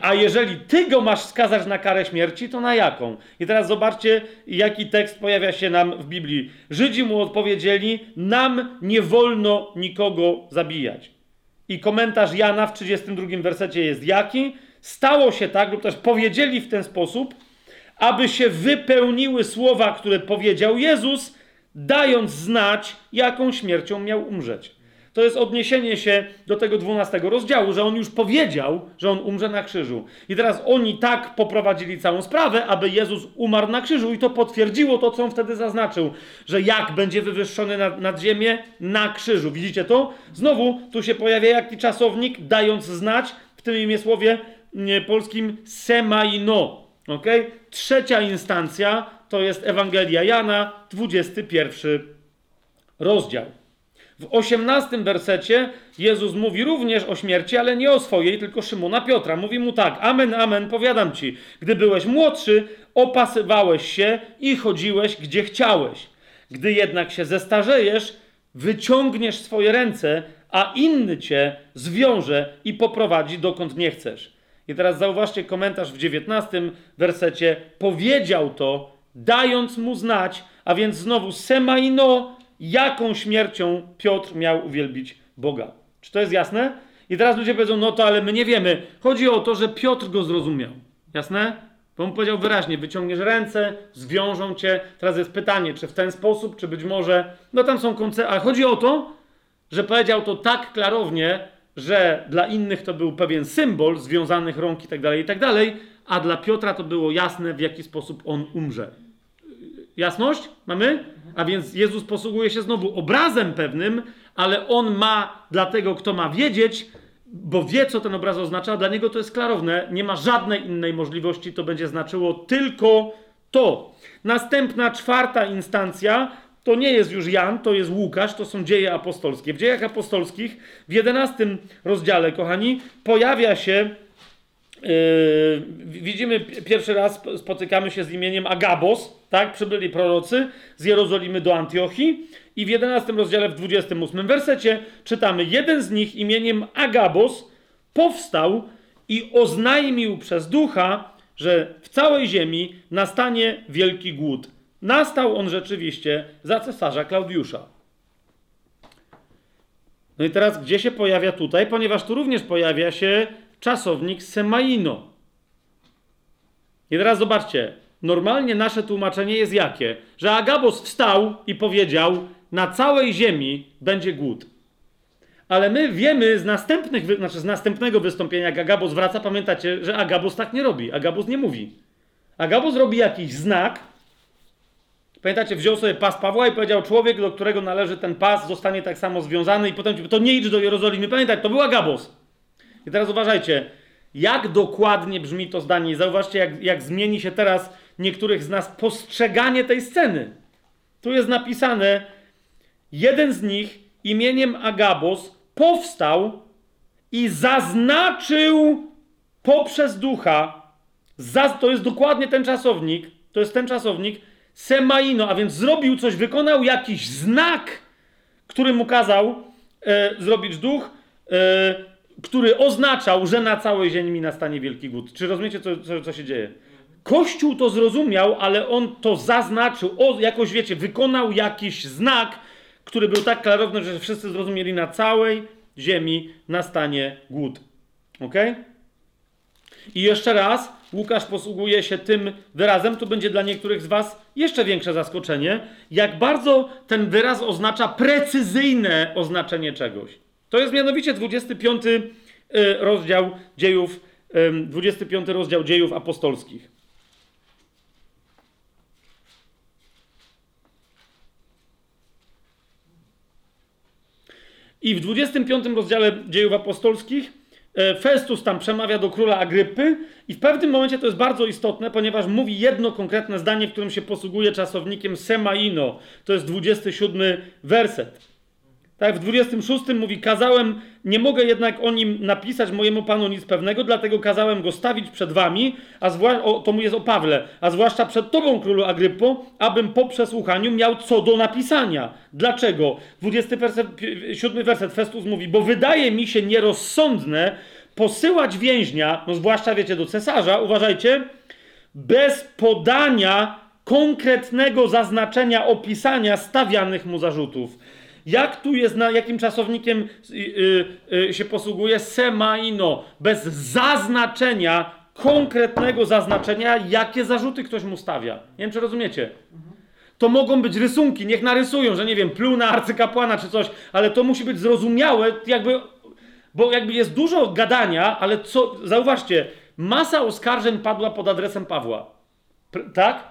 A jeżeli ty go masz skazać na karę śmierci, to na jaką? I teraz zobaczcie, jaki tekst pojawia się nam w Biblii. Żydzi mu odpowiedzieli: Nam nie wolno nikogo zabijać. I komentarz Jana w 32 wersecie jest jaki? Stało się tak, lub też powiedzieli w ten sposób, aby się wypełniły słowa, które powiedział Jezus, dając znać, jaką śmiercią miał umrzeć. To jest odniesienie się do tego 12 rozdziału, że on już powiedział, że on umrze na krzyżu. I teraz oni tak poprowadzili całą sprawę, aby Jezus umarł na krzyżu, i to potwierdziło to, co on wtedy zaznaczył, że jak będzie wywyższony nad, nad ziemię na krzyżu. Widzicie to? Znowu tu się pojawia jaki czasownik, dając znać w tym imię słowie nie, polskim semaino. Okay? Trzecia instancja to jest Ewangelia Jana, 21 rozdział. W 18 wersecie Jezus mówi również o śmierci, ale nie o swojej, tylko Szymona Piotra. Mówi mu tak: Amen, amen, powiadam ci, gdy byłeś młodszy, opasywałeś się i chodziłeś gdzie chciałeś. Gdy jednak się zestarzejesz, wyciągniesz swoje ręce, a inny cię zwiąże i poprowadzi dokąd nie chcesz. I teraz zauważcie komentarz w 19 wersecie. Powiedział to, dając mu znać, a więc znowu semaino, jaką śmiercią Piotr miał uwielbić Boga. Czy to jest jasne? I teraz ludzie powiedzą, no to ale my nie wiemy. Chodzi o to, że Piotr go zrozumiał. Jasne? Bo on powiedział wyraźnie, wyciągniesz ręce, zwiążą cię. Teraz jest pytanie, czy w ten sposób, czy być może, no tam są koncepcje, ale chodzi o to, że powiedział to tak klarownie, że dla innych to był pewien symbol związanych rąk i tak dalej, i tak dalej, a dla Piotra to było jasne, w jaki sposób on umrze. Jasność? Mamy? A więc Jezus posługuje się znowu obrazem pewnym, ale on ma dla tego, kto ma wiedzieć, bo wie, co ten obraz oznacza, dla niego to jest klarowne, nie ma żadnej innej możliwości, to będzie znaczyło tylko to. Następna, czwarta instancja to nie jest już Jan, to jest Łukasz, to są dzieje apostolskie. W dziejach apostolskich w 11 rozdziale, kochani, pojawia się widzimy pi- pierwszy raz sp- spotykamy się z imieniem Agabos, tak? Przybyli prorocy z Jerozolimy do Antiochii i w 11 rozdziale w 28 wersecie czytamy: Jeden z nich imieniem Agabos powstał i oznajmił przez ducha, że w całej ziemi nastanie wielki głód. Nastał on rzeczywiście za cesarza Klaudiusza. No i teraz gdzie się pojawia tutaj? Ponieważ tu również pojawia się czasownik semaino. I teraz zobaczcie, normalnie nasze tłumaczenie jest jakie? Że Agabos wstał i powiedział, na całej ziemi będzie głód. Ale my wiemy z następnych, znaczy z następnego wystąpienia, jak Agabos wraca, pamiętacie, że Agabos tak nie robi. Agabos nie mówi. Agabos robi jakiś znak. Pamiętacie, wziął sobie pas Pawła i powiedział, człowiek, do którego należy ten pas, zostanie tak samo związany i potem, to nie idź do Jerozolimy. Pamiętaj, to był Agabos. I teraz uważajcie, jak dokładnie brzmi to zdanie. I Zauważcie, jak, jak zmieni się teraz niektórych z nas postrzeganie tej sceny. Tu jest napisane, jeden z nich imieniem Agabos powstał i zaznaczył poprzez ducha, to jest dokładnie ten czasownik, to jest ten czasownik, semaino, a więc zrobił coś, wykonał jakiś znak, który mu kazał e, zrobić duch, e, który oznaczał, że na całej ziemi nastanie wielki głód. Czy rozumiecie, co, co, co się dzieje? Kościół to zrozumiał, ale on to zaznaczył, o, jakoś wiecie, wykonał jakiś znak, który był tak klarowny, że wszyscy zrozumieli, na całej ziemi nastanie głód. Ok? I jeszcze raz, Łukasz posługuje się tym wyrazem, to będzie dla niektórych z Was jeszcze większe zaskoczenie, jak bardzo ten wyraz oznacza precyzyjne oznaczenie czegoś. To jest mianowicie 25 y, rozdział dziejów em, 25 rozdział dziejów apostolskich. I w 25 rozdziale dziejów apostolskich e, Festus tam przemawia do króla Agrypy i w pewnym momencie to jest bardzo istotne, ponieważ mówi jedno konkretne zdanie, w którym się posługuje czasownikiem semaino. To jest 27 werset. Tak, w 26 mówi, kazałem, nie mogę jednak o nim napisać mojemu panu nic pewnego, dlatego kazałem go stawić przed wami, a zwła- o, to mu jest o Pawle, a zwłaszcza przed tobą, królu Agryppo, abym po przesłuchaniu miał co do napisania. Dlaczego? 27 werset Festus mówi, bo wydaje mi się nierozsądne posyłać więźnia, no zwłaszcza wiecie, do cesarza, uważajcie, bez podania konkretnego zaznaczenia, opisania stawianych mu zarzutów. Jak tu jest, na jakim czasownikiem y, y, y, się posługuje? Semaino. Bez zaznaczenia, konkretnego zaznaczenia, jakie zarzuty ktoś mu stawia. Nie wiem, czy rozumiecie. To mogą być rysunki, niech narysują, że nie wiem, pluł na arcykapłana czy coś, ale to musi być zrozumiałe, jakby, bo jakby jest dużo gadania, ale co, zauważcie, masa oskarżeń padła pod adresem Pawła. Tak?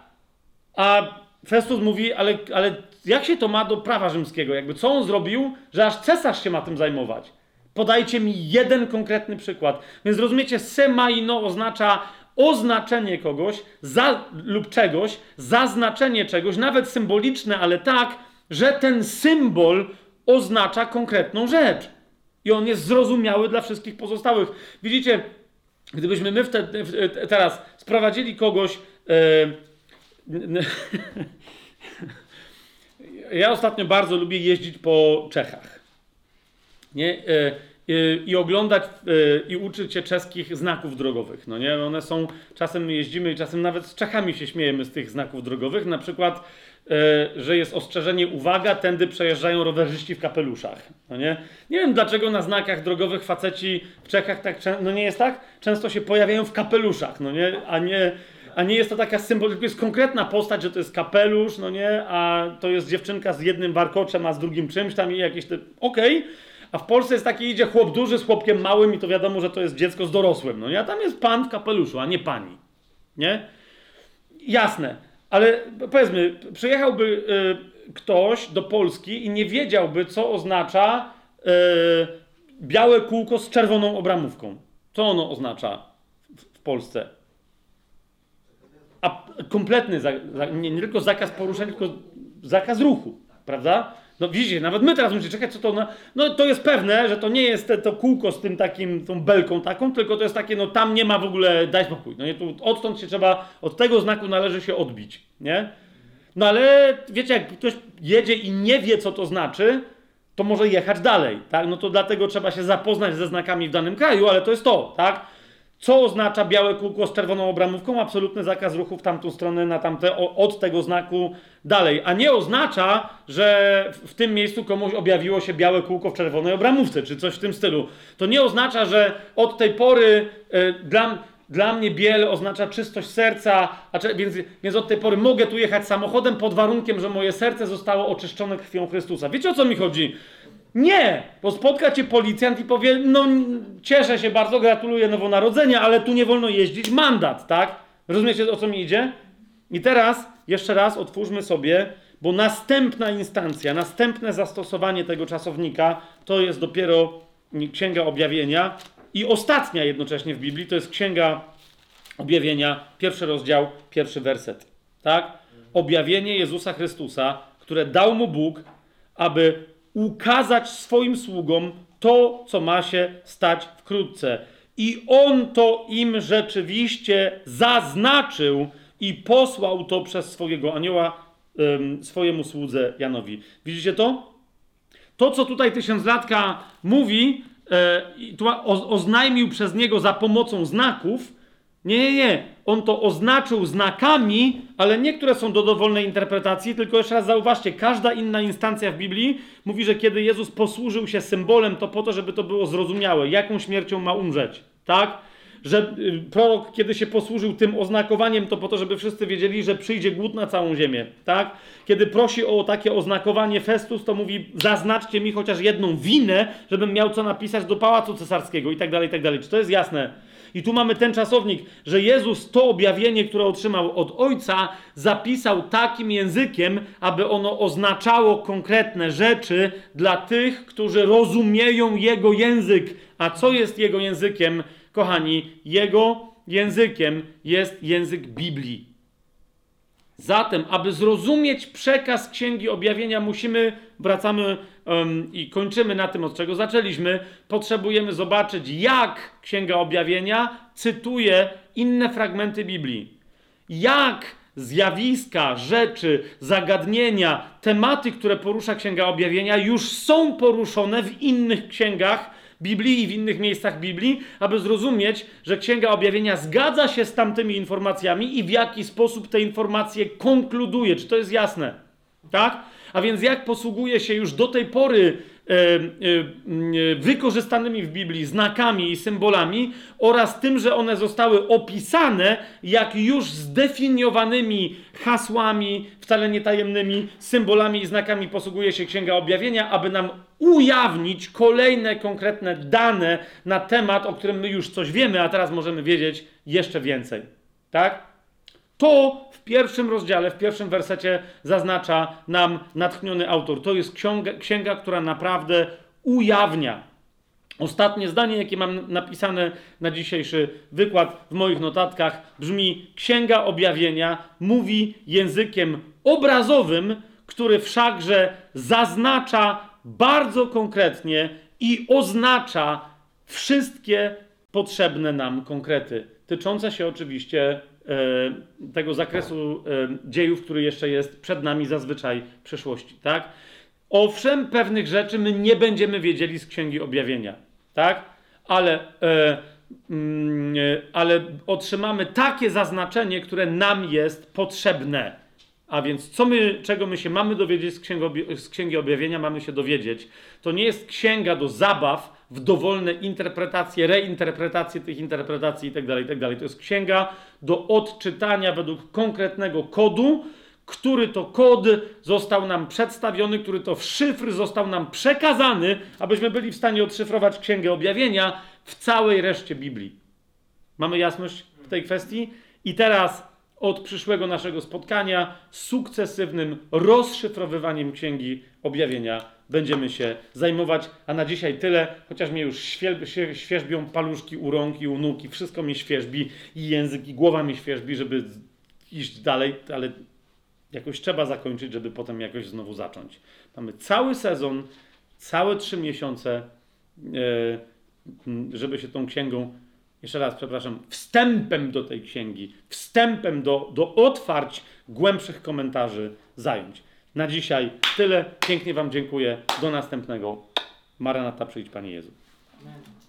A Festus mówi, ale, ale jak się to ma do prawa rzymskiego? Jakby co on zrobił, że aż cesarz się ma tym zajmować? Podajcie mi jeden konkretny przykład. Więc rozumiecie, semaino oznacza oznaczenie kogoś za, lub czegoś, zaznaczenie czegoś, nawet symboliczne, ale tak, że ten symbol oznacza konkretną rzecz. I on jest zrozumiały dla wszystkich pozostałych. Widzicie, gdybyśmy my wtedy, w- teraz sprowadzili kogoś. e, ja ostatnio bardzo lubię jeździć po Czechach. Nie? E, e, I oglądać e, i uczyć się czeskich znaków drogowych. No nie? One są, czasem jeździmy i czasem nawet z Czechami się śmiejemy z tych znaków drogowych. Na przykład, że jest ostrzeżenie, uwaga, tędy przejeżdżają rowerzyści w kapeluszach. No nie? nie wiem dlaczego na znakach drogowych faceci w Czechach tak, no nie jest tak? Często się pojawiają w kapeluszach, no nie? A nie a nie jest to taka symbol, jest konkretna postać, że to jest kapelusz, no nie, a to jest dziewczynka z jednym warkoczem, a z drugim czymś tam i jakieś te... Okej, a w Polsce jest taki, idzie chłop duży z chłopkiem małym i to wiadomo, że to jest dziecko z dorosłym, no nie, a tam jest pan w kapeluszu, a nie pani, nie? Jasne, ale powiedzmy, przyjechałby y, ktoś do Polski i nie wiedziałby, co oznacza y, białe kółko z czerwoną obramówką. Co ono oznacza w, w Polsce? A kompletny, za, za, nie, nie tylko zakaz poruszania, tylko zakaz ruchu, prawda? No widzicie, nawet my teraz musimy czekać, co to na... No to jest pewne, że to nie jest te, to kółko z tym takim, tą belką taką, tylko to jest takie, no tam nie ma w ogóle, daj spokój. No nie, tu odtąd się trzeba, od tego znaku należy się odbić, nie? No ale wiecie, jak ktoś jedzie i nie wie, co to znaczy, to może jechać dalej, tak? No to dlatego trzeba się zapoznać ze znakami w danym kraju, ale to jest to, tak? Co oznacza białe kółko z czerwoną obramówką? Absolutny zakaz ruchu w tamtą stronę, na tamte, od tego znaku dalej. A nie oznacza, że w- tym miejscu komuś objawiło się białe kółko w czerwonej obramówce, czy coś w tym stylu. To nie oznacza, że od tej pory e, dla, dla mnie biel oznacza czystość serca, cze- więc, więc od tej pory mogę tu jechać samochodem pod warunkiem, że moje serce zostało oczyszczone krwią Chrystusa. Wiecie o co mi chodzi? Nie, bo spotka cię policjant i powie, no cieszę się bardzo, gratuluję nowonarodzenia, ale tu nie wolno jeździć, mandat, tak? Rozumiecie o co mi idzie? I teraz jeszcze raz otwórzmy sobie, bo następna instancja, następne zastosowanie tego czasownika to jest dopiero Księga Objawienia i ostatnia jednocześnie w Biblii to jest Księga Objawienia, pierwszy rozdział, pierwszy werset. Tak? Objawienie Jezusa Chrystusa, które dał mu Bóg, aby ukazać swoim sługom to, co ma się stać wkrótce. I on to im rzeczywiście zaznaczył i posłał to przez swojego anioła em, swojemu słudze Janowi. Widzicie to? To, co tutaj tysiąclatka mówi, o, oznajmił przez niego za pomocą znaków, nie, nie, nie. On to oznaczył znakami, ale nie, które są do dowolnej interpretacji, tylko jeszcze raz zauważcie, każda inna instancja w Biblii mówi, że kiedy Jezus posłużył się symbolem, to po to, żeby to było zrozumiałe, jaką śmiercią ma umrzeć, tak? Że y, prorok, kiedy się posłużył tym oznakowaniem, to po to, żeby wszyscy wiedzieli, że przyjdzie głód na całą ziemię, tak? Kiedy prosi o takie oznakowanie Festus, to mówi, zaznaczcie mi chociaż jedną winę, żebym miał co napisać do pałacu cesarskiego i tak dalej, i tak dalej. Czy to jest jasne? I tu mamy ten czasownik, że Jezus to objawienie, które otrzymał od Ojca, zapisał takim językiem, aby ono oznaczało konkretne rzeczy dla tych, którzy rozumieją Jego język. A co jest Jego językiem, kochani? Jego językiem jest język Biblii. Zatem, aby zrozumieć przekaz Księgi Objawienia, musimy, wracamy i kończymy na tym, od czego zaczęliśmy, potrzebujemy zobaczyć, jak Księga Objawienia cytuje inne fragmenty Biblii. Jak zjawiska, rzeczy, zagadnienia, tematy, które porusza Księga Objawienia, już są poruszone w innych księgach Biblii i w innych miejscach Biblii, aby zrozumieć, że Księga Objawienia zgadza się z tamtymi informacjami i w jaki sposób te informacje konkluduje. Czy to jest jasne? Tak? A więc jak posługuje się już do tej pory e, e, e, wykorzystanymi w Biblii znakami i symbolami oraz tym, że one zostały opisane jak już zdefiniowanymi hasłami, wcale nie tajemnymi, symbolami i znakami posługuje się Księga Objawienia, aby nam ujawnić kolejne konkretne dane na temat, o którym my już coś wiemy, a teraz możemy wiedzieć jeszcze więcej. Tak? To w pierwszym rozdziale, w pierwszym wersecie zaznacza nam natchniony autor. To jest księga, księga która naprawdę ujawnia. Ostatnie zdanie, jakie mam napisane na dzisiejszy wykład w moich notatkach, brzmi: Księga Objawienia mówi językiem obrazowym, który wszakże zaznacza bardzo konkretnie i oznacza wszystkie potrzebne nam konkrety, tyczące się oczywiście tego zakresu e, dziejów, który jeszcze jest przed nami zazwyczaj w przyszłości, tak? Owszem, pewnych rzeczy my nie będziemy wiedzieli z Księgi Objawienia, tak? Ale, e, mm, e, ale otrzymamy takie zaznaczenie, które nam jest potrzebne. A więc co my, czego my się mamy dowiedzieć z z Księgi Objawienia, mamy się dowiedzieć. To nie jest księga do zabaw w dowolne interpretacje, reinterpretacje tych interpretacji itd., itd. To jest księga do odczytania według konkretnego kodu, który to kod został nam przedstawiony, który to szyfr został nam przekazany, abyśmy byli w stanie odszyfrować Księgę Objawienia w całej reszcie Biblii. Mamy jasność w tej kwestii? I teraz od przyszłego naszego spotkania sukcesywnym rozszyfrowywaniem Księgi Objawienia będziemy się zajmować. A na dzisiaj tyle, chociaż mnie już świerzbią paluszki u rąk i u nóg i wszystko mi świerzbi i język i głowa mi świerzbi, żeby iść dalej, ale jakoś trzeba zakończyć, żeby potem jakoś znowu zacząć. Mamy cały sezon, całe trzy miesiące, e, żeby się tą księgą, jeszcze raz przepraszam, wstępem do tej księgi, wstępem do, do otwarć głębszych komentarzy zająć. Na dzisiaj tyle. Pięknie Wam dziękuję. Do następnego. Maranata, przyjdź Panie Jezu. Amen.